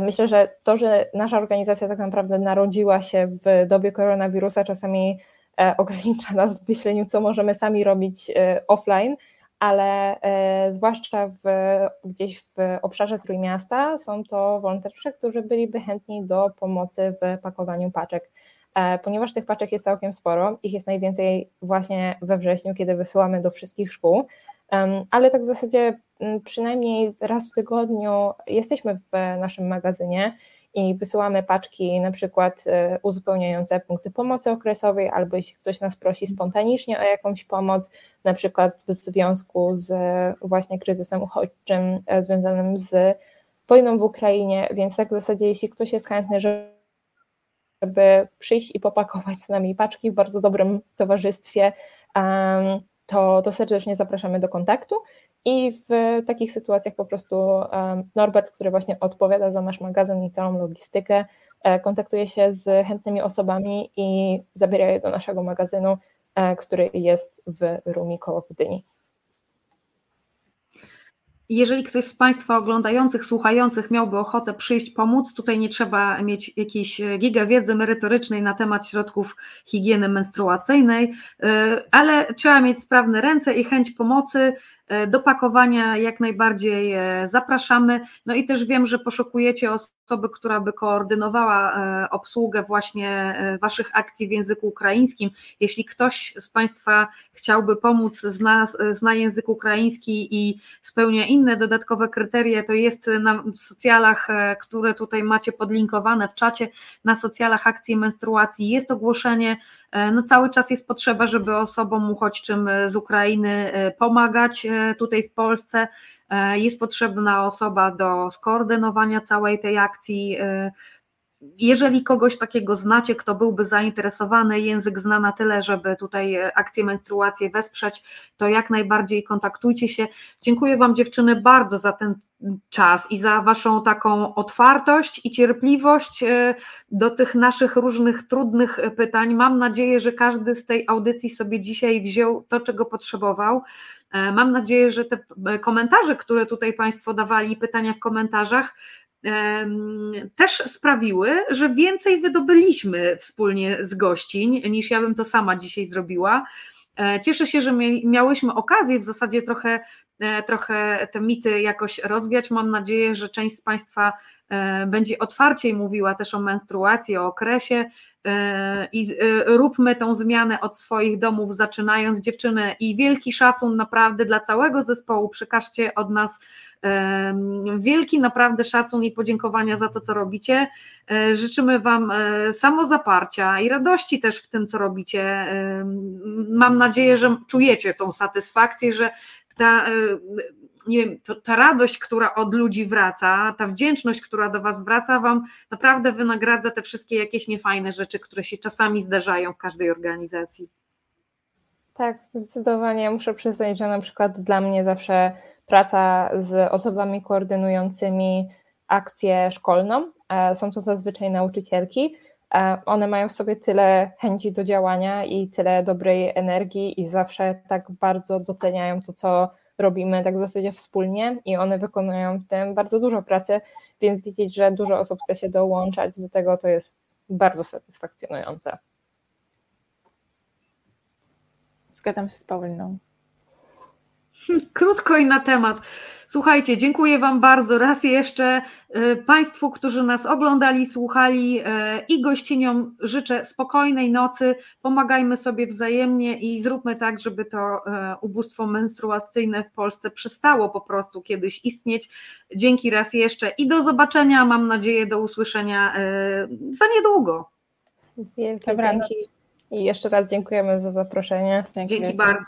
myślę, że to, że nasza organizacja tak naprawdę narodziła się w dobie koronawirusa, czasami e, ogranicza nas w myśleniu, co możemy sami robić e, offline, ale zwłaszcza w, gdzieś w obszarze Trójmiasta są to wolontariusze, którzy byliby chętni do pomocy w pakowaniu paczek. Ponieważ tych paczek jest całkiem sporo, ich jest najwięcej właśnie we wrześniu, kiedy wysyłamy do wszystkich szkół, ale tak w zasadzie mm, przynajmniej raz w tygodniu jesteśmy w naszym magazynie i wysyłamy paczki na przykład e, uzupełniające punkty pomocy okresowej, albo jeśli ktoś nas prosi spontanicznie o jakąś pomoc, na przykład w związku z właśnie kryzysem uchodźczym e, związanym z wojną w Ukrainie, więc tak w zasadzie jeśli ktoś jest chętny, żeby przyjść i popakować z nami paczki w bardzo dobrym towarzystwie, to, to serdecznie zapraszamy do kontaktu. I w takich sytuacjach po prostu Norbert, który właśnie odpowiada za nasz magazyn i całą logistykę, e, kontaktuje się z chętnymi osobami i zabiera je do naszego magazynu, e, który jest w Rumi koło Gdyni. Jeżeli ktoś z Państwa oglądających, słuchających miałby ochotę przyjść pomóc, tutaj nie trzeba mieć jakiejś giga wiedzy merytorycznej na temat środków higieny menstruacyjnej, y, ale trzeba mieć sprawne ręce i chęć pomocy. E, do pakowania jak najbardziej e, zapraszamy. No i też wiem, że poszukujecie osoby, która by koordynowała e, obsługę właśnie Waszych akcji w języku ukraińskim. Jeśli ktoś z Państwa chciałby pomóc, zna, zna język ukraiński i spełnia inne dodatkowe kryteria, to jest na socjalach, które tutaj macie podlinkowane w czacie, na socjalach akcji menstruacji jest ogłoszenie no cały czas jest potrzeba, żeby osobom uchodźczym e, z Ukrainy e, pomagać tutaj w Polsce. Jest potrzebna osoba do skoordynowania całej tej akcji. Jeżeli kogoś takiego znacie, kto byłby zainteresowany, język zna na tyle, żeby tutaj akcję menstruację wesprzeć, to jak najbardziej kontaktujcie się. Dziękuję Wam dziewczyny bardzo za ten czas i za Waszą taką otwartość i cierpliwość do tych naszych różnych trudnych pytań. Mam nadzieję, że każdy z tej audycji sobie dzisiaj wziął to, czego potrzebował. E, mam nadzieję, że te komentarze, które tutaj Państwo dawali, pytania w komentarzach, też sprawiły, że więcej wydobyliśmy wspólnie z gościń, niż ja bym to sama dzisiaj zrobiła. E, cieszę się, że miałyśmy okazję w zasadzie trochę, e, trochę te mity jakoś rozwiać. Mam nadzieję, że część z Państwa będzie otwarciej mówiła też o menstruacji, o okresie, E, i e, róbmy tą zmianę od swoich domów, zaczynając dziewczyny i wielki szacun naprawdę dla całego zespołu, przekażcie od nas wielki naprawdę szacun i podziękowania za to, co robicie. E, życzymy Wam samozaparcia i radości też w tym, co robicie. Mam nadzieję, że czujecie tą satysfakcję, że ta nie wiem, to, ta radość, która od ludzi wraca, ta wdzięczność, która do Was wraca, Wam naprawdę wynagradza te wszystkie jakieś niefajne rzeczy, które się czasami zdarzają w każdej organizacji. Tak, zdecydowanie. Ja muszę przyznać, że na przykład dla mnie zawsze praca z osobami koordynującymi akcję szkolną, e, są to zazwyczaj nauczycielki, e, one mają w sobie tyle chęci do działania i tyle dobrej energii i zawsze tak bardzo doceniają to, co robimy tak w zasadzie wspólnie i one wykonują w tym bardzo dużo pracy, więc widzieć, że dużo osób chce się dołączać do tego, to jest bardzo satysfakcjonujące. Zgadzam się z Pauliną. Krótko i na temat. Słuchajcie, dziękuję Wam bardzo raz jeszcze. E, państwu, którzy nas oglądali, słuchali e, i gościniom życzę spokojnej nocy. Pomagajmy sobie wzajemnie i zróbmy tak, żeby to e, ubóstwo menstruacyjne w Polsce przestało po prostu kiedyś istnieć. Dzięki raz jeszcze i do zobaczenia. Mam nadzieję, do usłyszenia za niedługo. Wielkie dzięki. I jeszcze raz dziękujemy za zaproszenie. Dzięki, dzięki bardzo.